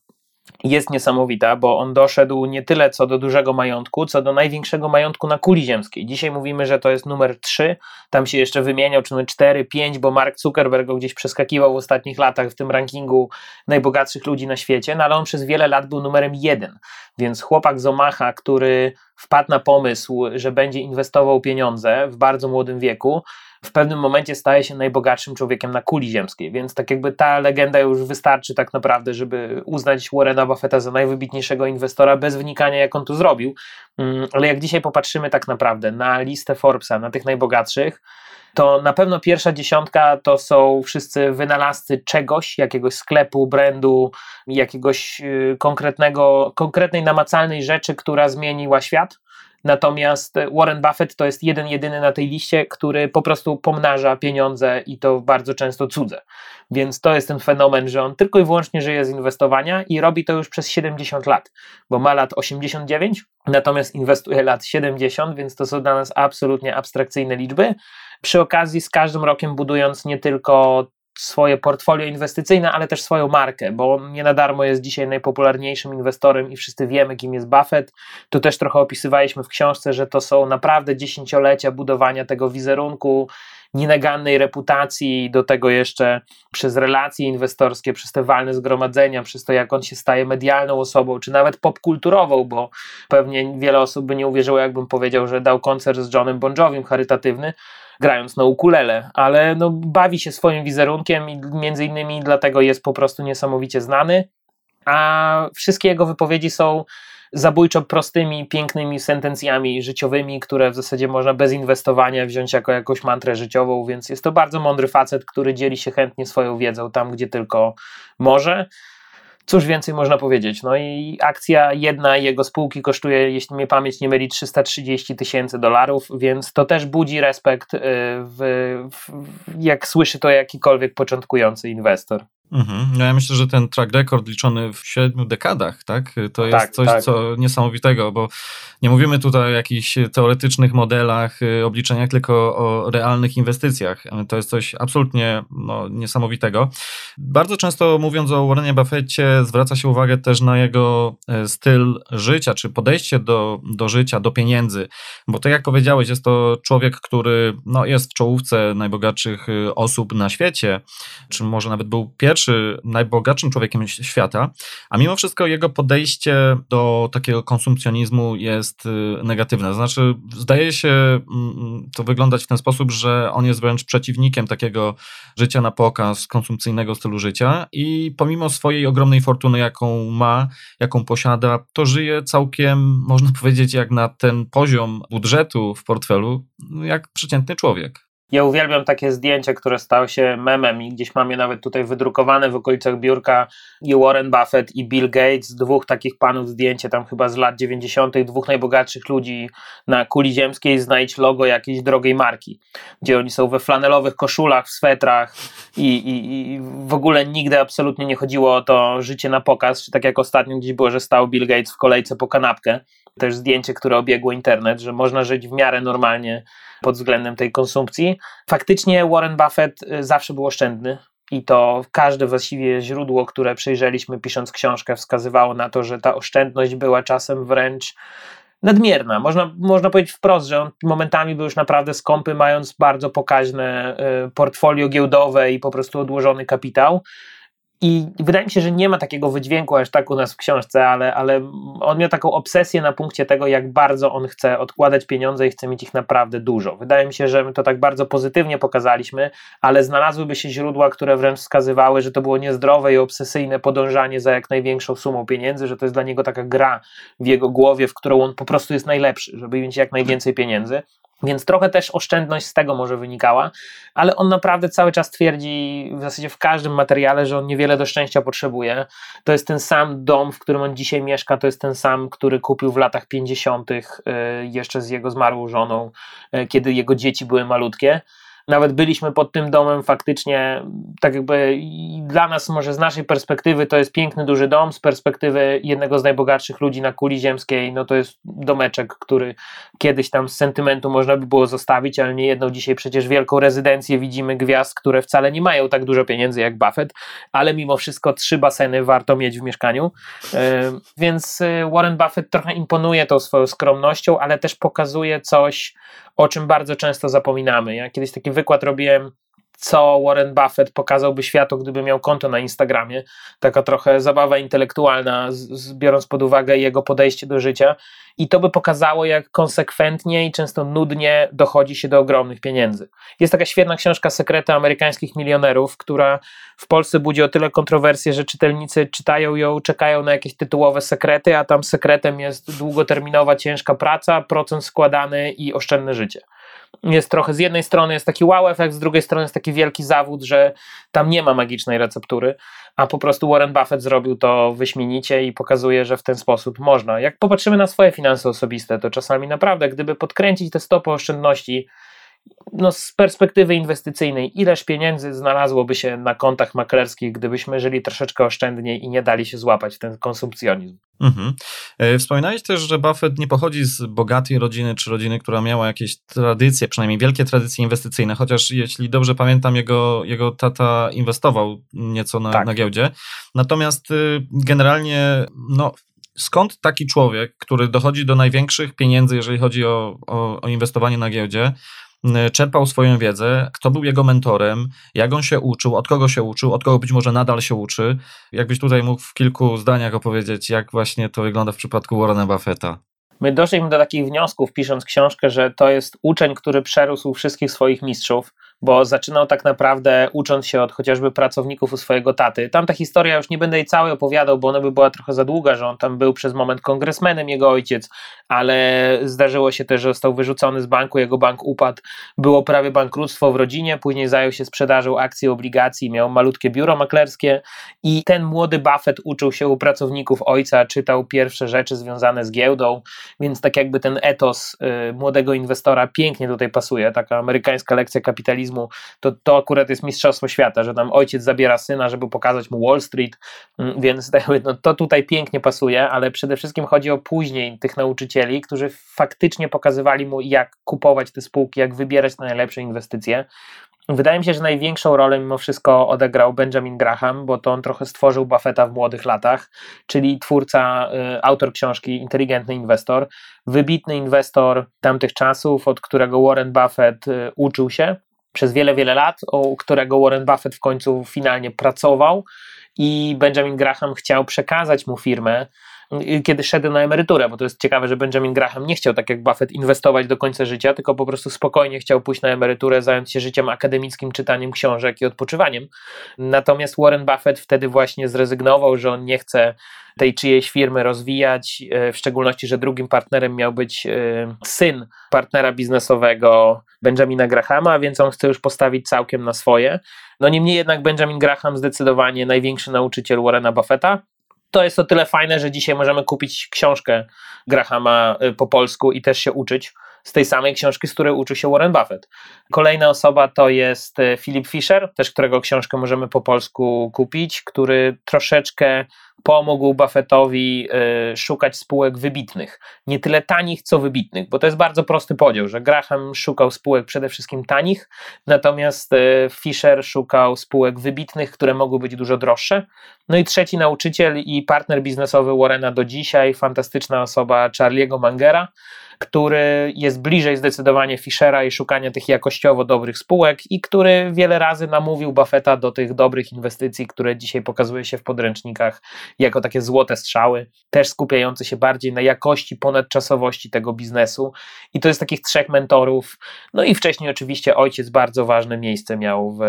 jest niesamowita, bo on doszedł nie tyle co do dużego majątku, co do największego majątku na kuli ziemskiej. Dzisiaj mówimy, że to jest numer 3, tam się jeszcze wymieniał, czy numer 4, 5, bo Mark Zuckerberg go gdzieś przeskakiwał w ostatnich latach w tym rankingu najbogatszych ludzi na świecie, no ale on przez wiele lat był numerem 1. Więc chłopak z Omaha, który wpadł na pomysł, że będzie inwestował pieniądze w bardzo młodym wieku, w pewnym momencie staje się najbogatszym człowiekiem na kuli ziemskiej, więc tak jakby ta legenda już wystarczy tak naprawdę, żeby uznać Warrena Buffetta za najwybitniejszego inwestora bez wnikania jak on to zrobił, mm, ale jak dzisiaj popatrzymy tak naprawdę na listę Forbesa, na tych najbogatszych, to na pewno pierwsza dziesiątka to są wszyscy wynalazcy czegoś, jakiegoś sklepu, brandu, jakiegoś y, konkretnego, konkretnej namacalnej rzeczy, która zmieniła świat. Natomiast Warren Buffett to jest jeden jedyny na tej liście, który po prostu pomnaża pieniądze i to bardzo często cudze. Więc to jest ten fenomen, że on tylko i wyłącznie żyje z inwestowania i robi to już przez 70 lat, bo ma lat 89, natomiast inwestuje lat 70, więc to są dla nas absolutnie abstrakcyjne liczby. Przy okazji z każdym rokiem budując nie tylko swoje portfolio inwestycyjne, ale też swoją markę, bo nie na darmo jest dzisiaj najpopularniejszym inwestorem i wszyscy wiemy, kim jest Buffett. Tu też trochę opisywaliśmy w książce, że to są naprawdę dziesięciolecia budowania tego wizerunku, nienagannej reputacji, do tego jeszcze przez relacje inwestorskie, przez te walne zgromadzenia, przez to, jak on się staje medialną osobą, czy nawet popkulturową, bo pewnie wiele osób by nie uwierzyło, jakbym powiedział, że dał koncert z Johnem Bon charytatywny, grając na ukulele, ale no, bawi się swoim wizerunkiem i między innymi dlatego jest po prostu niesamowicie znany, a wszystkie jego wypowiedzi są zabójczo prostymi, pięknymi sentencjami życiowymi, które w zasadzie można bez inwestowania wziąć jako jakąś mantrę życiową, więc jest to bardzo mądry facet, który dzieli się chętnie swoją wiedzą tam, gdzie tylko może. Cóż więcej można powiedzieć? No i akcja jedna jego spółki kosztuje, jeśli mnie pamięć nie myli, 330 tysięcy dolarów, więc to też budzi respekt, y, w, w, jak słyszy to jakikolwiek początkujący inwestor. Mhm. No ja myślę, że ten track record liczony w siedmiu dekadach, tak? To jest tak, coś tak. co niesamowitego, bo nie mówimy tutaj o jakichś teoretycznych modelach, y, obliczeniach, tylko o realnych inwestycjach. To jest coś absolutnie no, niesamowitego. Bardzo często mówiąc o Warrenie Buffetcie, zwraca się uwagę też na jego e, styl życia, czy podejście do, do życia, do pieniędzy, bo tak jak powiedziałeś, jest to człowiek, który no, jest w czołówce najbogatszych y, osób na świecie, czy może nawet był pierwszy pierwszy najbogatszym człowiekiem świata, a mimo wszystko jego podejście do takiego konsumpcjonizmu jest y, negatywne. Znaczy, zdaje się mm, to wyglądać w ten sposób, że on jest wręcz przeciwnikiem takiego życia na pokaz, konsumpcyjnego stylu życia i pomimo swojej ogromnej fortuny, jaką ma, jaką posiada, to żyje całkiem, można powiedzieć, jak na ten poziom budżetu w portfelu, jak przeciętny człowiek. Ja uwielbiam takie zdjęcie, które stało się memem i gdzieś mam je nawet tutaj wydrukowane w okolicach biurka i Warren Buffett i Bill Gates, dwóch takich panów zdjęcie tam chyba z lat 90., dwóch najbogatszych ludzi na kuli ziemskiej, znajdź logo jakiejś drogiej marki, gdzie oni są we flanelowych koszulach, w swetrach i, i, i w ogóle nigdy absolutnie nie chodziło o to życie na pokaz, czy tak jak ostatnio gdzieś było, że stał Bill Gates w kolejce po kanapkę, też zdjęcie, które obiegło internet, że można żyć w miarę normalnie pod względem tej konsumpcji. Faktycznie Warren Buffett y, zawsze był oszczędny. I to każde właściwie źródło, które przejrzeliśmy pisząc książkę, wskazywało na to, że ta oszczędność była czasem wręcz nadmierna. Można, można powiedzieć wprost, że on momentami był już naprawdę skąpy, mając bardzo pokaźne y, portfolio giełdowe i po prostu odłożony kapitał. I wydaje mi się, że nie ma takiego wydźwięku aż tak u nas w książce, ale, ale on miał taką obsesję na punkcie tego, jak bardzo on chce odkładać pieniądze i chce mieć ich naprawdę dużo. Wydaje mi się, że my to tak bardzo pozytywnie pokazaliśmy, ale znalazłyby się źródła, które wręcz wskazywały, że to było niezdrowe i obsesyjne podążanie za jak największą sumą pieniędzy, że to jest dla niego taka gra w jego głowie, w którą on po prostu jest najlepszy, żeby mieć jak najwięcej pieniędzy. Więc trochę też oszczędność z tego może wynikała, ale on naprawdę cały czas twierdzi w zasadzie w każdym materiale, że on niewiele do szczęścia potrzebuje. To jest ten sam dom, w którym on dzisiaj mieszka, to jest ten sam, który kupił w latach 50., y, jeszcze z jego zmarłą żoną, y, kiedy jego dzieci były malutkie nawet byliśmy pod tym domem faktycznie, tak jakby dla nas może z naszej perspektywy to jest piękny, duży dom, z perspektywy jednego z najbogatszych ludzi na kuli ziemskiej, no to jest domeczek, który kiedyś tam z sentymentu można by było zostawić, ale nie jedną dzisiaj przecież wielką rezydencję widzimy gwiazd, które wcale nie mają tak dużo pieniędzy jak Buffett, ale mimo wszystko trzy baseny warto mieć w mieszkaniu, e, więc e, Warren Buffett trochę imponuje tą swoją skromnością, ale też pokazuje coś, o czym bardzo często zapominamy. Ja kiedyś taki wykład robiłem co Warren Buffett pokazałby światu, gdyby miał konto na Instagramie. Taka trochę zabawa intelektualna, z, biorąc pod uwagę jego podejście do życia. I to by pokazało, jak konsekwentnie i często nudnie dochodzi się do ogromnych pieniędzy. Jest taka świetna książka Sekrety amerykańskich milionerów, która w Polsce budzi o tyle kontrowersję, że czytelnicy czytają ją, czekają na jakieś tytułowe sekrety, a tam sekretem jest długoterminowa, ciężka praca, procent składany i oszczędne życie jest trochę, z jednej strony jest taki wow efekt, z drugiej strony jest taki wielki zawód, że tam nie ma magicznej receptury, a po prostu Warren Buffett zrobił to wyśmienicie i pokazuje, że w ten sposób można. Jak popatrzymy na swoje finanse osobiste, to czasami naprawdę, gdyby podkręcić te stopy oszczędności no, z perspektywy inwestycyjnej, ileż pieniędzy znalazłoby się na kontach maklerskich, gdybyśmy żyli troszeczkę oszczędniej i nie dali się złapać w ten konsumpcjonizm. Mhm. E, wspominałeś też, że Buffett nie pochodzi z bogatej rodziny, czy rodziny, która miała jakieś tradycje, przynajmniej wielkie tradycje inwestycyjne, chociaż jeśli dobrze pamiętam, jego, jego tata inwestował nieco na, tak. na giełdzie. Natomiast y, generalnie no, skąd taki człowiek, który dochodzi do największych pieniędzy, jeżeli chodzi o, o, o inwestowanie na giełdzie, czerpał swoją wiedzę, kto był jego mentorem, jak on się uczył, od kogo się uczył, od kogo być może nadal się uczy. Jakbyś tutaj mógł w kilku zdaniach opowiedzieć, jak właśnie to wygląda w przypadku Warrena Buffetta. My doszliśmy do takich wniosków, pisząc książkę, że to jest uczeń, który przerósł wszystkich swoich mistrzów bo zaczynał tak naprawdę ucząc się od chociażby pracowników u swojego taty. Tam ta historia już nie będę jej całej opowiadał, bo ona by była trochę za długa, że on tam był przez moment kongresmenem, jego ojciec, ale zdarzyło się też, że został wyrzucony z banku, jego bank upadł, było prawie bankructwo w rodzinie, później zajął się sprzedażą akcji, obligacji, miał malutkie biuro maklerskie i ten młody Buffett uczył się u pracowników ojca, czytał pierwsze rzeczy związane z giełdą, więc tak jakby ten etos y, młodego inwestora pięknie tutaj pasuje, taka amerykańska lekcja kapitalizmu kapitalizmu, to, to akurat jest mistrzostwo świata, że tam ojciec zabiera syna, żeby pokazać mu Wall Street, mm, więc no, to tutaj pięknie pasuje, ale przede wszystkim chodzi o później tych nauczycieli, którzy faktycznie pokazywali mu, jak kupować te spółki, jak wybierać te najlepsze inwestycje. Wydaje mi się, że największą rolę mimo wszystko odegrał Benjamin Graham, bo to on trochę stworzył Buffetta w młodych latach, czyli twórca, y, autor książki Inteligentny Inwestor, wybitny inwestor tamtych czasów, od którego Warren Buffett y, uczył się przez wiele, wiele lat, u którego Warren Buffett w końcu finalnie pracował i Benjamin Graham chciał przekazać mu firmę, kiedy szedł na emeryturę, bo to jest ciekawe, że Benjamin Graham nie chciał, tak jak Buffett, inwestować do końca życia, tylko po prostu spokojnie chciał pójść na emeryturę, zająć się życiem akademickim, czytaniem książek i odpoczywaniem. Natomiast Warren Buffett wtedy właśnie zrezygnował, że on nie chce tej czyjejś firmy rozwijać, e, w szczególności, że drugim partnerem miał być e, syn partnera biznesowego Benjamina Grahama, więc on chce już postawić całkiem na swoje. No niemniej jednak Benjamin Graham zdecydowanie największy nauczyciel Warrena Buffetta. To jest o tyle fajne, że dzisiaj możemy kupić książkę Grahama e, po polsku i też się uczyć z tej samej książki, z której uczył się Warren Buffett. Kolejna osoba to jest Philip Fisher, też którego książkę możemy po polsku kupić, który troszeczkę pomógł Buffettowi y, szukać spółek wybitnych. Nie tyle tanich, co wybitnych, bo to jest bardzo prosty podział, że Graham szukał spółek przede wszystkim tanich, natomiast y, Fisher szukał spółek wybitnych, które mogły być dużo droższe. No i trzeci nauczyciel i partner biznesowy Warrena do dzisiaj, fantastyczna osoba Charlie'ego Mangera, który jest bliżej zdecydowanie Fischera i szukania tych jakościowo dobrych spółek i który wiele razy namówił Buffetta do tych dobrych inwestycji, które dzisiaj pokazuje się w podręcznikach jako takie złote strzały, też skupiające się bardziej na jakości, ponadczasowości tego biznesu. I to jest takich trzech mentorów. No i wcześniej oczywiście ojciec bardzo ważne miejsce miał w,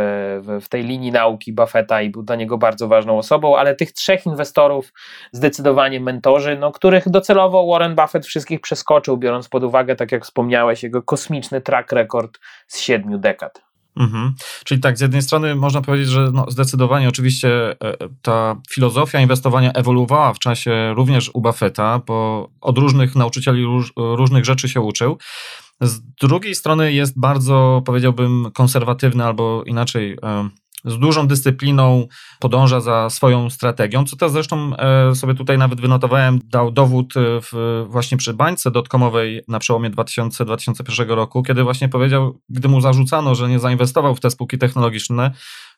w, w tej linii nauki Buffetta i był dla niego bardzo ważną osobą, ale tych trzech inwestorów zdecydowanie mentorzy, no, których docelowo Warren Buffett wszystkich przeskoczył, biorąc pod uwagę, tak jak wspomniałeś, jego kosmiczny track record z siedmiu dekad. Mhm. Czyli tak, z jednej strony można powiedzieć, że no zdecydowanie oczywiście e, ta filozofia inwestowania ewoluowała w czasie również u Buffetta, bo od różnych nauczycieli róż, różnych rzeczy się uczył. Z drugiej strony jest bardzo, powiedziałbym, konserwatywny albo inaczej z dużą dyscypliną podąża za swoją strategią, co też zresztą e, sobie tutaj nawet wynotowałem, dał dowód e, w, właśnie przy bańce dotkomowej na przełomie 2000-2001 roku, kiedy właśnie powiedział, gdy mu zarzucano, że nie zainwestował w te spółki technologiczne,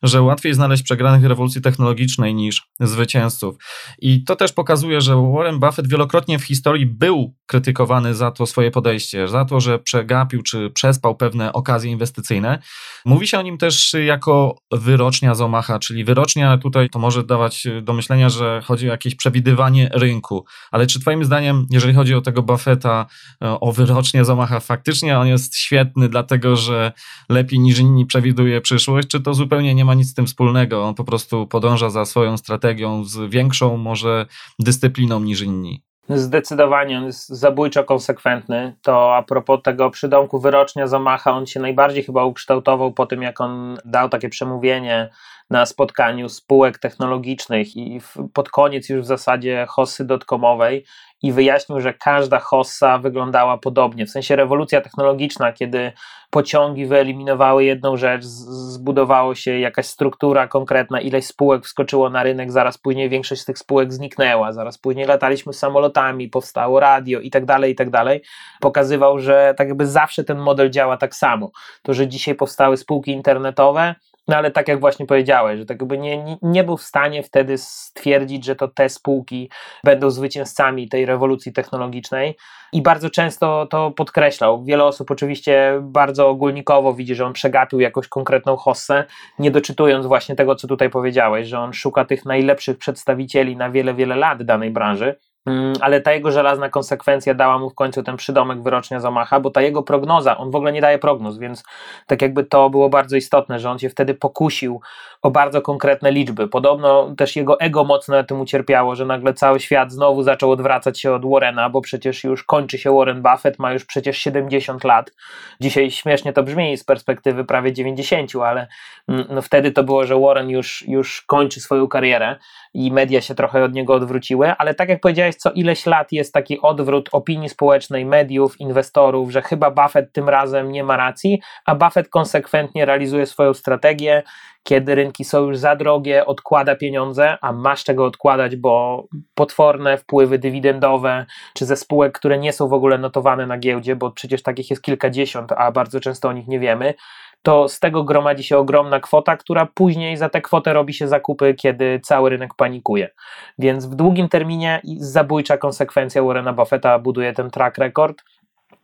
że łatwiej znaleźć przegranych rewolucji technologicznej niż zwycięzców. I to też pokazuje, że Warren Buffett wielokrotnie w historii był krytykowany za to swoje podejście, za to, że przegapił czy przespał pewne okazje inwestycyjne. Mówi się o nim też jako wyrocznia z Omaha, czyli wyrocznia tutaj to może dawać do myślenia, że chodzi o jakieś przewidywanie rynku. Ale czy Twoim zdaniem, jeżeli chodzi o tego Buffetta, o wyrocznie z Omaha, faktycznie on jest świetny, dlatego że lepiej niż inni przewiduje przyszłość, czy to zupełnie nie ma nic z tym wspólnego? On po prostu podąża za swoją strategią z większą może dyscypliną niż inni. Zdecydowanie on jest zabójczo konsekwentny. To a propos tego przydomku wyrocznia Zamacha, on się najbardziej chyba ukształtował po tym, jak on dał takie przemówienie na spotkaniu spółek technologicznych i pod koniec już w zasadzie hossy dotcomowej i wyjaśnił, że każda hossa wyglądała podobnie. W sensie rewolucja technologiczna, kiedy pociągi wyeliminowały jedną rzecz, zbudowało się jakaś struktura konkretna, ileś spółek wskoczyło na rynek, zaraz później większość z tych spółek zniknęła, zaraz później lataliśmy samolotami, powstało radio i tak dalej, i tak dalej. Pokazywał, że tak jakby zawsze ten model działa tak samo. To, że dzisiaj powstały spółki internetowe, no ale tak jak właśnie powiedziałeś, że tak jakby nie, nie był w stanie wtedy stwierdzić, że to te spółki będą zwycięzcami tej rewolucji technologicznej i bardzo często to podkreślał. Wiele osób oczywiście bardzo ogólnikowo widzi, że on przegapił jakąś konkretną hossę, nie doczytując właśnie tego, co tutaj powiedziałeś, że on szuka tych najlepszych przedstawicieli na wiele, wiele lat danej branży. Mm, ale ta jego żelazna konsekwencja dała mu w końcu ten przydomek wyrocznia Zamacha, bo ta jego prognoza, on w ogóle nie daje prognoz, więc tak jakby to było bardzo istotne, że on się wtedy pokusił o bardzo konkretne liczby. Podobno też jego ego mocno na tym ucierpiało, że nagle cały świat znowu zaczął odwracać się od Warrena, bo przecież już kończy się Warren Buffett, ma już przecież 70 lat. Dzisiaj śmiesznie to brzmi z perspektywy prawie 90, ale mm, no wtedy to było, że Warren już, już kończy swoją karierę i media się trochę od niego odwróciły, ale tak jak powiedziałeś, co ileś lat jest taki odwrót opinii społecznej, mediów, inwestorów, że chyba Buffett tym razem nie ma racji, a Buffett konsekwentnie realizuje swoją strategię, kiedy rynki są już za drogie, odkłada pieniądze, a masz czego odkładać, bo potworne wpływy dywidendowe, czy ze spółek, które nie są w ogóle notowane na giełdzie, bo przecież takich jest kilkadziesiąt, a bardzo często o nich nie wiemy, to z tego gromadzi się ogromna kwota, która później za tę kwotę robi się zakupy, kiedy cały rynek panikuje. Więc w długim terminie zabójcza konsekwencja Warrena Buffetta buduje ten track record.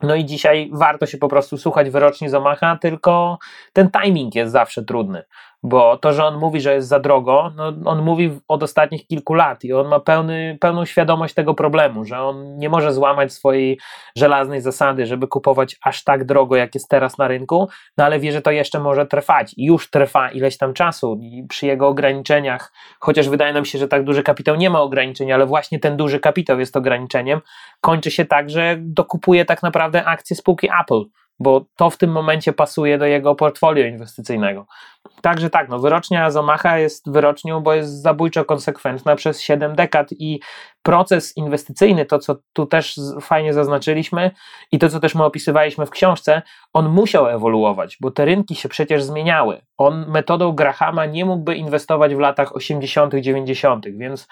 No i dzisiaj warto się po prostu słuchać wyroczni Zamacha, tylko ten timing jest zawsze trudny bo to, że on mówi, że jest za drogo, no on mówi od ostatnich kilku lat i on ma pełny, pełną świadomość tego problemu, że on nie może złamać swojej żelaznej zasady, żeby kupować aż tak drogo, jak jest teraz na rynku, no ale wie, że to jeszcze może trwać. I już trwa ileś tam czasu i przy jego ograniczeniach, chociaż wydaje nam się, że tak duży kapitał nie ma ograniczeń, ale właśnie ten duży kapitał jest ograniczeniem, kończy się tak, że dokupuje tak naprawdę akcje spółki Apple, bo to w tym momencie pasuje do jego portfolio inwestycyjnego. Także tak, no wyrocznia Zomacha jest wyrocznią, bo jest zabójczo konsekwentna przez 7 dekad i proces inwestycyjny, to co tu też fajnie zaznaczyliśmy i to co też my opisywaliśmy w książce, on musiał ewoluować, bo te rynki się przecież zmieniały. On metodą Grahama nie mógłby inwestować w latach 80., 90., więc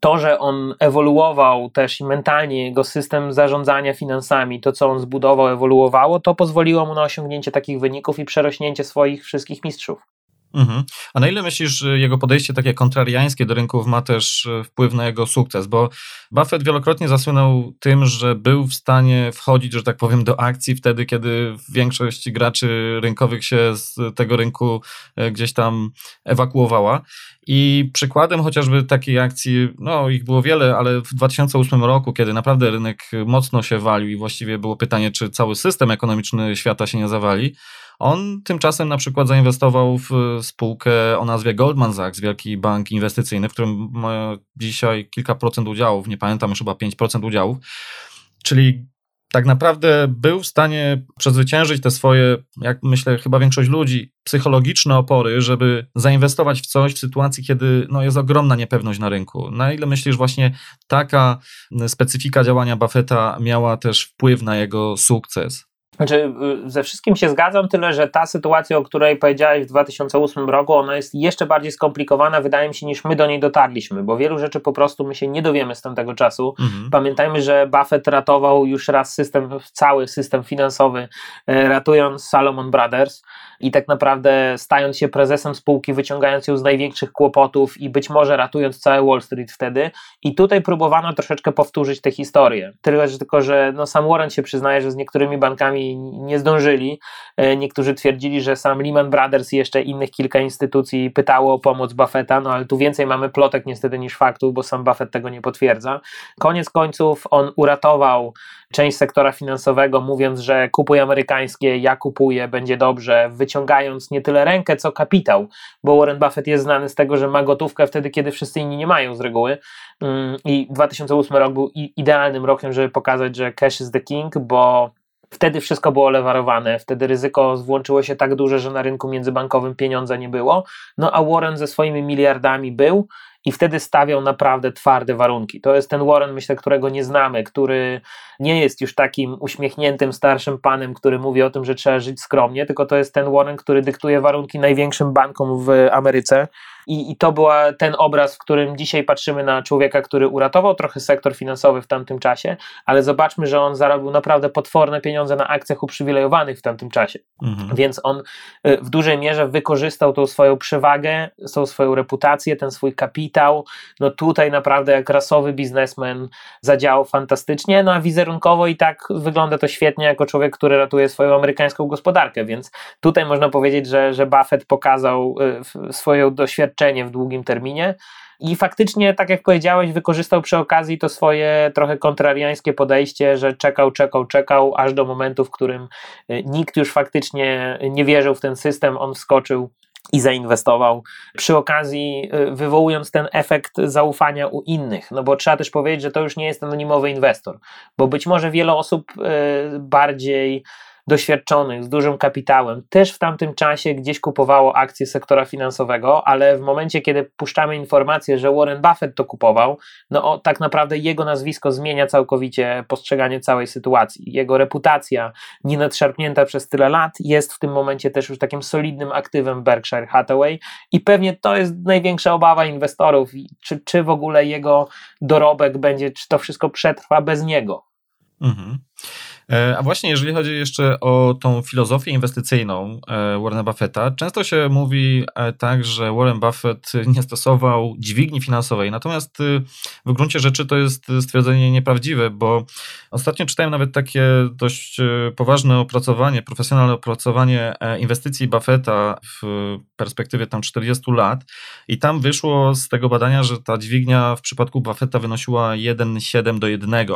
to, że on ewoluował też i mentalnie, jego system zarządzania finansami, to co on zbudował, ewoluowało, to pozwoliło mu na osiągnięcie takich wyników i przerośnięcie swoich wszystkich mistrzów. Mhm. A na ile myślisz, jego podejście takie kontrariańskie do rynków ma też e, wpływ na jego sukces? Bo Buffett wielokrotnie zasłynął tym, że był w stanie wchodzić, że tak powiem, do akcji wtedy, kiedy większość graczy rynkowych się z tego rynku e, gdzieś tam ewakuowała. I przykładem chociażby takiej akcji, no ich było wiele, ale w 2008 roku, kiedy naprawdę rynek mocno się walił i właściwie było pytanie, czy cały system ekonomiczny świata się nie zawali, on tymczasem na przykład zainwestował w spółkę o nazwie Goldman Sachs, wielki bank inwestycyjny, w którym ma dzisiaj kilka procent udziałów, nie pamiętam już chyba 5% udziałów. Czyli tak naprawdę był w stanie przezwyciężyć te swoje, jak myślę, chyba większość ludzi, psychologiczne opory, żeby zainwestować w coś w sytuacji, kiedy no, jest ogromna niepewność na rynku. Na ile myślisz, właśnie taka specyfika działania Buffetta miała też wpływ na jego sukces? Znaczy, y, ze wszystkim się zgadzam, tyle że ta sytuacja, o której powiedziałeś w 2008 roku, ona jest jeszcze bardziej skomplikowana, wydaje mi się, niż my do niej dotarliśmy, bo wielu rzeczy po prostu my się nie dowiemy z tamtego czasu. Mhm. Pamiętajmy, że Buffett ratował już raz system, cały system finansowy, e, ratując Salomon Brothers i tak naprawdę stając się prezesem spółki, wyciągając ją z największych kłopotów i być może ratując całe Wall Street wtedy. I tutaj próbowano troszeczkę powtórzyć tę historię. Tyle, że tylko, że no, sam Warren się przyznaje, że z niektórymi bankami nie zdążyli. E, niektórzy twierdzili, że sam Lehman Brothers i jeszcze innych kilka instytucji pytało o pomoc Buffetta, no ale tu więcej mamy plotek niestety niż faktów, bo sam Buffett tego nie potwierdza. Koniec końców on uratował część sektora finansowego, mówiąc, że kupuj amerykańskie, ja kupuję, będzie dobrze, wyciągając nie tyle rękę, co kapitał, bo Warren Buffett jest znany z tego, że ma gotówkę wtedy, kiedy wszyscy inni nie mają z reguły. Mm, I 2008 rok był idealnym rokiem, żeby pokazać, że cash is the king, bo Wtedy wszystko było lewarowane, wtedy ryzyko włączyło się tak duże, że na rynku międzybankowym pieniądza nie było. No a Warren ze swoimi miliardami był i wtedy stawiał naprawdę twarde warunki. To jest ten Warren, myślę, którego nie znamy, który nie jest już takim uśmiechniętym starszym panem, który mówi o tym, że trzeba żyć skromnie, tylko to jest ten Warren, który dyktuje warunki największym bankom w Ameryce. I, I to był ten obraz, w którym dzisiaj patrzymy na człowieka, który uratował trochę sektor finansowy w tamtym czasie, ale zobaczmy, że on zarobił naprawdę potworne pieniądze na akcjach uprzywilejowanych w tamtym czasie. Mhm. Więc on y, w dużej mierze wykorzystał tą swoją przewagę, tą swoją reputację, ten swój kapitał. No tutaj naprawdę jak rasowy biznesmen zadziałał fantastycznie, no a wizerunkowo i tak wygląda to świetnie jako człowiek, który ratuje swoją amerykańską gospodarkę, więc tutaj można powiedzieć, że, że Buffett pokazał y, swoje doświadczenie w długim terminie. I faktycznie, tak jak powiedziałeś, wykorzystał przy okazji to swoje trochę kontrariańskie podejście, że czekał, czekał, czekał, aż do momentu, w którym y, nikt już faktycznie nie wierzył w ten system, on wskoczył i zainwestował, przy okazji y, wywołując ten efekt zaufania u innych. No bo trzeba też powiedzieć, że to już nie jest anonimowy inwestor, bo być może wiele osób y, bardziej doświadczonych, z dużym kapitałem, też w tamtym czasie gdzieś kupowało akcje sektora finansowego, ale w momencie, kiedy puszczamy informację, że Warren Buffett to kupował, no o, tak naprawdę jego nazwisko zmienia całkowicie postrzeganie całej sytuacji. Jego reputacja, nie nadszarpnięta przez tyle lat, jest w tym momencie też już takim solidnym aktywem Berkshire Hathaway i pewnie to jest największa obawa inwestorów, czy, czy w ogóle jego dorobek będzie, czy to wszystko przetrwa bez niego. Mhm. E, a właśnie jeżeli chodzi jeszcze o tą filozofię inwestycyjną e, Warrena Buffetta, często się mówi e, tak, że Warren Buffett nie stosował dźwigni finansowej, natomiast w gruncie rzeczy to jest stwierdzenie nieprawdziwe, bo ostatnio czytałem nawet takie dość poważne opracowanie, profesjonalne opracowanie inwestycji Buffetta w perspektywie tam 40 lat. I tam wyszło z tego badania, że ta dźwignia w przypadku Buffetta wynosiła 1,7 do 1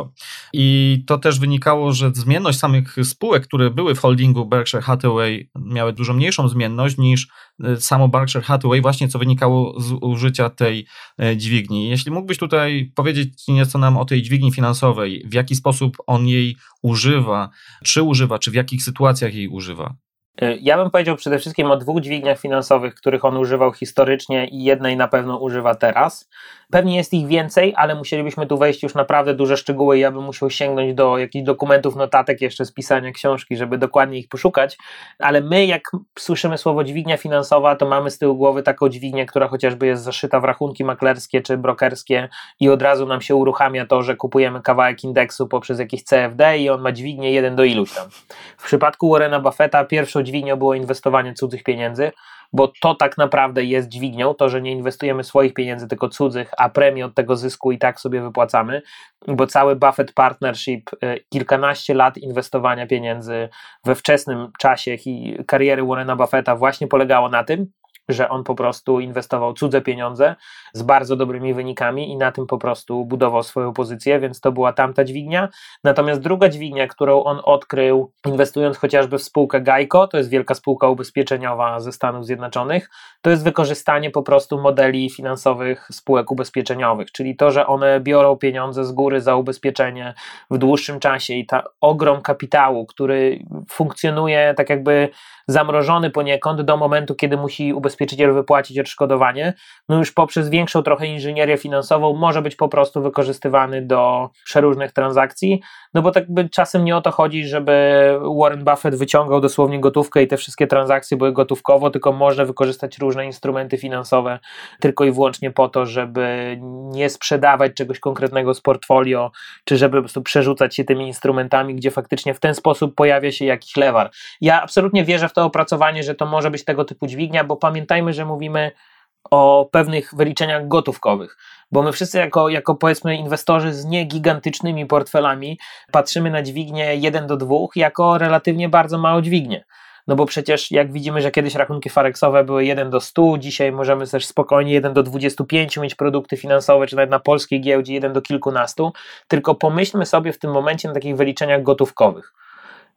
i to też wynikało, że zmienność samych spółek, które były w holdingu Berkshire Hathaway, miały dużo mniejszą zmienność niż e, samo Berkshire Hathaway, właśnie co wynikało z użycia tej e, dźwigni. Jeśli mógłbyś tutaj powiedzieć nieco nam o tej dźwigni finansowej, w jaki sposób on jej używa, czy używa, czy w jakich sytuacjach jej używa? E, ja bym powiedział przede wszystkim o dwóch dźwigniach finansowych, których on używał historycznie i jednej na pewno używa teraz. Pewnie jest ich więcej, ale musielibyśmy tu wejść już naprawdę duże szczegóły. Ja bym musiał sięgnąć do jakichś dokumentów, notatek jeszcze z pisania książki, żeby dokładnie ich poszukać. Ale my, jak słyszymy słowo dźwignia finansowa, to mamy z tyłu głowy taką dźwignię, która chociażby jest zaszyta w rachunki maklerskie czy brokerskie i od razu nam się uruchamia to, że kupujemy kawałek indeksu poprzez jakiś CFD i on ma dźwignię jeden do iluś tam. W przypadku Warrena Buffetta pierwszą dźwignią było inwestowanie cudzych pieniędzy bo to tak naprawdę jest dźwignią, to, że nie inwestujemy swoich pieniędzy, tylko cudzych, a premię od tego zysku i tak sobie wypłacamy, bo cały Buffett Partnership, y, kilkanaście lat inwestowania pieniędzy we wczesnym czasie kariery Warrena Buffetta właśnie polegało na tym, że on po prostu inwestował cudze pieniądze z bardzo dobrymi wynikami i na tym po prostu budował swoją pozycję, więc to była tamta dźwignia. Natomiast druga dźwignia, którą on odkrył, inwestując chociażby w spółkę Geico, to jest wielka spółka ubezpieczeniowa ze Stanów Zjednoczonych, to jest wykorzystanie po prostu modeli finansowych spółek ubezpieczeniowych, czyli to, że one biorą pieniądze z góry za ubezpieczenie w dłuższym czasie i ta ogrom kapitału, który funkcjonuje tak jakby zamrożony poniekąd do momentu, kiedy musi ubezpieczyciel wypłacić odszkodowanie, no już poprzez większą trochę inżynierię finansową może być po prostu wykorzystywany do przeróżnych transakcji, no bo tak by czasem nie o to chodzi, żeby Warren Buffett wyciągał dosłownie gotówkę i te wszystkie transakcje były gotówkowo, tylko można wykorzystać różne instrumenty finansowe tylko i wyłącznie po to, żeby nie sprzedawać czegoś konkretnego z portfolio, czy żeby po prostu przerzucać się tymi instrumentami, gdzie faktycznie w ten sposób pojawia się jakiś lewar. Ja absolutnie wierzę w to opracowanie, że to może być tego typu dźwignia, bo pamiętajmy, że mówimy o pewnych wyliczeniach gotówkowych, bo my wszyscy jako, jako powiedzmy inwestorzy z niegigantycznymi portfelami patrzymy na dźwignię 1 do 2 jako relatywnie bardzo małą dźwignię. No bo przecież jak widzimy, że kiedyś rachunki farexowe były 1 do 100, dzisiaj możemy też spokojnie 1 do 25 mieć produkty finansowe, czy nawet na polskiej giełdzie 1 do kilkunastu, tylko pomyślmy sobie w tym momencie na takich wyliczeniach gotówkowych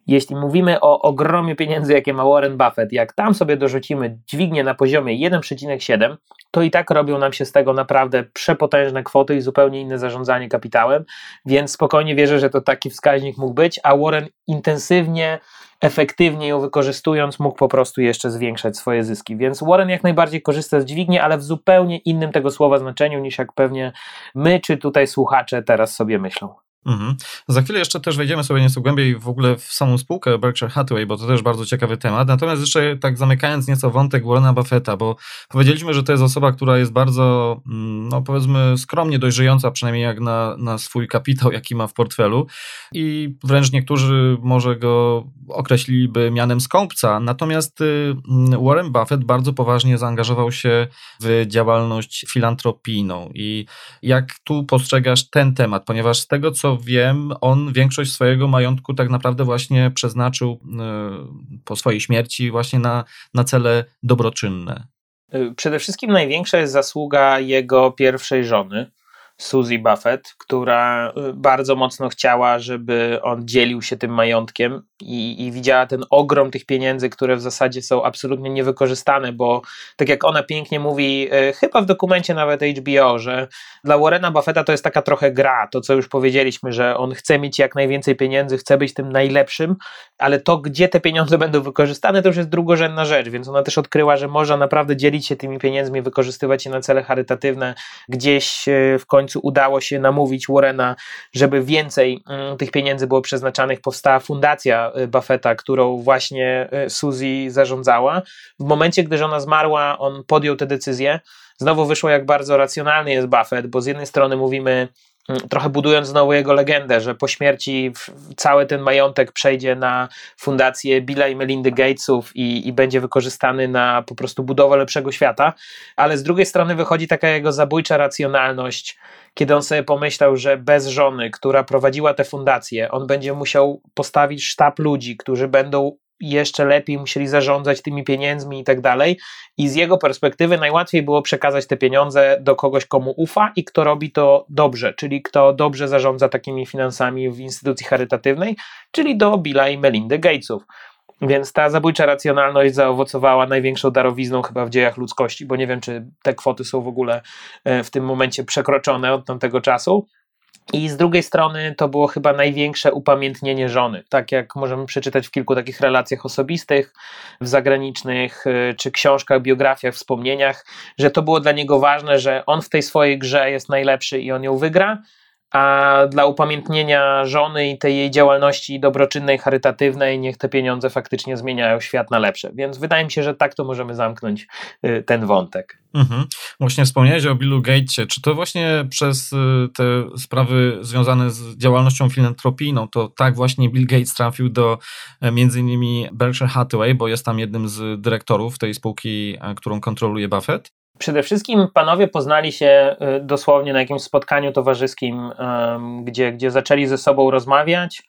jeśli mówimy o ogromie pieniędzy, jakie ma Warren Buffett, jak tam sobie dorzucimy dźwignię na poziomie 1,7, to i tak robią nam się z tego naprawdę przepotężne kwoty i zupełnie inne zarządzanie kapitałem, więc spokojnie wierzę, że to taki wskaźnik mógł być, a Warren intensywnie efektywnie ją wykorzystując, mógł po prostu jeszcze zwiększać swoje zyski. Więc Warren jak najbardziej korzysta z dźwigni, ale w zupełnie innym tego słowa znaczeniu niż jak pewnie my czy tutaj słuchacze teraz sobie myślą. Mhm. Za chwilę jeszcze też wejdziemy sobie nieco głębiej w ogóle w samą spółkę Berkshire Hathaway, bo to też bardzo ciekawy temat. Natomiast jeszcze tak zamykając nieco wątek Warrena Buffetta, bo powiedzieliśmy, że to jest osoba, która jest bardzo, mm, no powiedzmy, skromnie dojrzejąca, przynajmniej jak na, na swój kapitał, jaki ma w portfelu i wręcz niektórzy może go określiliby mianem skąpca. Natomiast y, mm, Warren Buffett bardzo poważnie zaangażował się w działalność filantropijną i jak tu postrzegasz ten temat, ponieważ z tego, co wiem, on większość swojego majątku tak naprawdę właśnie przeznaczył e, po swojej śmierci właśnie na, na cele dobroczynne. E, przede wszystkim największa jest zasługa jego pierwszej żony, Suzy Buffett, która y, bardzo mocno chciała, żeby on dzielił się tym majątkiem i, i, widziała ten ogrom tych pieniędzy, które w zasadzie są absolutnie niewykorzystane, bo tak jak ona pięknie mówi, y, chyba w dokumencie nawet HBO, że dla Warrena Buffetta to jest taka trochę gra, to co już powiedzieliśmy, że on chce mieć jak najwięcej pieniędzy, chce być tym najlepszym, ale to, gdzie te pieniądze będą wykorzystane, to już jest drugorzędna rzecz, więc ona też odkryła, że można naprawdę dzielić się tymi pieniędzmi, wykorzystywać je na cele charytatywne, gdzieś y, w końcu końcu udało się namówić Warrena, żeby więcej mm, tych pieniędzy było przeznaczanych. Powstała fundacja y, Buffetta, którą właśnie y, Suzy zarządzała. W momencie, gdy żona zmarła, on podjął tę decyzję. Znowu wyszło, jak bardzo racjonalny jest Buffett, bo z jednej strony mówimy, trochę budując znowu jego legendę, że po śmierci cały ten majątek przejdzie na fundację Billa i Melindy Gatesów i, i, będzie wykorzystany na po prostu budowę lepszego świata, ale z drugiej strony wychodzi taka jego zabójcza racjonalność, kiedy on sobie pomyślał, że bez żony, która prowadziła tę fundację, on będzie musiał postawić sztab ludzi, którzy będą jeszcze lepiej musieli zarządzać tymi pieniędzmi i tak dalej. I z jego perspektywy najłatwiej było przekazać te pieniądze do kogoś, komu ufa i kto robi to dobrze, czyli kto dobrze zarządza takimi finansami w instytucji charytatywnej, czyli do Billa i Melindy Gatesów. Więc ta zabójcza racjonalność zaowocowała największą darowizną chyba w dziejach ludzkości, bo nie wiem, czy te kwoty są w ogóle e, w tym momencie przekroczone od tamtego czasu. I z drugiej strony to było chyba największe upamiętnienie żony, tak jak możemy przeczytać w kilku takich relacjach osobistych, w zagranicznych y, czy książkach, biografiach, wspomnieniach, że to było dla niego ważne, że on w tej swojej grze jest najlepszy i on ją wygra, a dla upamiętnienia żony i tej jej działalności dobroczynnej, charytatywnej, niech te pieniądze faktycznie zmieniają świat na lepsze. Więc wydaje mi się, że tak to możemy zamknąć y, ten wątek. Mhm. Właśnie wspomniałeś o Billu Gatesie. Czy to właśnie przez y, te sprawy związane z działalnością filantropijną, to tak właśnie Bill Gates trafił do e, między innymi Berkshire Hathaway, bo jest tam jednym z dyrektorów tej spółki, e, którą kontroluje Buffett? Przede wszystkim panowie poznali się y, dosłownie na jakimś spotkaniu towarzyskim, gdzie, gdzie zaczęli ze sobą rozmawiać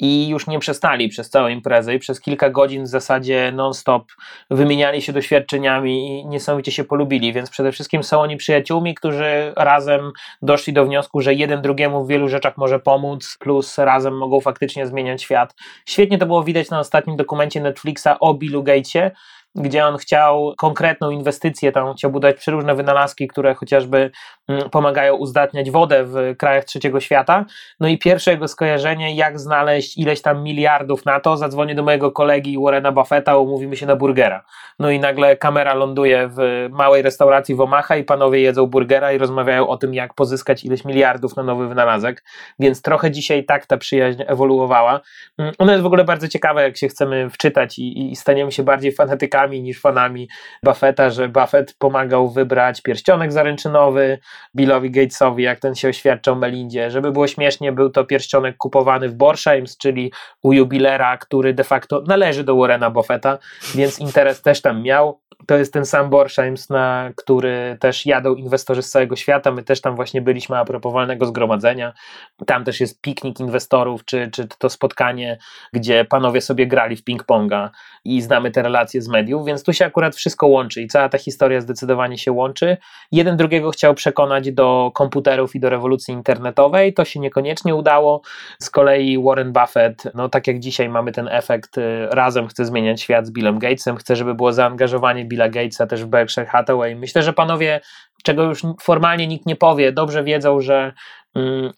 i już nie przestali przez całą imprezę i przez kilka godzin w zasadzie non-stop wymieniali się doświadczeniami i niesamowicie się polubili, więc przede wszystkim są oni przyjaciółmi, którzy razem doszli do wniosku, że jeden drugiemu w wielu rzeczach może pomóc, plus razem mogą faktycznie zmieniać świat. Świetnie to było widać na ostatnim dokumencie Netflixa o Billu Gatesie, gdzie on chciał konkretną inwestycję, tam chciał budować przeróżne wynalazki, które chociażby mm, pomagają uzdatniać wodę w krajach trzeciego świata. No i pierwsze jego skojarzenie, jak znaleźć ileś tam miliardów na to, zadzwonię do mojego kolegi Warrena Buffetta, umówimy się na burgera. No i nagle kamera ląduje w małej restauracji w Omaha i panowie jedzą burgera i rozmawiają o tym, jak pozyskać ileś miliardów na nowy wynalazek, więc trochę dzisiaj tak ta przyjaźń ewoluowała. Mm, ona jest w ogóle bardzo ciekawa, jak się chcemy wczytać i, i staniemy się bardziej fanatykami niż fanami Buffetta, że Buffett pomagał wybrać pierścionek zaręczynowy Billowi Gatesowi, jak ten się oświadczał Melindzie. Żeby było śmiesznie, był to pierścionek kupowany w Borsheim's, czyli u jubilera, który de facto należy do Warrena Buffetta, więc interes też tam miał. to jest ten sam Borsheims, na który też jadą inwestorzy z całego świata. My też tam właśnie byliśmy a propos walnego zgromadzenia. Tam też jest piknik inwestorów, czy, czy to spotkanie, gdzie panowie sobie grali w ping-ponga i znamy te relacje z mediów, więc tu się akurat wszystko łączy i cała ta historia zdecydowanie się łączy. Jeden drugiego chciał przekonać do komputerów i do rewolucji internetowej, to się niekoniecznie udało. Z kolei Warren Buffett, no tak jak dzisiaj mamy ten efekt, y, razem chce zmieniać świat z Billem Gatesem, chce, żeby było zaangażowanie Billa Gatesa też w Berkshire Hathaway. Myślę, że panowie, czego już formalnie nikt nie powie, dobrze wiedzą, że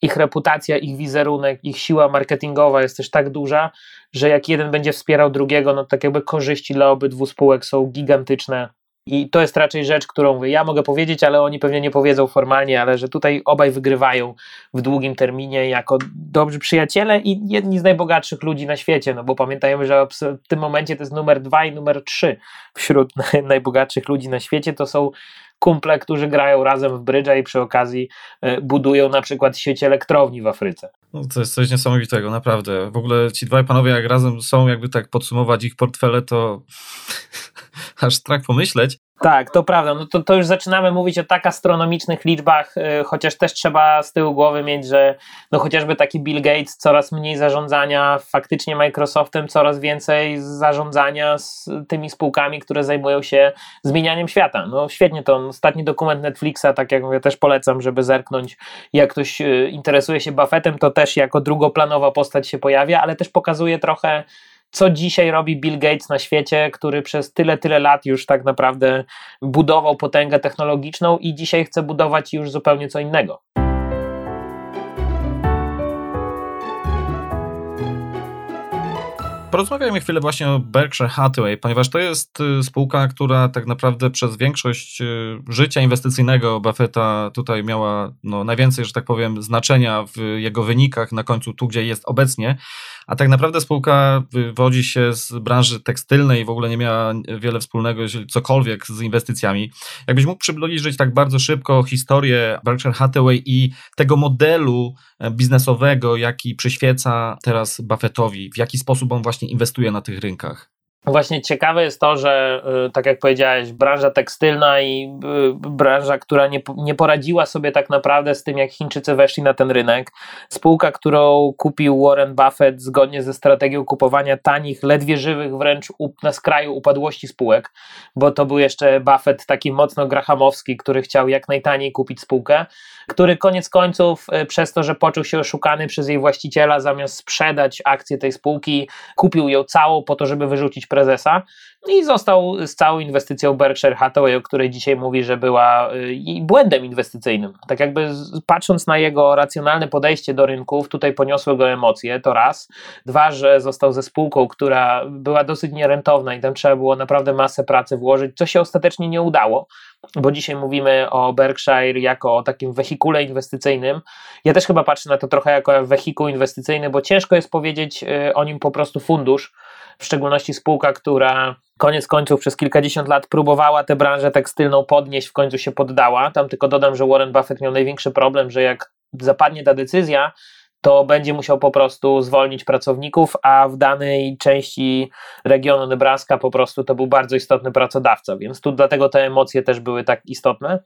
ich reputacja, ich wizerunek, ich siła marketingowa jest też tak duża, że jak jeden będzie wspierał drugiego, no tak jakby korzyści dla obydwu spółek są gigantyczne. I to jest raczej rzecz, którą ja mogę powiedzieć, ale oni pewnie nie powiedzą formalnie, ale że tutaj obaj wygrywają w długim terminie jako dobrzy przyjaciele i jedni z najbogatszych ludzi na świecie, no bo pamiętajmy, że w tym momencie to jest numer dwa i numer trzy wśród najbogatszych ludzi na świecie, to są kumple, którzy grają razem w brydża i przy okazji e, budują na przykład sieć elektrowni w Afryce. No, to jest coś niesamowitego, naprawdę. W ogóle ci dwaj panowie, jak razem są, jakby tak podsumować ich portfele, to aż strach pomyśleć. Tak, to prawda. No to, to już zaczynamy mówić o tak astronomicznych liczbach, yy, chociaż też trzeba z tyłu głowy mieć, że no chociażby taki Bill Gates, coraz mniej zarządzania, faktycznie Microsoftem coraz więcej zarządzania z tymi spółkami, które zajmują się zmienianiem świata. No świetnie to. Ostatni dokument Netflixa, tak jak mówię, też polecam, żeby zerknąć. Jak ktoś yy, interesuje się Buffettem, to też jako drugoplanowa postać się pojawia, ale też pokazuje trochę co dzisiaj robi Bill Gates na świecie, który przez tyle, tyle lat już tak naprawdę budował potęgę technologiczną i dzisiaj chce budować już zupełnie co innego. Porozmawiajmy chwilę właśnie o Berkshire Hathaway, ponieważ to jest y, spółka, która tak naprawdę przez większość y, życia inwestycyjnego Buffetta tutaj miała no, najwięcej, że tak powiem, znaczenia w jego wynikach na końcu tu, gdzie jest obecnie. A tak naprawdę spółka wywodzi się z branży tekstylnej i w ogóle nie miała wiele wspólnego, jeżeli cokolwiek z inwestycjami. Jakbyś mógł przybliżyć tak bardzo szybko historię Berkshire Hathaway i tego modelu e, biznesowego, jaki przyświeca teraz Buffettowi, w jaki sposób on właśnie inwestuje na tych rynkach? Właśnie ciekawe jest to, że y, tak jak powiedziałeś, branża tekstylna i y, branża, która nie, nie poradziła sobie tak naprawdę z tym, jak Chińczycy weszli na ten rynek. Spółka, którą kupił Warren Buffett zgodnie ze strategią kupowania tanich, ledwie żywych, wręcz na skraju upadłości spółek, bo to był jeszcze Buffett taki mocno grahamowski, który chciał jak najtaniej kupić spółkę, który koniec końców y, przez to, że poczuł się oszukany przez jej właściciela, zamiast sprzedać akcje tej spółki, kupił ją całą po to, żeby wyrzucić prezesa i został z całą inwestycją Berkshire Hathaway, o której dzisiaj mówi, że była y, błędem inwestycyjnym. Tak jakby patrząc na jego racjonalne podejście do rynków, tutaj poniosły go emocje, to raz. Dwa, że został ze spółką, która była dosyć nierentowna i tam trzeba było naprawdę masę pracy włożyć, co się ostatecznie nie udało, bo dzisiaj mówimy o Berkshire jako o takim wehikule inwestycyjnym. Ja też chyba patrzę na to trochę jako wehikuł inwestycyjny, bo ciężko jest powiedzieć y, o nim po prostu fundusz, w szczególności spółka, która koniec końców przez kilkadziesiąt lat próbowała tę branżę tekstylną podnieść, w końcu się poddała. Tam tylko dodam, że Warren Buffett miał największy problem, że jak zapadnie ta decyzja, to będzie musiał po prostu zwolnić pracowników, a w danej części regionu Nebraska po prostu to był bardzo istotny pracodawca, więc tu dlatego te emocje też były tak istotne.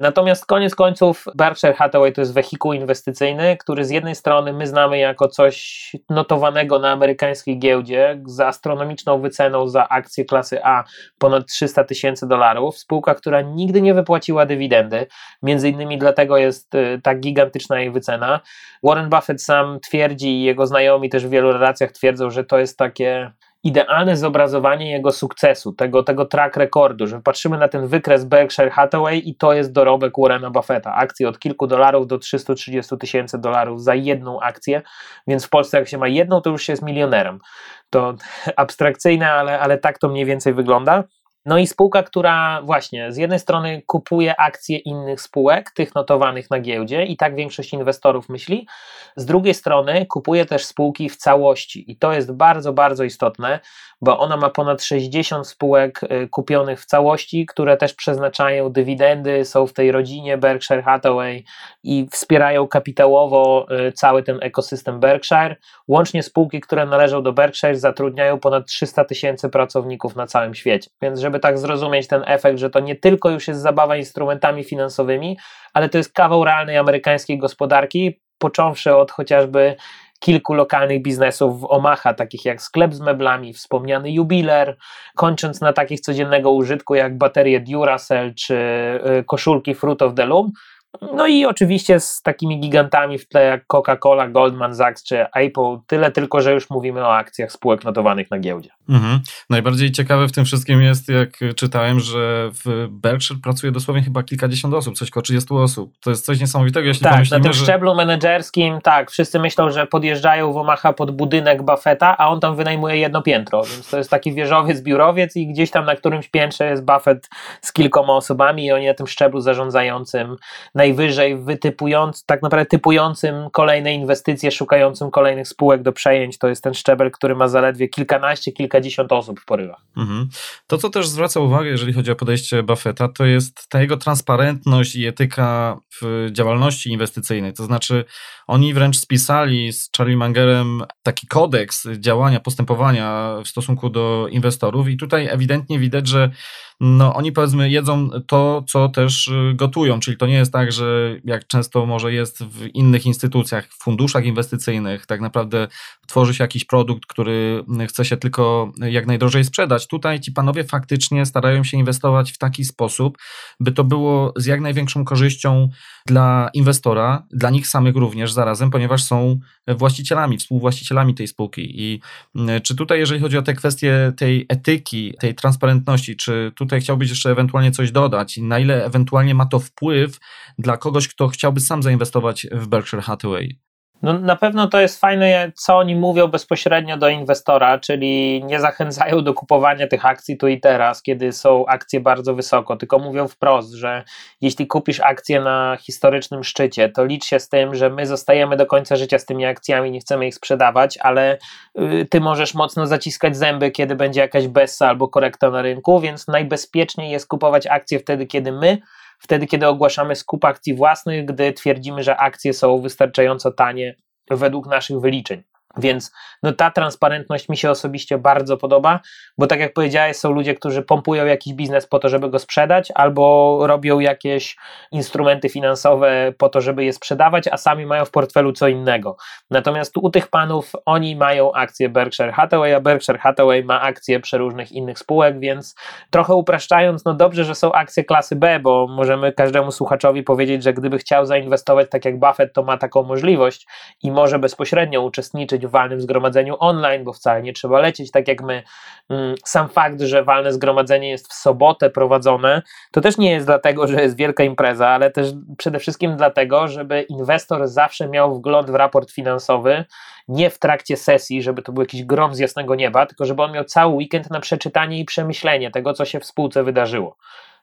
Natomiast koniec końców Berkshire Hathaway to jest wehikuł inwestycyjny, który z jednej strony my znamy jako coś notowanego na amerykańskiej giełdzie za astronomiczną wyceną za akcję klasy A ponad 300 tysięcy dolarów. Spółka, która nigdy nie wypłaciła dywidendy, między innymi dlatego jest y, tak gigantyczna jej wycena. Warren Buffett sam twierdzi i jego znajomi też w wielu relacjach twierdzą, że to jest takie idealne zobrazowanie jego sukcesu, tego, tego track rekordu, że patrzymy na ten wykres Berkshire Hathaway i to jest dorobek Warrena Buffetta. Akcje od kilku dolarów do 330 tysięcy dolarów za jedną akcję, więc w Polsce jak się ma jedną, to już się jest milionerem. To abstrakcyjne, ale, ale tak to mniej więcej wygląda. No i spółka, która właśnie z jednej strony kupuje akcje innych spółek, tych notowanych na giełdzie, i tak większość inwestorów myśli, z drugiej strony kupuje też spółki w całości, i to jest bardzo, bardzo istotne, bo ona ma ponad 60 spółek y, kupionych w całości, które też przeznaczają dywidendy, są w tej rodzinie Berkshire Hathaway i wspierają kapitałowo y, cały ten ekosystem Berkshire. Łącznie spółki, które należą do Berkshire, zatrudniają ponad 300 tysięcy pracowników na całym świecie. Więc, żeby żeby tak zrozumieć ten efekt, że to nie tylko już jest zabawa instrumentami finansowymi, ale to jest kawał realnej amerykańskiej gospodarki, począwszy od chociażby kilku lokalnych biznesów w Omaha, takich jak sklep z meblami, wspomniany jubiler, kończąc na takich codziennego użytku jak baterie Duracell czy y, koszulki Fruit of the Loom, no i oczywiście z takimi gigantami w tle jak Coca-Cola, Goldman Sachs czy Apple, tyle tylko, że już mówimy o akcjach spółek notowanych na giełdzie. Mhm. Najbardziej ciekawe w tym wszystkim jest, jak czytałem, że w Berkshire pracuje dosłownie chyba kilkadziesiąt osób, coś około 30 osób. To jest coś niesamowitego, jeśli tak, pomyślimy, na tym że... szczeblu menedżerskim, tak, wszyscy myślą, że podjeżdżają w Omaha pod budynek Buffetta, a on tam wynajmuje jedno piętro, więc to jest taki wieżowiec, biurowiec i gdzieś tam na którymś piętrze jest Buffett z kilkoma osobami i oni na tym szczeblu zarządzającym najwyżej wytypując, tak naprawdę typującym kolejne inwestycje, szukającym kolejnych spółek do przejęć. To jest ten szczebel, który ma zaledwie kilkanaście, kilkadziesiąt osób w porywach. Mhm. To, co też zwraca uwagę, jeżeli chodzi o podejście Buffetta, to jest ta jego transparentność i etyka w działalności inwestycyjnej. To znaczy, oni wręcz spisali z Charlie Mangerem taki kodeks działania, postępowania w stosunku do inwestorów, i tutaj ewidentnie widać, że no oni powiedzmy jedzą to, co też y, gotują, czyli to nie jest tak, że jak często może jest w innych instytucjach, w funduszach inwestycyjnych, tak naprawdę tworzy się jakiś produkt, który chce się tylko jak najdrożej sprzedać. Tutaj ci panowie faktycznie starają się inwestować w taki sposób, by to było z jak największą korzyścią dla inwestora, dla nich samych również zarazem, ponieważ są właścicielami, współwłaścicielami tej spółki. I y, czy tutaj, jeżeli chodzi o te kwestie tej etyki, tej transparentności, czy tutaj chciałbyś jeszcze ewentualnie coś dodać? Na ile ewentualnie ma to wpływ dla kogoś, kto chciałby sam zainwestować w Berkshire Hathaway? No, na pewno to jest fajne, co oni mówią bezpośrednio do inwestora, czyli nie zachęcają do kupowania tych akcji tu i teraz, kiedy są akcje bardzo wysoko, tylko mówią wprost, że jeśli kupisz akcje na historycznym szczycie, to licz się z tym, że my zostajemy do końca życia z tymi akcjami, nie chcemy ich sprzedawać, ale y, ty możesz mocno zaciskać zęby, kiedy będzie jakaś bessa albo korekta na rynku, więc najbezpieczniej jest kupować akcje wtedy, kiedy my wtedy, kiedy ogłaszamy skup akcji własnych, gdy twierdzimy, że akcje są wystarczająco tanie według naszych wyliczeń. Więc no, ta transparentność mi się osobiście bardzo podoba, bo tak jak powiedziałeś, są ludzie, którzy pompują jakiś biznes po to, żeby go sprzedać, albo robią jakieś instrumenty finansowe po to, żeby je sprzedawać, a sami mają w portfelu co innego. Natomiast u tych panów oni mają akcje Berkshire Hathaway, a Berkshire Hathaway ma akcje przeróżnych innych spółek, więc trochę upraszczając, no dobrze, że są akcje klasy B, bo możemy każdemu słuchaczowi powiedzieć, że gdyby chciał zainwestować tak jak Buffett, to ma taką możliwość i może bezpośrednio uczestniczyć w walnym zgromadzeniu online, bo wcale nie trzeba lecieć tak jak my. Mm, sam fakt, że walne zgromadzenie jest w sobotę prowadzone, to też nie jest dlatego, że jest wielka impreza, ale też przede wszystkim dlatego, żeby inwestor zawsze miał wgląd w raport finansowy, nie w trakcie sesji, żeby to był jakiś grom z jasnego nieba, tylko żeby on miał cały weekend na przeczytanie i przemyślenie tego, co się w spółce wydarzyło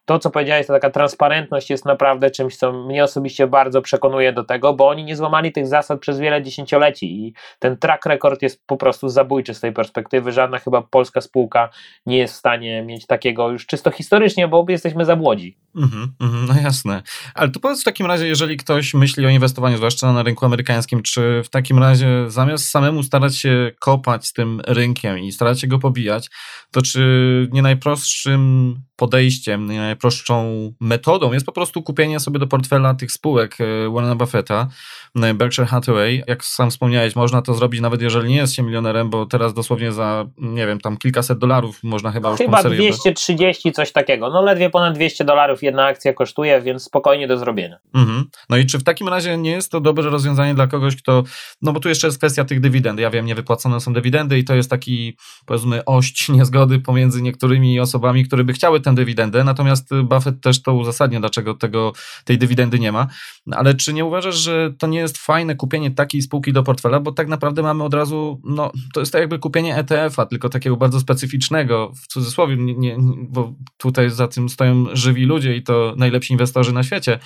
to, co powiedziałeś, to taka transparentność jest naprawdę czymś, co mnie osobiście bardzo przekonuje do tego, bo oni nie złamali tych zasad przez wiele dziesięcioleci i ten track record jest po prostu zabójczy z tej perspektywy. Żadna chyba polska spółka nie jest w stanie mieć takiego już czysto historycznie, bo jesteśmy za młodzi. Mm-hmm, no jasne. Ale to powiedz w takim razie, jeżeli ktoś myśli o inwestowaniu, zwłaszcza na rynku amerykańskim, czy w takim razie zamiast samemu starać się kopać z tym rynkiem i starać się go pobijać, to czy nie najprostszym podejściem, nie najprostszą metodą jest po prostu kupienie sobie do portfela tych spółek e, Warrena Buffetta, e, Berkshire Hathaway. Jak sam wspomniałeś, można to zrobić nawet jeżeli nie jest się milionerem, bo teraz dosłownie za, nie wiem, tam kilkaset dolarów można chyba już Chyba 230, coś takiego. No ledwie ponad 200 dolarów jedna akcja kosztuje, więc spokojnie do zrobienia. Mhm. No i czy w takim razie nie jest to dobre rozwiązanie dla kogoś, kto, no bo tu jeszcze jest kwestia tych dywidend. Ja wiem, nie wypłacone są dywidendy i to jest taki, powiedzmy, ość niezgody pomiędzy niektórymi osobami, które by chciały tę dywidendę, natomiast Buffett też to uzasadnia, dlaczego tego, tej dywidendy nie ma. Ale czy nie uważasz, że to nie jest fajne kupienie takiej spółki do portfela, bo tak naprawdę mamy od razu, no to jest tak jakby kupienie ETF-a, tylko takiego bardzo specyficznego, w cudzysłowie, nie, nie, bo tutaj za tym stoją żywi ludzie i to najlepsi inwestorzy na świecie,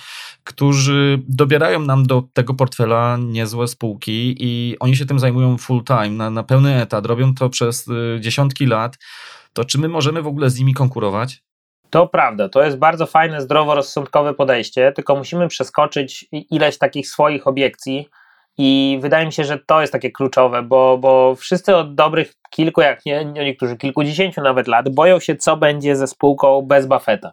którzy dobierają nam do tego portfela niezłe spółki i oni się tym zajmują full time, na, na pełny etat, robią to przez y, dziesiątki lat. To czy my możemy w ogóle z nimi konkurować? To prawda, to jest bardzo fajne, zdroworozsądkowe podejście, tylko musimy przeskoczyć ileś takich swoich obiekcji, I wydaje mi się, że to jest takie kluczowe, bo, bo wszyscy od dobrych kilku, jak nie, niektórzy kilkudziesięciu nawet lat, boją się, co będzie ze spółką bez Buffetta.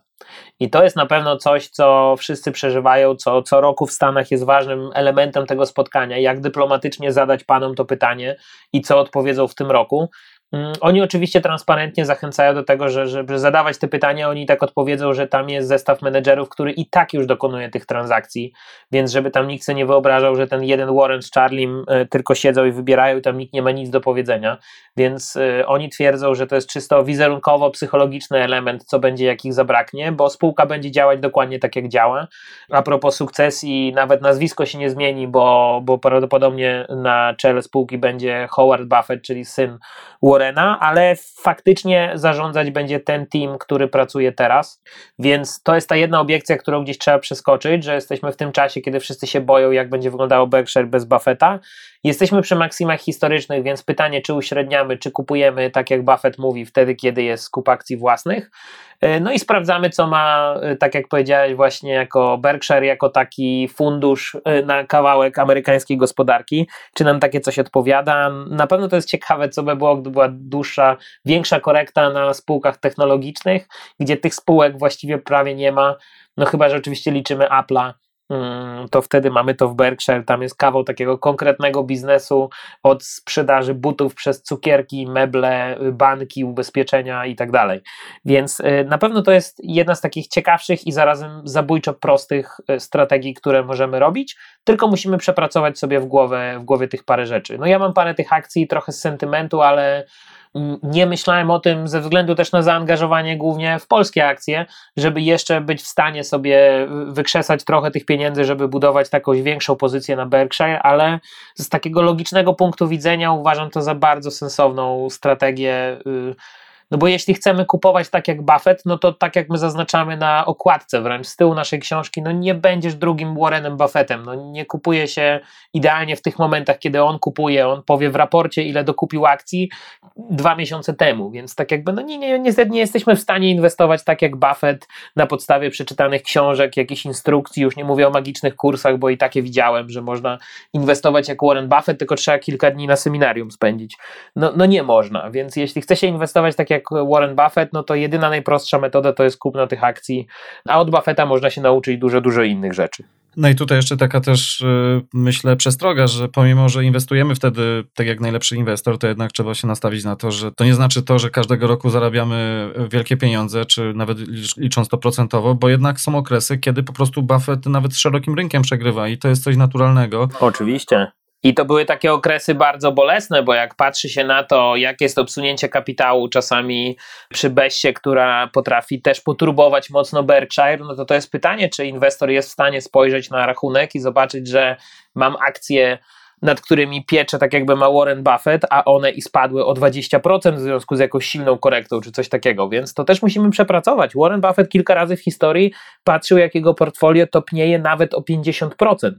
I to jest na pewno coś, co wszyscy przeżywają, co co roku w Stanach jest ważnym elementem tego spotkania, jak dyplomatycznie zadać panom to pytanie i co odpowiedzą w tym roku. Mm, oni oczywiście transparentnie zachęcają do tego, że, żeby zadawać te pytania, oni tak odpowiedzą, że tam jest zestaw menedżerów, który i tak już dokonuje tych transakcji, więc żeby tam nikt sobie nie wyobrażał, że ten jeden Warren z Charliem e, tylko siedzą i wybierają i tam nikt nie ma nic do powiedzenia, więc y, oni twierdzą, że to jest czysto wizerunkowo-psychologiczny element, co będzie, jak ich zabraknie, bo spółka będzie działać dokładnie tak, jak działa. A propos sukcesji, nawet nazwisko się nie zmieni, bo, bo prawdopodobnie na czele spółki będzie Howard Buffett, czyli syn Ale faktycznie zarządzać będzie ten team, który pracuje teraz. Więc to jest ta jedna obiekcja, którą gdzieś trzeba przeskoczyć, że jesteśmy w tym czasie, kiedy wszyscy się boją, jak będzie wyglądało Berkshire bez Buffetta. Jesteśmy przy maksimach historycznych, więc pytanie, czy uśredniamy, czy kupujemy, tak jak Buffett mówi, wtedy, kiedy jest skup akcji własnych. E, no i sprawdzamy, co ma, e, tak jak powiedziałeś, właśnie jako Berkshire, jako taki fundusz e, na kawałek amerykańskiej gospodarki. Czy nam takie coś odpowiada? Na pewno to jest ciekawe, co by było, gdyby była dłuższa, większa korekta na spółkach technologicznych, gdzie tych spółek właściwie prawie nie ma. No chyba, że oczywiście liczymy Apple'a, to wtedy mamy to w Berkshire, tam jest kawał takiego konkretnego biznesu od sprzedaży butów przez cukierki, meble, banki, ubezpieczenia i tak dalej. Więc y, na pewno to jest jedna z takich ciekawszych i zarazem zabójczo prostych y, strategii, które możemy robić, tylko musimy przepracować sobie w głowę, w głowie tych parę rzeczy. No ja mam parę tych akcji, trochę z sentymentu, ale nie myślałem o tym ze względu też na zaangażowanie głównie w polskie akcje, żeby jeszcze być w stanie sobie wykrzesać trochę tych pieniędzy, żeby budować taką większą pozycję na Berkshire, ale z takiego logicznego punktu widzenia uważam to za bardzo sensowną strategię y, no bo jeśli chcemy kupować tak jak Buffett, no to tak jak my zaznaczamy na okładce wręcz z tyłu naszej książki, no nie będziesz drugim Warrenem Buffettem. No nie kupuje się idealnie w tych momentach, kiedy on kupuje, on powie w raporcie, ile dokupił akcji dwa miesiące temu, więc tak jakby, no nie, nie, nie jesteśmy w stanie inwestować tak jak Buffett na podstawie przeczytanych książek, jakichś instrukcji, już nie mówię o magicznych kursach, bo i takie widziałem, że można inwestować jak Warren Buffett, tylko trzeba kilka dni na seminarium spędzić. No, no nie można, więc jeśli chce się inwestować tak jak jak Warren Buffett, no to jedyna najprostsza metoda to jest kupno tych akcji, a od Buffetta można się nauczyć dużo, dużo innych rzeczy. No i tutaj jeszcze taka też, y, myślę, przestroga, że pomimo, że inwestujemy wtedy tak jak najlepszy inwestor, to jednak trzeba się nastawić na to, że to nie znaczy to, że każdego roku zarabiamy wielkie pieniądze, czy nawet licząc to procentowo, bo jednak są okresy, kiedy po prostu Buffett nawet z szerokim rynkiem przegrywa i to jest coś naturalnego. Oczywiście. I to były takie okresy bardzo bolesne, bo jak patrzy się na to, jak jest obsunięcie kapitału czasami przy Bessie, która potrafi też poturbować mocno Berkshire, no to to jest pytanie, czy inwestor jest w stanie spojrzeć na rachunek i zobaczyć, że mam akcje nad którymi piecze tak jakby ma Warren Buffett, a one i spadły o 20% w związku z jakąś silną korektą czy coś takiego, więc to też musimy przepracować. Warren Buffett kilka razy w historii patrzył, jak jego portfolio topnieje nawet o 50%.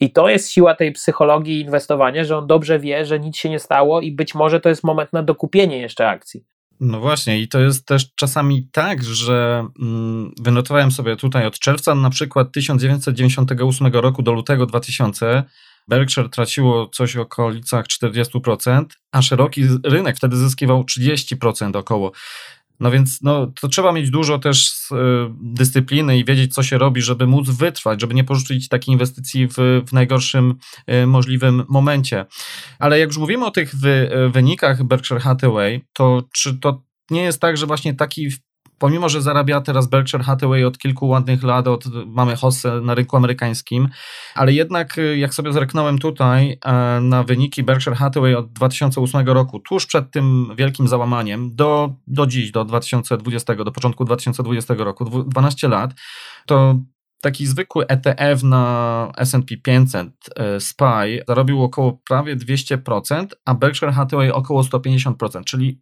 I to jest siła tej psychologii inwestowania, że on dobrze wie, że nic się nie stało i być może to jest moment na dokupienie jeszcze akcji. No właśnie, i to jest też czasami tak, że mm, wynotowałem sobie tutaj od czerwca na przykład 1998 roku do lutego 2000 Berkshire traciło coś w okolicach 40%, a szeroki rynek wtedy zyskiwał 30% około. No więc no, to trzeba mieć dużo też y, dyscypliny i wiedzieć, co się robi, żeby móc wytrwać, żeby nie porzucić takiej inwestycji w, w najgorszym y, możliwym momencie. Ale jak już mówimy o tych wy, y, wynikach Berkshire Hathaway, to czy to nie jest tak, że właśnie taki pomimo, że zarabia teraz Berkshire Hathaway od kilku ładnych lat, od, mamy hossę na rynku amerykańskim, ale jednak y, jak sobie zerknąłem tutaj e, na wyniki Berkshire Hathaway od 2008 roku, tuż przed tym wielkim załamaniem, do, do dziś, do 2020, do początku 2020 roku, 12 lat, to taki zwykły ETF na S&P 500 e, SPY zarobił około prawie 200%, a Berkshire Hathaway około 150%, czyli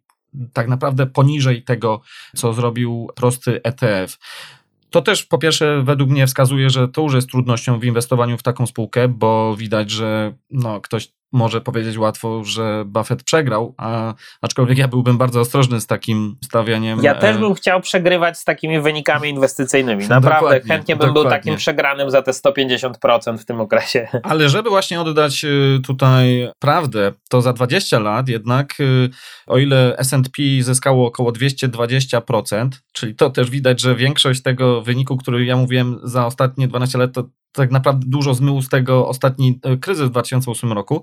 tak naprawdę poniżej tego, co zrobił prosty ETF. To też po pierwsze według mnie wskazuje, że to już jest trudnością w inwestowaniu w taką spółkę, bo widać, że no, ktoś może powiedzieć łatwo, że Buffett przegrał, a, aczkolwiek ja byłbym bardzo ostrożny z takim stawianiem. Ja też e, bym chciał przegrywać z takimi wynikami inwestycyjnymi. Naprawdę dokładnie, chętnie bym dokładnie. był takim przegranym za te 150% w tym okresie. Ale żeby właśnie oddać y, tutaj prawdę, to za 20 lat jednak, y, o ile S&P zyskało około 220%, czyli to też widać, że większość tego wyniku, który ja mówiłem za ostatnie 12 lat, to tak naprawdę dużo zmył z tego ostatni e, kryzys w 2008 roku.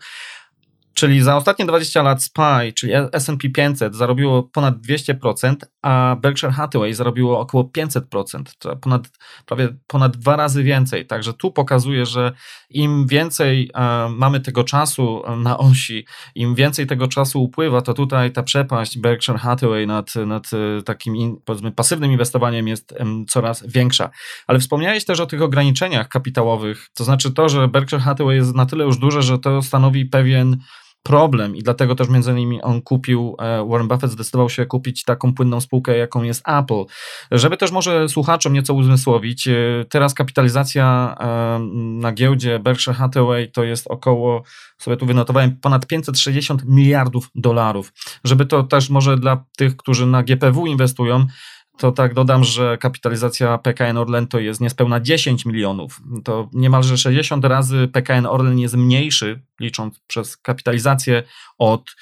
Czyli za ostatnie 20 lat SPY, czyli S&P 500 zarobiło ponad 200%, a Berkshire Hathaway zarobiło około 500%, ponad, prawie ponad dwa razy więcej. Także tu pokazuje, że im więcej e, mamy tego czasu na osi, im więcej tego czasu upływa, to tutaj ta przepaść Berkshire Hathaway nad, nad e, takim powiedzmy pasywnym inwestowaniem jest coraz większa. Ale wspomniałeś też o tych ograniczeniach kapitałowych, to znaczy to, że Berkshire Hathaway jest na tyle już duże, że to stanowi pewien problem i dlatego też między innymi on kupił, e, Warren Buffett zdecydował się kupić taką płynną spółkę, jaką jest Apple. Żeby też może słuchaczom nieco uzmysłowić, e, teraz kapitalizacja e, na giełdzie Berkshire Hathaway to jest około, sobie tu wynotowałem, ponad 560 miliardów dolarów. Żeby to też może dla tych, którzy na GPW inwestują, to tak dodam, że kapitalizacja PKN Orlen to jest niespełna 10 milionów. To niemalże 60 razy PKN Orlen jest mniejszy, licząc przez kapitalizację od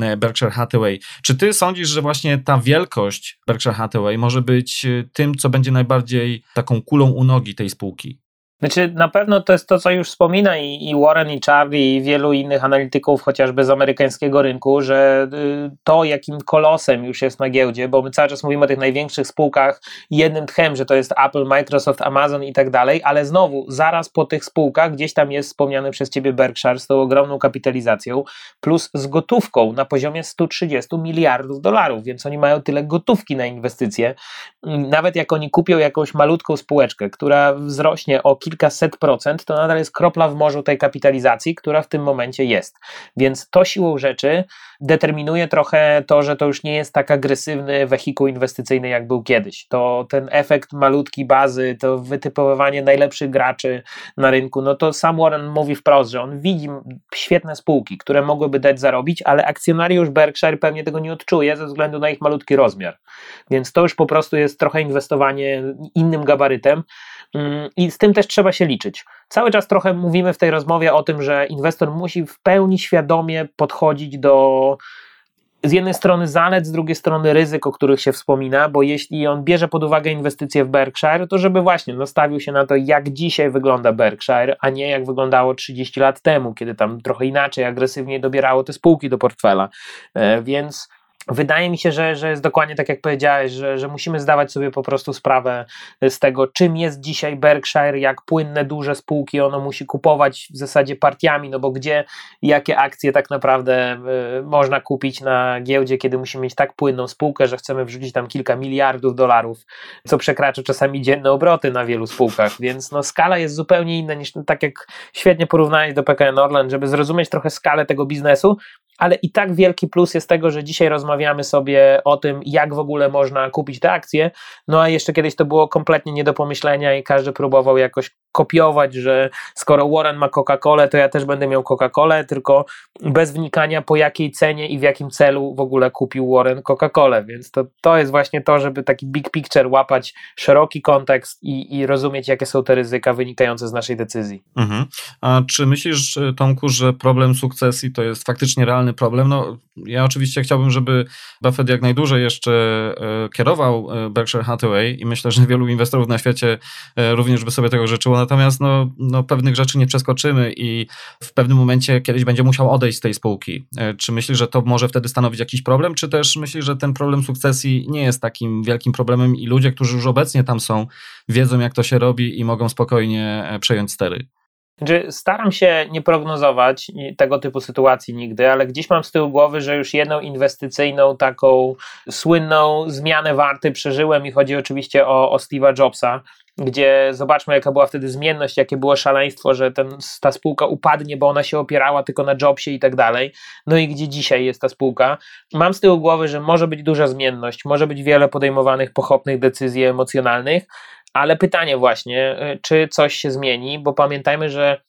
e, Berkshire Hathaway. Czy ty sądzisz, że właśnie ta wielkość Berkshire Hathaway może być e, tym, co będzie najbardziej taką kulą u nogi tej spółki? Znaczy, na pewno to jest to, co już wspomina i, i, Warren, i Charlie, i wielu innych analityków, chociażby z amerykańskiego rynku, że y, to, jakim kolosem już jest na giełdzie, bo my cały czas mówimy o tych największych spółkach jednym tchem, że to jest Apple, Microsoft, Amazon i tak dalej, ale znowu, zaraz po tych spółkach gdzieś tam jest wspomniany przez ciebie Berkshire z tą ogromną kapitalizacją, plus z gotówką na poziomie 130 miliardów dolarów, więc oni mają tyle gotówki na inwestycje. Nawet jak oni kupią jakąś malutką spółeczkę, która wzrośnie o kilka kilkaset procent, to nadal jest kropla w morzu tej kapitalizacji, która w tym momencie jest. Więc to siłą rzeczy determinuje trochę to, że to już nie jest tak agresywny wehikuł inwestycyjny, jak był kiedyś. To ten efekt malutki bazy, to wytypowanie najlepszych graczy na rynku, no to sam Warren mówi wprost, że on widzi świetne spółki, które mogłyby dać zarobić, ale akcjonariusz Berkshire pewnie tego nie odczuje ze względu na ich malutki rozmiar. Więc to już po prostu jest trochę inwestowanie innym gabarytem. Mm, I z tym też trzeba się liczyć. Cały czas trochę mówimy w tej rozmowie o tym, że inwestor musi w pełni świadomie podchodzić do z jednej strony zalet, z drugiej strony ryzyk, o których się wspomina, bo jeśli on bierze pod uwagę inwestycje w Berkshire, to żeby właśnie nastawił się na to, jak dzisiaj wygląda Berkshire, a nie jak wyglądało 30 lat temu, kiedy tam trochę inaczej, agresywniej dobierało te spółki do portfela. E, więc Wydaje mi się, że, że jest dokładnie tak, jak powiedziałeś, że, że musimy zdawać sobie po prostu sprawę z tego, czym jest dzisiaj Berkshire, jak płynne, duże spółki ono musi kupować w zasadzie partiami, no bo gdzie, jakie akcje tak naprawdę y, można kupić na giełdzie, kiedy musimy mieć tak płynną spółkę, że chcemy wrzucić tam kilka miliardów dolarów, co przekracza czasami dzienne obroty na wielu spółkach, więc no skala jest zupełnie inna niż, tak jak świetnie porównałeś do PKN Orlen, żeby zrozumieć trochę skalę tego biznesu, ale i tak wielki plus jest tego, że dzisiaj rozmawiamy sobie o tym, jak w ogóle można kupić te akcje. No a jeszcze kiedyś to było kompletnie nie do pomyślenia i każdy próbował jakoś kopiować, że skoro Warren ma Coca-Colę, to ja też będę miał Coca-Colę, tylko bez wnikania po jakiej cenie i w jakim celu w ogóle kupił Warren Coca-Colę. Więc to, to jest właśnie to, żeby taki big picture łapać szeroki kontekst i, i rozumieć, jakie są te ryzyka wynikające z naszej decyzji. Mhm. A czy myślisz, Tomku, że problem sukcesji to jest faktycznie realny problem? No, ja oczywiście chciałbym, żeby Buffett jak najdłużej jeszcze e, kierował e, Berkshire Hathaway i myślę, że wielu inwestorów na świecie e, również by sobie tego życzyło natomiast no, no, pewnych rzeczy nie przeskoczymy i w pewnym momencie kiedyś będzie musiał odejść z tej spółki. Czy myślisz, że to może wtedy stanowić jakiś problem, czy też myślisz, że ten problem sukcesji nie jest takim wielkim problemem i ludzie, którzy już obecnie tam są, wiedzą jak to się robi i mogą spokojnie przejąć stery? Znaczy, staram się nie prognozować tego typu sytuacji nigdy, ale gdzieś mam z tyłu głowy, że już jedną inwestycyjną, taką słynną zmianę warty przeżyłem i chodzi oczywiście o, o Steve'a Jobsa, gdzie zobaczmy, jaka była wtedy zmienność, jakie było szaleństwo, że ten, ta spółka upadnie, bo ona się opierała tylko na Jobsie i tak dalej. No i gdzie dzisiaj jest ta spółka? Mam z tyłu głowy, że może być duża zmienność, może być wiele podejmowanych pochopnych decyzji emocjonalnych, ale pytanie właśnie, y, czy coś się zmieni, bo pamiętajmy, że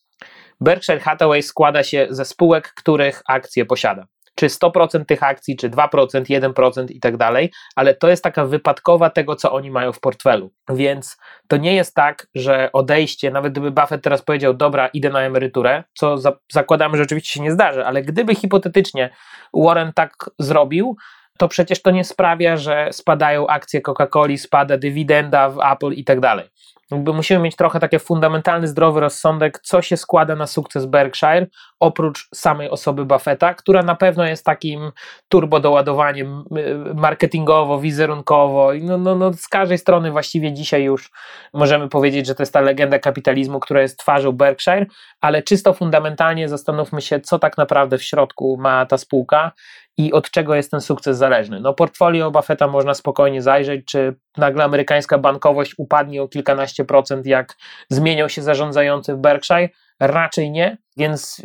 Berkshire Hathaway składa się ze spółek, których akcje posiada czy 100% tych akcji, czy 2%, 1% i tak dalej, ale to jest taka wypadkowa tego, co oni mają w portfelu. Więc to nie jest tak, że odejście, nawet gdyby Buffett teraz powiedział, dobra, idę na emeryturę, co za zakładamy, że oczywiście się nie zdarzy, ale gdyby hipotetycznie Warren tak zrobił, to przecież to nie sprawia, że spadają akcje Coca-Coli, spada dywidenda w Apple i tak dalej. Musimy mieć trochę taki fundamentalny, zdrowy rozsądek, co się składa na sukces Berkshire, oprócz samej osoby Buffetta, która na pewno jest takim turbo doładowaniem y, marketingowo, wizerunkowo. No, no, no, z każdej strony właściwie dzisiaj już możemy powiedzieć, że to jest ta legenda kapitalizmu, która jest twarzą Berkshire, ale czysto fundamentalnie zastanówmy się, co tak naprawdę w środku ma ta spółka i od czego jest ten sukces zależny. No portfolio Buffetta można spokojnie zajrzeć, czy nagle amerykańska bankowość upadnie o kilkanaście procent, jak zmieniał się zarządzający w Berkshire? Raczej nie, więc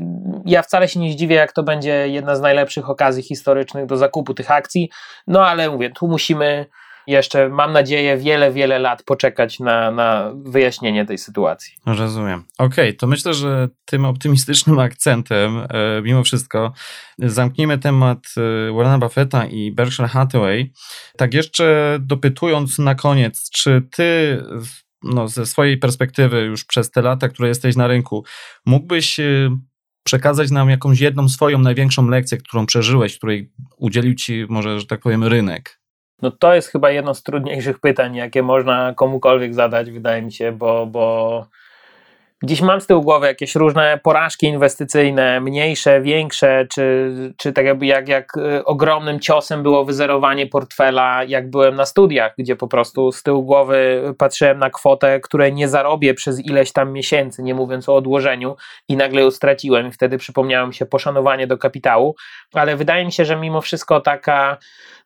ja wcale się nie zdziwię, jak to będzie jedna z najlepszych okazji historycznych do zakupu tych akcji, no ale mówię, tu musimy jeszcze, mam nadzieję, wiele, wiele lat poczekać na, na wyjaśnienie tej sytuacji. Rozumiem. Okej, okay, to myślę, że tym optymistycznym akcentem, e, mimo wszystko, zamkniemy temat e, Warrena Buffetta i Berkshire Hathaway. Tak jeszcze dopytując na koniec, czy ty no, ze swojej perspektywy już przez te lata, które jesteś na rynku, mógłbyś e, przekazać nam jakąś jedną swoją największą lekcję, którą przeżyłeś, której udzielił ci może, że tak powiem, rynek? No to jest chyba jedno z trudniejszych pytań, jakie można komukolwiek zadać, wydaje mi się, bo, bo Gdzieś mam z tyłu głowy jakieś różne porażki inwestycyjne, mniejsze, większe, czy, czy tak jakby jak, jak y, ogromnym ciosem było wyzerowanie portfela, jak byłem na studiach, gdzie po prostu z tyłu głowy patrzyłem na kwotę, której nie zarobię przez ileś tam miesięcy, nie mówiąc o odłożeniu, i nagle ją straciłem, wtedy przypomniało mi się poszanowanie do kapitału. Ale wydaje mi się, że mimo wszystko taka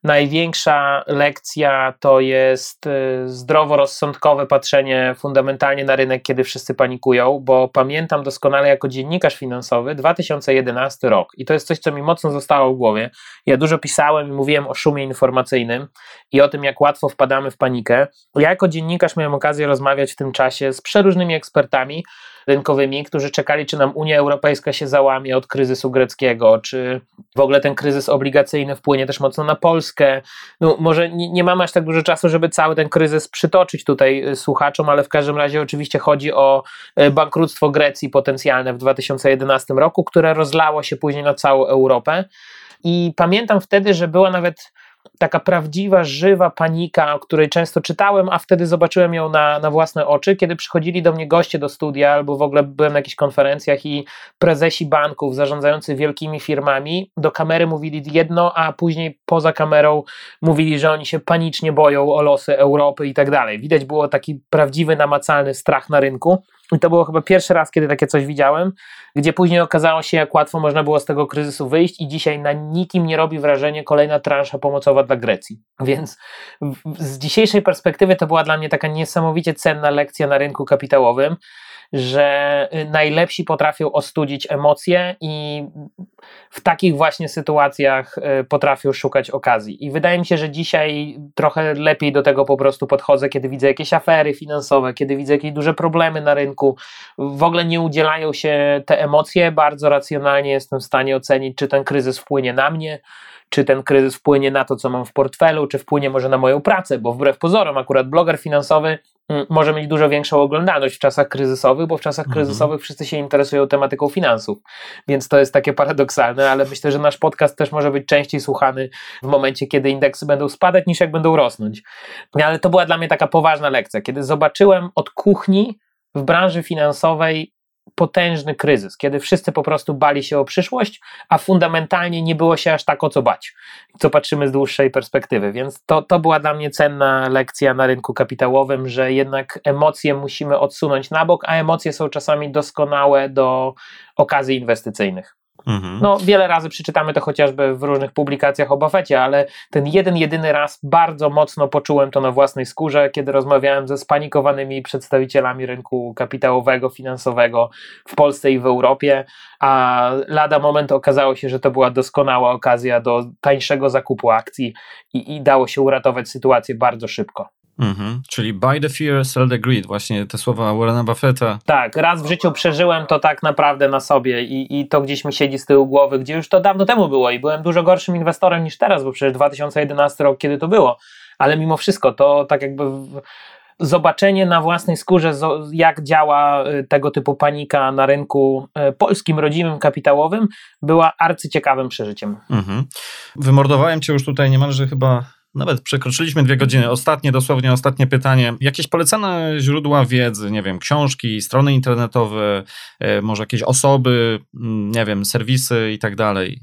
największa lekcja to jest y, zdroworozsądkowe patrzenie fundamentalnie na rynek, kiedy wszyscy panikują, bo pamiętam doskonale jako dziennikarz finansowy 2011 rok i to jest coś, co mi mocno zostało w głowie. Ja dużo pisałem i mówiłem o szumie informacyjnym i o tym, jak łatwo wpadamy w panikę. Ja jako dziennikarz miałem okazję rozmawiać w tym czasie z przeróżnymi ekspertami, rynkowymi, którzy czekali, czy nam Unia Europejska się załamie od kryzysu greckiego, czy w ogóle ten kryzys obligacyjny wpłynie też mocno na Polskę. No, może nie, nie mamy aż tak dużo czasu, żeby cały ten kryzys przytoczyć tutaj y, słuchaczom, ale w każdym razie oczywiście chodzi o y, bankructwo Grecji potencjalne w 2011 roku, które rozlało się później na całą Europę. I pamiętam wtedy, że była nawet taka prawdziwa, żywa panika, o której często czytałem, a wtedy zobaczyłem ją na, na własne oczy, kiedy przychodzili do mnie goście do studia, albo w ogóle byłem na jakichś konferencjach i prezesi banków zarządzający wielkimi firmami do kamery mówili jedno, a później poza kamerą mówili, że oni się panicznie boją o losy Europy i tak dalej. Widać było taki prawdziwy, namacalny strach na rynku. I to było chyba pierwszy raz, kiedy takie coś widziałem, gdzie później okazało się, jak łatwo można było z tego kryzysu wyjść, i dzisiaj na nikim nie robi wrażenia kolejna transza pomocowa dla Grecji. Więc z dzisiejszej perspektywy to była dla mnie taka niesamowicie cenna lekcja na rynku kapitałowym że y, najlepsi potrafią ostudzić emocje i w takich właśnie sytuacjach y, potrafią szukać okazji. I wydaje mi się, że dzisiaj trochę lepiej do tego po prostu podchodzę, kiedy widzę jakieś afery finansowe, kiedy widzę jakieś duże problemy na rynku. W ogóle nie udzielają się te emocje. Bardzo racjonalnie jestem w stanie ocenić, czy ten kryzys wpłynie na mnie, czy ten kryzys wpłynie na to, co mam w portfelu, czy wpłynie może na moją pracę, bo wbrew pozorom, akurat bloger finansowy może mieć dużo większą oglądalność w czasach kryzysowych, bo w czasach mhm. kryzysowych wszyscy się interesują tematyką finansów. Więc to jest takie paradoksalne, ale myślę, że nasz podcast też może być częściej słuchany w momencie, kiedy indeksy będą spadać, niż jak będą rosnąć. Ale to była dla mnie taka poważna lekcja, kiedy zobaczyłem od kuchni w branży finansowej potężny kryzys, kiedy wszyscy po prostu bali się o przyszłość, a fundamentalnie nie było się aż tak o co bać, co patrzymy z dłuższej perspektywy. Więc to, to była dla mnie cenna lekcja na rynku kapitałowym, że jednak emocje musimy odsunąć na bok, a emocje są czasami doskonałe do okazji inwestycyjnych. Mhm. No, wiele razy przeczytamy to chociażby w różnych publikacjach o Buffetcie, ale ten jeden, jedyny raz bardzo mocno poczułem to na własnej skórze, kiedy rozmawiałem ze spanikowanymi przedstawicielami rynku kapitałowego, finansowego w Polsce i w Europie, a lada moment okazało się, że to była doskonała okazja do tańszego zakupu akcji i, i dało się uratować sytuację bardzo szybko. Mhm. Czyli buy the fear, sell the greed, właśnie te słowa Warrena Buffetta. Tak, raz w życiu przeżyłem to tak naprawdę na sobie i, i to gdzieś mi siedzi z tyłu głowy, gdzie już to dawno temu było i byłem dużo gorszym inwestorem niż teraz, bo przecież 2011 rok, kiedy to było, ale mimo wszystko to tak jakby zobaczenie na własnej skórze, jak działa y, tego typu panika na rynku y, polskim, rodzimym, kapitałowym, była arcyciekawym przeżyciem. Mhm. Wymordowałem cię już tutaj niemalże chyba nawet przekroczyliśmy dwie godziny. Ostatnie, dosłownie ostatnie pytanie. Jakieś polecane źródła wiedzy, nie wiem, książki, strony internetowe, y, może jakieś osoby, mm, nie wiem, serwisy i tak dalej.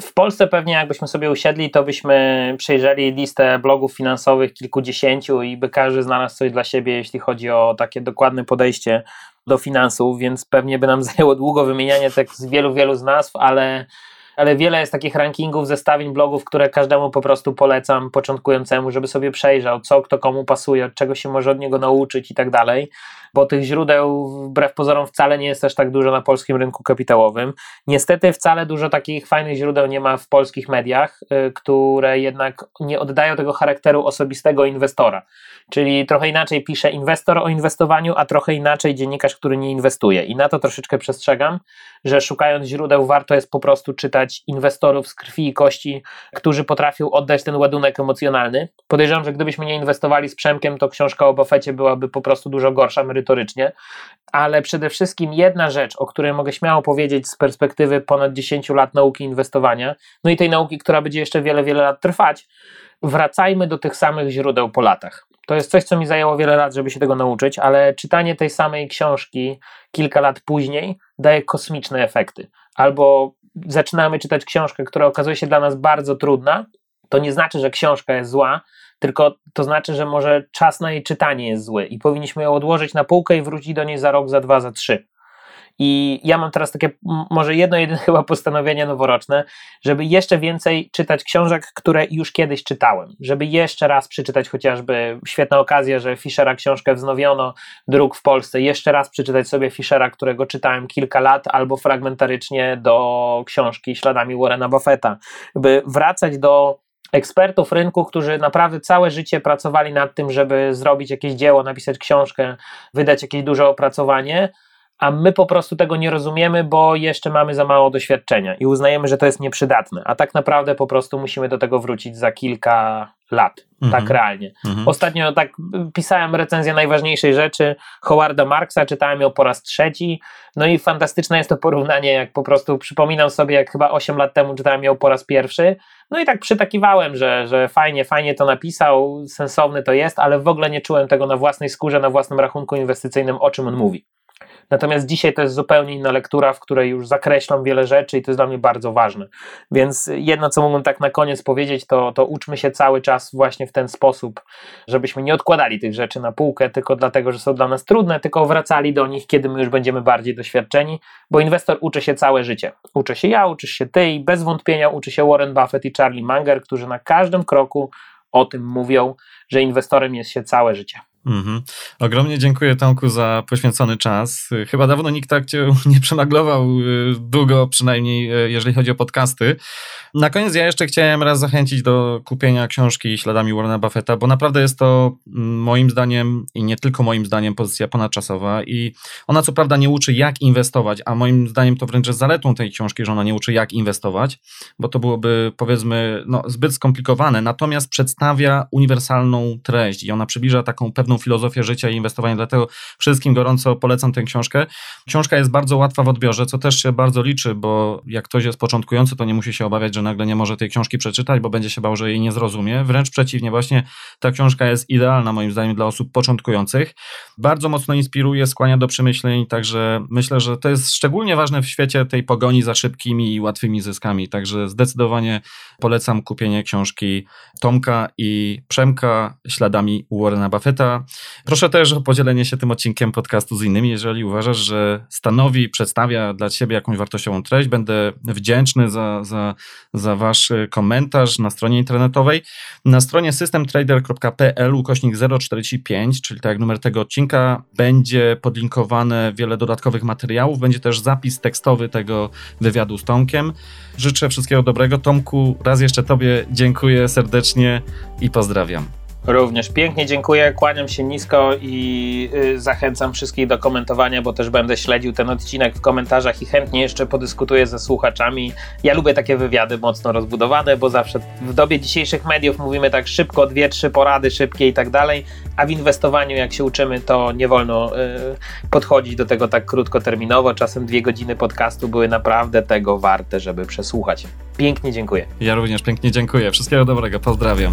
W Polsce pewnie jakbyśmy sobie usiedli, to byśmy przejrzeli listę blogów finansowych kilkudziesięciu i by każdy znalazł coś dla siebie, jeśli chodzi o takie dokładne podejście do finansów, więc pewnie by nam zajęło długo wymienianie tak z wielu, wielu z nazw, ale ale wiele jest takich rankingów, zestawień blogów, które każdemu po prostu polecam początkującemu, żeby sobie przejrzał, co kto komu pasuje, od czego się może od niego nauczyć i tak dalej bo tych źródeł wbrew pozorom wcale nie jest też tak dużo na polskim rynku kapitałowym. Niestety wcale dużo takich fajnych źródeł nie ma w polskich mediach, y, które jednak nie oddają tego charakteru osobistego inwestora. Czyli trochę inaczej pisze inwestor o inwestowaniu, a trochę inaczej dziennikarz, który nie inwestuje. I na to troszeczkę przestrzegam, że szukając źródeł warto jest po prostu czytać inwestorów z krwi i kości, którzy potrafią oddać ten ładunek emocjonalny. Podejrzewam, że gdybyśmy nie inwestowali z Przemkiem, to książka o Buffetcie byłaby po prostu dużo gorsza ale przede wszystkim jedna rzecz, o której mogę śmiało powiedzieć z perspektywy ponad 10 lat nauki inwestowania, no i tej nauki, która będzie jeszcze wiele, wiele lat trwać, wracajmy do tych samych źródeł po latach. To jest coś, co mi zajęło wiele lat, żeby się tego nauczyć, ale czytanie tej samej książki kilka lat później daje kosmiczne efekty. Albo zaczynamy czytać książkę, która okazuje się dla nas bardzo trudna, to nie znaczy, że książka jest zła, tylko to znaczy, że może czas na jej czytanie jest zły i powinniśmy ją odłożyć na półkę i wrócić do niej za rok, za dwa, za trzy. I ja mam teraz takie, może jedno, jedyne chyba postanowienie noworoczne, żeby jeszcze więcej czytać książek, które już kiedyś czytałem. Żeby jeszcze raz przeczytać chociażby, świetna okazja, że Fischera książkę wznowiono, druk w Polsce, jeszcze raz przeczytać sobie Fischera, którego czytałem kilka lat, albo fragmentarycznie do książki Śladami Warrena Buffetta. By wracać do ekspertów rynku, którzy naprawdę całe życie pracowali nad tym, żeby zrobić jakieś dzieło, napisać książkę, wydać jakieś duże opracowanie, a my po prostu tego nie rozumiemy, bo jeszcze mamy za mało doświadczenia i uznajemy, że to jest nieprzydatne, a tak naprawdę po prostu musimy do tego wrócić za kilka lat, mhm. tak realnie. Mhm. Ostatnio tak pisałem recenzję najważniejszej rzeczy Howarda Marksa, czytałem ją po raz trzeci, no i fantastyczne jest to porównanie, jak po prostu przypominam sobie, jak chyba 8 lat temu czytałem ją po raz pierwszy, no i tak przytakiwałem, że, że fajnie, fajnie to napisał, sensowny to jest, ale w ogóle nie czułem tego na własnej skórze, na własnym rachunku inwestycyjnym, o czym on mówi. Natomiast dzisiaj to jest zupełnie inna lektura, w której już zakreślam wiele rzeczy i to jest dla mnie bardzo ważne. Więc jedno, co mógłbym tak na koniec powiedzieć, to, to uczmy się cały czas właśnie w ten sposób, żebyśmy nie odkładali tych rzeczy na półkę tylko dlatego, że są dla nas trudne, tylko wracali do nich, kiedy my już będziemy bardziej doświadczeni, bo inwestor uczy się całe życie. Uczy się ja, uczy się ty i bez wątpienia uczy się Warren Buffett i Charlie Munger, którzy na każdym kroku o tym mówią, że inwestorem jest się całe życie. Mhm. Ogromnie dziękuję Tomku za poświęcony czas. Chyba dawno nikt tak cię nie przemaglował y, długo, przynajmniej y, jeżeli chodzi o podcasty. Na koniec ja jeszcze chciałem raz zachęcić do kupienia książki Śladami Warrena Buffetta, bo naprawdę jest to mm, moim zdaniem i nie tylko moim zdaniem pozycja ponadczasowa i ona co prawda nie uczy jak inwestować, a moim zdaniem to wręcz jest zaletą tej książki, że ona nie uczy jak inwestować, bo to byłoby powiedzmy no, zbyt skomplikowane, natomiast przedstawia uniwersalną treść i ona przybliża taką pewną filozofię życia i inwestowania, dlatego wszystkim gorąco polecam tę książkę. Książka jest bardzo łatwa w odbiorze, co też się bardzo liczy, bo jak ktoś jest początkujący, to nie musi się obawiać, że nagle nie może tej książki przeczytać, bo będzie się bał, że jej nie zrozumie. Wręcz przeciwnie, właśnie ta książka jest idealna moim zdaniem dla osób początkujących. Bardzo mocno inspiruje, skłania do przemyśleń, także myślę, że to jest szczególnie ważne w świecie tej pogoni za szybkimi i łatwymi zyskami, także zdecydowanie polecam kupienie książki Tomka i Przemka śladami Warrena Buffetta. Proszę też o podzielenie się tym odcinkiem podcastu z innymi, jeżeli uważasz, że stanowi, przedstawia dla Ciebie jakąś wartościową treść. Będę wdzięczny za, za, za Wasz komentarz na stronie internetowej. Na stronie systemtrader.pl ukośnik 045, czyli tak jak numer tego odcinka, będzie podlinkowane wiele dodatkowych materiałów. Będzie też zapis tekstowy tego wywiadu z Tomkiem. Życzę wszystkiego dobrego. Tomku, raz jeszcze Tobie dziękuję serdecznie i pozdrawiam. Również pięknie dziękuję, kłaniam się nisko i y, zachęcam wszystkich do komentowania, bo też będę śledził ten odcinek w komentarzach i chętnie jeszcze podyskutuję ze słuchaczami. Ja lubię takie wywiady mocno rozbudowane, bo zawsze w dobie dzisiejszych mediów mówimy tak szybko, dwie, trzy porady szybkie i tak dalej, a w inwestowaniu jak się uczymy, to nie wolno y, podchodzić do tego tak krótkoterminowo. Czasem dwie godziny podcastu były naprawdę tego warte, żeby przesłuchać. Pięknie dziękuję. Ja również pięknie dziękuję. Wszystkiego dobrego, pozdrawiam.